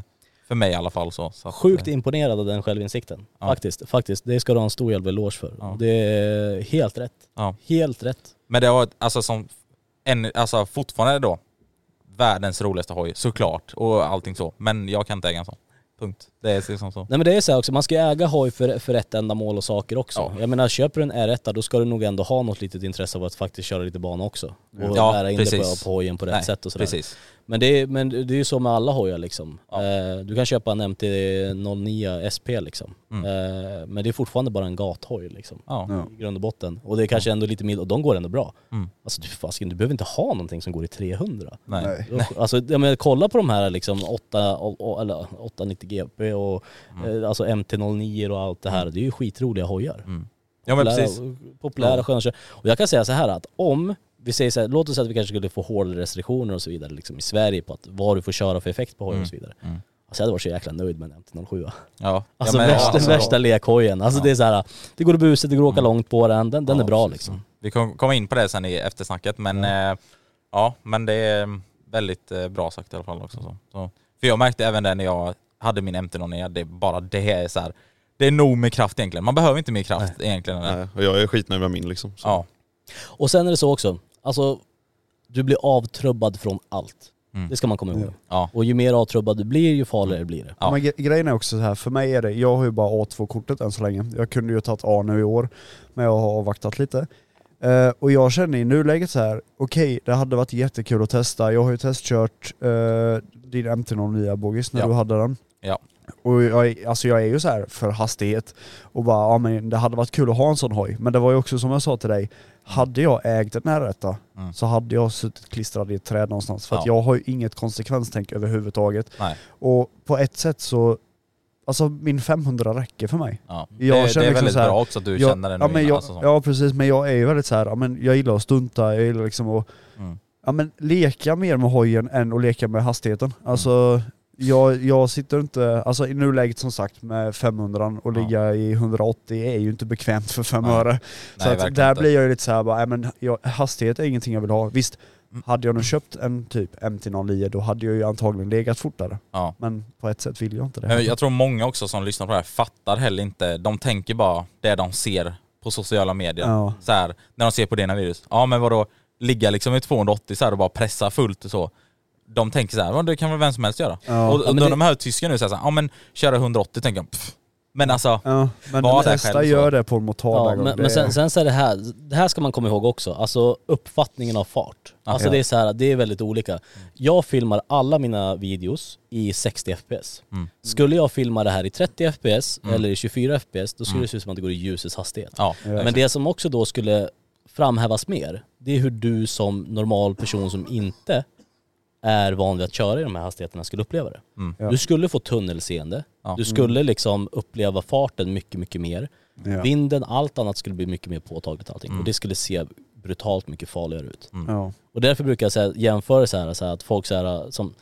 för mig i alla fall. Så, så att, Sjukt eh, imponerad av den självinsikten. Ja. Faktiskt, faktiskt. Det ska du ha en stor jävla eloge för. Ja. Det är helt rätt. Ja. Helt rätt. Men det har alltså som, en, alltså fortfarande då, världens roligaste hoj såklart och allting så. Men jag kan inte äga en sån. Punkt. Det är liksom så. Nej men det är så här också, man ska ju äga hoj för, för rätt ändamål och saker också. Ja. Jag menar köper du en R1 då ska du nog ändå ha något litet intresse av att faktiskt köra lite bana också. Och Ja, lära in dig på, precis. på hojen på rätt Nej, sätt och sådär. Precis. Men det, är, men det är ju så med alla hojar liksom. Eh, du kan köpa en MT-09 SP liksom. Mm. Eh, men det är fortfarande bara en gathoj liksom. Ja. Ja. I grund och botten. Och det är kanske ändå lite mild, och de går ändå bra. Mm. Alltså du, fasken, du behöver inte ha någonting som går i 300. Nej. Nej. Alltså jag menar, kolla på de här liksom 8, och- och- eller 890 GP och eh, alltså MT-09 och allt det här. Det är ju skitroliga hojar. Mm. Ja men precis. Populära, populära Ja. sköna. Och jag kan säga så här att om vi säger så här, låt oss säga att vi kanske skulle få hårdare restriktioner och så vidare liksom i Sverige på att vad du får köra för effekt på hojen och så vidare. Mm. Alltså jag hade varit så jäkla nöjd med en MT-07. Ja. Alltså, ja, men, värsta, alltså, värsta lekhojen. Alltså Ja. det är så här, det går att busa, det går att åka Mm. långt på den. Den, den Ja, är bra precis. liksom. Vi kommer komma in på det sen i eftersnacket men ja, ja men det är väldigt eh, bra sagt i alla fall också. Så. Så. För jag märkte även det när jag hade min MT-09, det är bara det är så här. Det är nog med kraft egentligen. Man behöver inte mer kraft egentligen. än det. Nej, och jag är skitnöjd med min liksom. Så. Ja. Och sen är det så också, alltså du blir avtrubbad från allt. Mm. Det ska man komma ihåg. Ja. Och ju mer avtrubbad du blir, ju farligare blir det. Ja. Men gre- grejen är också så här, för mig är det, jag har ju bara A2-kortet än så länge. Jag kunde ju tagit A nu i år, men jag har avvaktat lite. Eh, och jag känner i nuläget så här, okej det hade varit jättekul att testa. Jag har ju testkört uh, din MT-09 Bogis när Ja. du hade den. Ja. Och jag, är- alltså jag är ju så här för hastighet och bara, ja men det hade varit kul att ha en sån hoj. Men det var ju också som jag sa till dig, Hade jag ägt en R1 Mm. så hade jag suttit klistrad i ett träd någonstans. För att Ja. jag har ju inget konsekvenstänk överhuvudtaget. Nej. Och på ett sätt så, alltså min 500 räcker för mig. Ja. Jag det, det känner är liksom väldigt här- bra också att du jag, känner det nu ja, men jag, alltså så. ja precis, men jag är ju väldigt så här, ja, men jag gillar att stunta, jag gillar liksom att Mm. ja, men leka mer med hojen än att leka med hastigheten. Alltså jag, jag sitter inte, alltså i nuläget som sagt med 500 och Ja. ligga i 180 är ju inte bekvämt för fem öre. Så Nej, att där inte. blir jag ju lite såhär bara, nej, men jag, hastighet är ingenting jag vill ha. Visst, Mm. hade jag nu köpt en typ MT-09 då hade jag ju antagligen legat fortare. Ja. Men på ett sätt vill jag inte det. Jag tror många också som lyssnar på det här fattar heller inte, de tänker bara det de ser på sociala medier. Ja. Så här, när de ser på dina videos. Ja men vadå, ligga liksom i 280 så här och bara pressa fullt och så. De tänker så här, "Ja, det kan väl vem som helst göra. Ja. Och, och då det- de här tyskarna nu säger så här, ja men köra 180 tänker jag, pff. Men alltså, Ja, men Var de flesta själv så. gör det på en motard Ja, men, men sen, sen så är det här, det här ska man komma ihåg också, alltså uppfattningen av fart. Alltså Ja. det är så här, det är väldigt olika. Jag filmar alla mina videos i 60 fps. Mm. Skulle jag filma det här i 30 fps Mm. eller i 24 fps, då skulle Mm. det se ut som att det går i ljusets hastighet. ja. Ja. Men det som också då skulle framhävas mer, det är hur du som normal person som inte är van vid att köra i de här hastigheterna skulle uppleva det. Mm. Ja. Du skulle få tunnelseende, Ja. du skulle liksom uppleva farten mycket, mycket mer. Ja. Vinden, allt annat skulle bli mycket mer påtagligt allting. Mm. Och det skulle se brutalt mycket farligare ut. Ja. Och därför brukar jag säga, jämföra så här, så här att folk så här, som...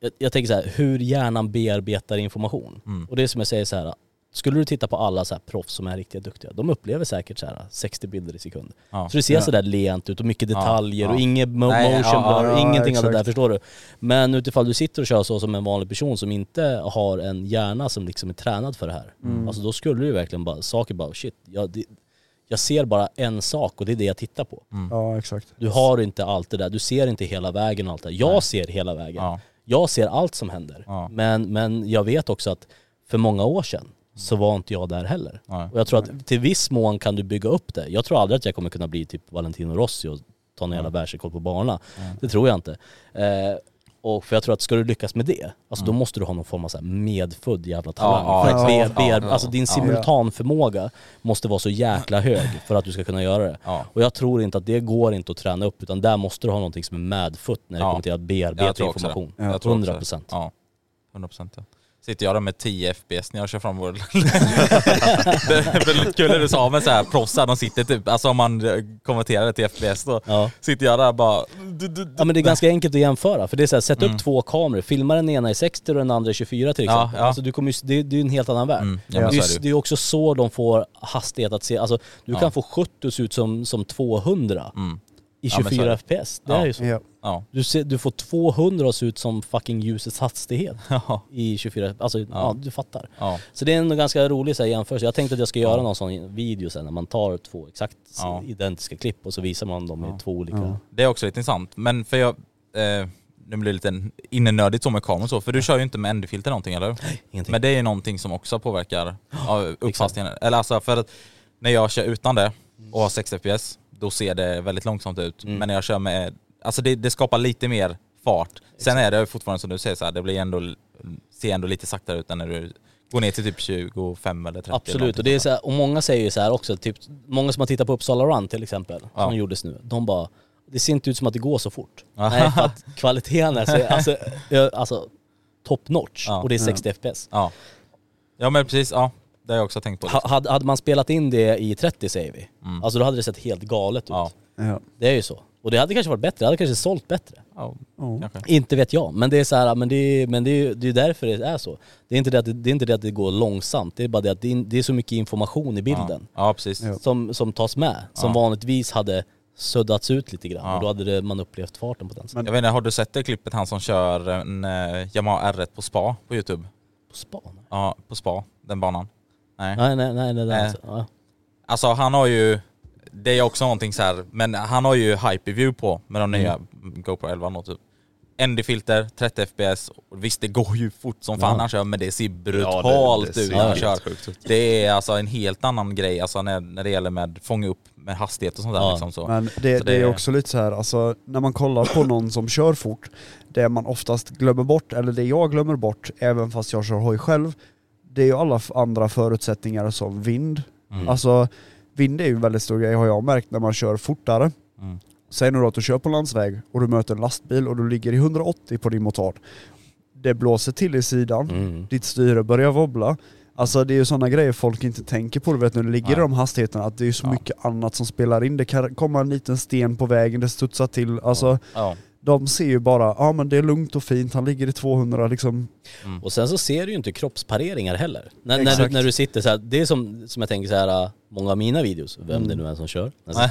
Jag, jag tänker så här, hur hjärnan bearbetar information. Mm. Och det är som jag säger så här, skulle du titta på alla så här proffs som är riktigt duktiga, de upplever säkert så här 60 bilder i sekund. Ja. Så det ser Ja. sådär lent ut och mycket detaljer ja. och inget mo- Nej, motion blur, ja, ingenting av det där förstår du. Men utifall du sitter och kör så som en vanlig person som inte har en hjärna som liksom är tränad för det här. Mm. Alltså då skulle du ju verkligen bara, saker bara shit, jag, det, jag ser bara en sak och det är det jag tittar på. ja, exakt. Du har inte allt det där, du ser inte hela vägen och allt det där. Jag ser hela vägen. Ja. Jag ser allt som händer. Ja. Men, men jag vet också att för många år sedan så var inte jag där heller. Nej. Och jag tror att till viss mån kan du bygga upp det. Jag tror aldrig att jag kommer kunna bli typ Valentino Rossi och ta en jävla världsrekord på bana. Det tror jag inte. Eh, och för jag tror att ska du lyckas med det, alltså då måste du ha någon form av så medfödd jävla talang. Ja, ja, be, be, Ja, alltså din simultanförmåga måste vara så jäkla hög för att du ska kunna göra det. Och jag tror inte att det går inte att träna upp utan där måste du ha någonting som är medfött när det kommer till att bearbeta information. Jag tror också 100 det. procent. Ja, 100 procent ja. Sitter jag där med 10 FPS när jag kör fram vår... det är väldigt kul när du sa med så här proffs här, de sitter typ, alltså om man konverterar det till FPS då, Ja. sitter jag där bara... Du, du, du. Ja men det är ganska enkelt att jämföra, för det är så här, sätt Mm. upp två kameror, filma den ena i 60 och den andra i 24 till Ja, exempel. ja. Alltså du kommer, det, det är ju en helt annan värld. Mm, ja, det, men är, det är också så de får hastighet att se, alltså du Ja. kan få 70 att se ut som, som 200 Mm. i Ja, men så är 24 det. FPS. Det Ja. är ju så. Ja. Ja. Du, ser, du får 200 att se ut som fucking ljusets hastighet Ja. i 24, alltså ja, du fattar. Ja. Så det är en ganska rolig så här, jämförelse. Jag tänkte att jag ska göra Ja. någon sån video sen när man tar två exakt Ja. identiska klipp och så visar man dem Ja. i två olika... Ja. Det är också lite intressant, men för jag... Eh, nu blir det lite innenördigt så med kameran och så, för du kör ju inte med ND-filter någonting eller? Ingenting. Men det är ju någonting som också påverkar ja, uppfattningen. Eller alltså för att när jag kör utan det och har 60 FPS, då ser det väldigt långsamt ut. Mm. Men när jag kör med, alltså det, det skapar lite mer fart. Sen är det fortfarande som du säger så här, det blir ändå, ser ändå lite saktare ut än när du går ner till typ 25 eller 30. eller Absolut, och, det är så här, och många säger ju så här också, typ, många som har tittat på Uppsala Run till exempel, Ja. som gjordes nu, de bara det ser inte ut som att det går så fort. Ja. Nej, för att kvaliteten är så, alltså, alltså top notch Ja. och det är 60 FPS. Ja. ja men precis, ja. Det har jag också tänkt på. Ha, hade, hade man spelat in det i 30 säger vi, Mm. alltså då hade det sett helt galet ut. Ja. Ja. Det är ju så. Och det hade kanske varit bättre, det hade kanske sålt bättre. Ja, kanske. Inte vet jag, men det är så här, men det är, men det är, det är därför det är så. Det är, inte det, att det, det är inte det att det går långsamt, det är bara det att det är, det är så mycket information i bilden. Ja, ja precis. Som, som tas med, som Ja. vanligtvis hade suddats ut lite grann Ja. och då hade det, man upplevt farten på den. Men- Jag vet inte, har du sett det klippet han som kör en eh, Yamaha R1 på spa på youtube? På span? Ja, på spa, den banan. Nej. Nej nej nej, nej, nej. Nej. Alltså, ja. Alltså han har ju, det är också någonting så här, men han har ju hyperview på med de nya GoPro 11 och typ. ND-filter, 30 FPS, och visst det går ju fort som fan Ja. han kör men det ser Ja, brutalt det, det ut när han kör. Det är alltså en helt annan grej alltså när, när det gäller med fånga upp med hastighet och sånt där Ja. liksom så. Men det, Så det, det- är också lite så här, alltså när man kollar på någon som kör fort, det man oftast glömmer bort, eller det jag glömmer bort, även fast jag kör hoj själv, det är ju alla andra förutsättningar som vind. Mm. Alltså vind är ju en väldigt stor grej har jag märkt när man kör fortare. Mm. Säg nu då att du kör på landsväg och du möter en lastbil och du ligger i 180 på din motard. Det blåser till i sidan, Mm. ditt styre börjar wobbla. Alltså det är ju sådana grejer folk inte tänker på du vet när du ligger i Nej. de hastigheterna, att det är så Ja. mycket annat som spelar in. Det kan komma en liten sten på vägen, det studsar till. Alltså Ja. De ser ju bara, ja men det är lugnt och fint, han ligger i 200 liksom. Och sen så ser du ju inte kroppspareringar heller. När, när, du, när du sitter så här, det är som, som jag tänker så här, många av mina videos, vem det nu är som kör. Alltså,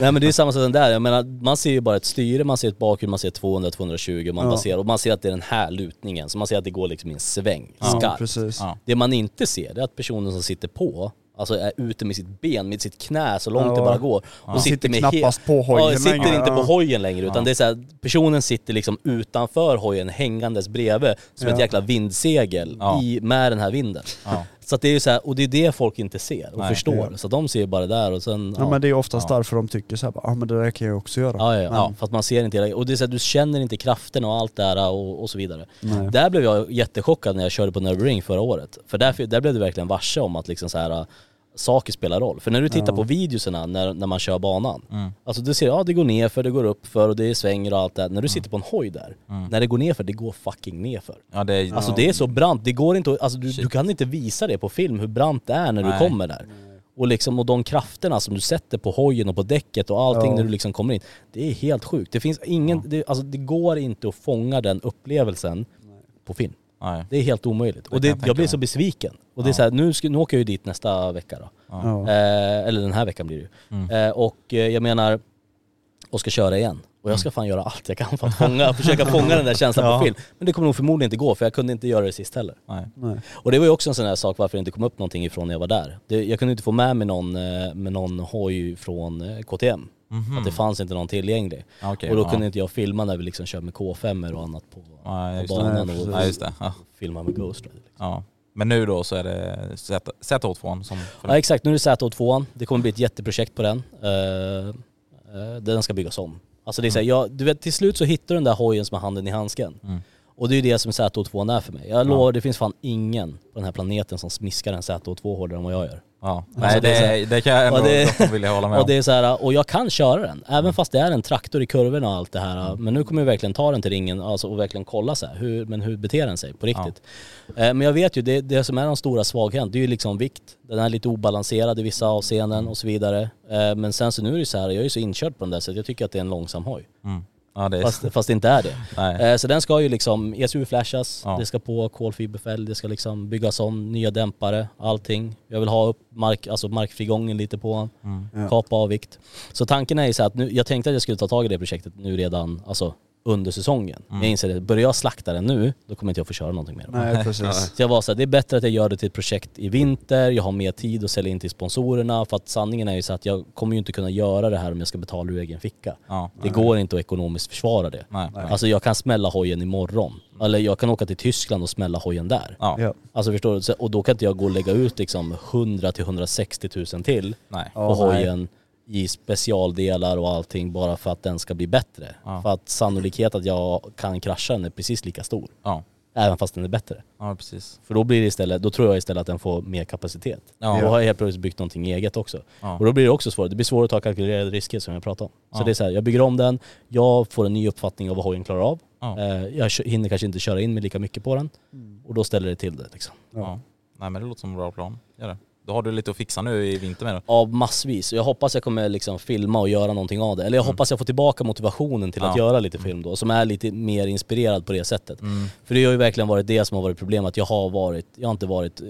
Nej men det är samma sak där, jag menar man ser ju bara ett styre, man ser ett bakhjul, man ser 200-220 man Ja. ser, och man ser att det är den här lutningen, så man ser att det går liksom i en sväng, Ja, skarpt. precis. Ja. Det man inte ser det är att personen som sitter på, alltså är ute med sitt ben, med sitt knä så långt Ja. det bara går. Och Sitter knappast på hojen ja, sitter längre, inte på ja. hojen längre utan Ja. det är så här, personen sitter liksom utanför hojen hängandes bredvid som ett Ja. jäkla vindsegel Ja. i, med den här vinden. Ja. Så att det är ju så här, och det är det folk inte ser och Nej. förstår. Ja. Så de ser bara det där och sen... Ja, men det är oftast därför de tycker så här, ja men det där kan jag också göra. Ja, ja, ja. För att man ser inte hela, och det är så här, du känner inte kraften och allt det här och, och så vidare. Nej. Där blev jag jättechockad när jag körde på Nürburgring förra året. För där, där blev du verkligen varse om att liksom så här, saker spelar roll. För när du tittar på videoserna när, när man kör banan, Mm. alltså du ser, ja det går ner för det går upp för och det svänger och allt det. När du sitter på en hoj där, när det går ner för det går fucking ner för. Ja det är... Alltså det är så brant, det går inte alltså du, du kan inte visa det på film hur brant det är när du Nej. kommer där. Och liksom, och de krafterna som du sätter på hojen och på däcket och allting Ja. när du liksom kommer in. Det är helt sjukt. Det finns ingen, det, alltså det går inte att fånga den upplevelsen på film. Nej. Det är helt omöjligt. och kan det, jag jag, blir så besviken. Och det är Ja. så här, nu, ska, nu åker jag ju dit nästa vecka då. Ja. Eh, eller den här veckan blir det ju. Mm. Eh, och eh, jag menar, och ska köra igen. Och jag ska fan göra allt jag kan för att fånga, försöka fånga den där känslan Ja. på film. Men det kommer nog förmodligen inte gå för jag kunde inte göra det sist heller. Nej. Nej. Och det var ju också en sån här sak varför det inte kom upp någonting ifrån när jag var där. Det, jag kunde inte få med mig någon, eh, med någon hoj från eh, KTM. Mhm. Att det fanns inte någon tillgänglig. Okej, och då ja. kunde inte jag filma när vi liksom kör med K5 och annat på, Ja, på det. banan Nej, och, Ja det. Ja. filma med Ghost Rider. ja. Men nu då så är det Z- ZH2 som... Ja exakt, nu är det ZH2, det kommer bli ett jätteprojekt på den. Eh, eh, den ska byggas om. Alltså det är så här, jag, du vet till slut så hittar du den där hojen som har handen i handsken. Mm. Och det är ju det som ZH2 är för mig. Jag lovar, det finns fan ingen på den här planeten som smiskar en ZH2 hårdare än vad jag gör. Ja. Alltså, Nej det det, det kan jag ändå Och det- vilja hålla med Och om. det är så här, och jag kan köra den, även fast det är en traktor i kurvorna och allt det här. Men nu kommer jag verkligen ta den till ringen alltså, och verkligen kolla så här, hur, men hur beter den sig på riktigt. Eh, Men jag vet ju, det, det som är de stora svagheterna, det är ju liksom vikt. Den är lite obalanserad i vissa avseenden och så vidare. Eh, Men sen så nu är det så här, jag är ju så inkörd på den där så jag tycker att det är en långsam hoj. Mm. Ja det är... Fast, fast det inte är det. Nej. Eh, Så den ska ju liksom ECU-flashas, Ja. det ska på kolfiberfälg, det ska liksom byggas om, nya dämpare, allting. Jag vill ha upp mark, alltså markfrigången lite på Mm. Kapa av vikt. Så tanken är ju så att nu, jag tänkte att jag skulle ta tag i det projektet nu redan, alltså under säsongen. Men jag inser att börjar jag slakta den nu, då kommer inte jag få köra någonting mer. Nej precis. Så jag var så här, det är bättre att jag gör det till ett projekt i vinter, jag har mer tid att sälja in till sponsorerna för att sanningen är ju så att jag kommer ju inte kunna göra det här om jag ska betala ur egen ficka. Ja. Det går inte att ekonomiskt försvara det. Nej. Nej. Alltså jag kan smälla hojen imorgon. Eller jag kan åka till Tyskland och smälla hojen där. Ja. Alltså förstår du? Och då kan inte jag gå och lägga ut liksom 100 till 160 000 till Nej. på hojen i specialdelar och allting bara för att den ska bli bättre. Ja. För att sannolikhet att jag kan krascha den är precis lika stor. Ja. Även fast den är bättre. Ja precis. För då blir det istället, då tror jag istället att den får mer kapacitet. Ja. Då har jag helt plötsligt byggt någonting eget också. Ja. Och då blir det också svårt. Det blir svårt att ta kalkylerade risker som jag pratade om. Så Ja. det är så här, jag bygger om den, jag får en ny uppfattning av vad hojen klarar av. Ja. Eh, Jag hinner kanske inte köra in mig lika mycket på den. Och då ställer det till det liksom. Ja. Nej men det låter som en bra plan. Gör det. Då har du lite att fixa nu i vinter med då. Av massvis. Jag hoppas jag kommer liksom filma och göra någonting av det. Eller jag hoppas jag får tillbaka motivationen till att Ja. göra lite film då. Som är lite mer inspirerad på det sättet. Mm. För det har ju verkligen varit det som har varit problemet. Att jag har varit, jag har inte varit eh,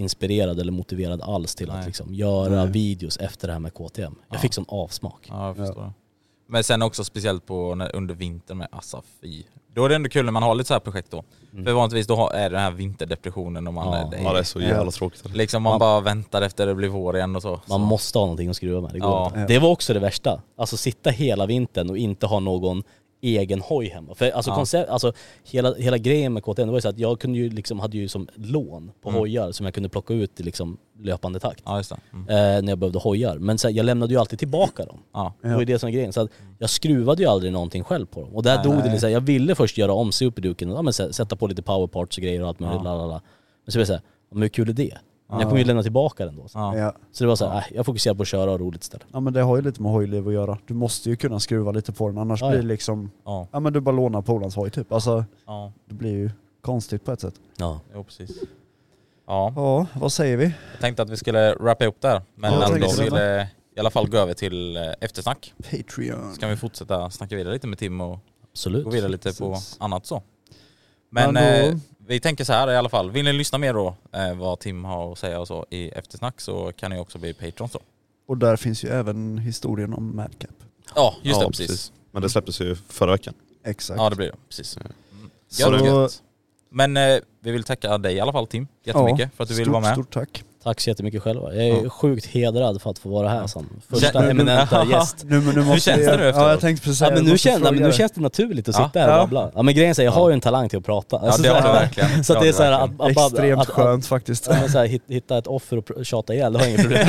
inspirerad eller motiverad alls till Nej. att liksom göra Nej. videos efter det här med KTM. Jag Ja. fick som avsmak. Ja jag förstår det. Men sen också speciellt på när, under vintern med alltså fy. Då är det ändå kul när man har lite så här projekt då. För vanligtvis då har, är det den här vinterdepressionen och man Ja. är, det är, Ja det är så jävla tråkigt. liksom man Man- bara väntar efter det blir vår igen och så. Man så. måste ha någonting att skruva med, det går Ja. inte. Det var också det värsta. Alltså sitta hela vintern och inte ha någon egen hoj hemma. För alltså, Ja. koncept, alltså hela, hela grejen med KTM det var ju så att jag kunde ju liksom, hade ju som lån på Mm. hojar som jag kunde plocka ut i liksom löpande takt. Ja det. Mm. Eh, när jag behövde hojar. Men så här, jag lämnade ju alltid tillbaka dem. Ja. Det var ju det som är grejen. Så att jag skruvade ju aldrig någonting själv på dem. Och där Nej. dog det lite så här, jag ville först göra om superduken, ja, men sä- sätta på lite powerparts och grejer och allt möjligt. Ja. lalala. Men så var jag såhär, hur kul är det? Men jag kommer ju lämna tillbaka den då. Så, Ja. Så det var såhär, jag fokuserar på att köra och ha roligt istället. ja men det har ju lite med hojliv att göra. Du måste ju kunna skruva lite på den annars Ja, ja. blir det liksom, Ja, ja men du bara lånar polarns hoj typ. Alltså ja, det blir ju konstigt på ett sätt. Ja. jo precis. Ja, Ja, vad säger vi? jag tänkte att vi skulle wrappa upp där. Men Ja, jag att vi tänkte det skulle i alla fall gå över till eh, eftersnack. Patreon. Så kan vi fortsätta snacka vidare lite med Tim och Absolut. gå vidare lite på Precis. annat så. Men Men då- eh, vi tänker så här i alla fall. Vill ni lyssna mer då eh, vad Tim har att säga och så i eftersnack så kan ni också bli Patreon så. Och där finns ju även historien om Madcap. Ja, just Ja, det, precis. Men det släpptes ju förra veckan. Exakt. Ja det blir det, precis. Ja. Mm. Så-. Men eh, vi vill tacka dig i alla fall Tim, jättemycket Ja, för att du vill stort, vara med. Stort tack. Tack så jättemycket själva. Jag är Ja. sjukt hedrad för att få vara här som första eminenta gäst. Nu, men nu måste känns det nu Ja efteråt? jag tänkte precis Ja men nu, måste känner, men nu känns det naturligt att Ja. sitta här och Ja. babbla. Ja men grejen är, jag har ju en talang till att prata. Ja Alltså, det har så du verkligen. Så att det är så här att, att, att, Extremt att, att, skönt faktiskt. ja, så här, hit- hitta ett offer och tjata ihjäl, det har jag inget problem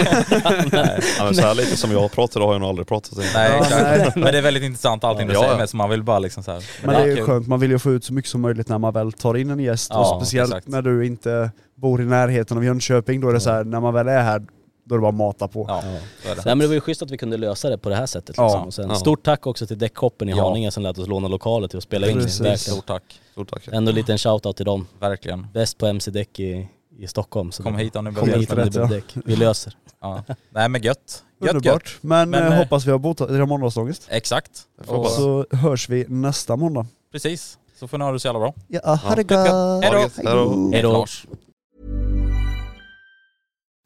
med. Ja, men så här lite som jag pratar har jag nog aldrig pratat innan. Nej Ja, exakt. Men det är väldigt intressant allting du Ja, säger ja. med så man vill bara liksom så här. Men det är ju skönt, man vill ju få ut så mycket som möjligt när man väl tar in en gäst Ja, och speciellt när du inte bor i närheten av Jönköping, då är det så här, när man väl är här, då är det bara att mata på. Ja, det. Så, ja, men det var ju schysst att vi kunde lösa det på det här sättet Ja. liksom. och sen, Ja. Stort tack också till Däckhoppen i Ja. Haninge som lät oss låna lokaler till att spela in. Verkligen. Stort tack. Stort tack. Ändå en liten shoutout till dem. Verkligen. Bäst på MC-däck i, i Stockholm. Så Kom hit om ni behöver ja. däck. Vi löser. Ja. Nej men gött. Gött gött. Underbart. Men, Men, eh, eh, hoppas vi har botat era måndagsångest. Exakt. Och. Så hörs vi nästa måndag. precis. Så får ni ha det så jävla bra. Ja, ha det gött, gött. gött! Hej då. Hejdå.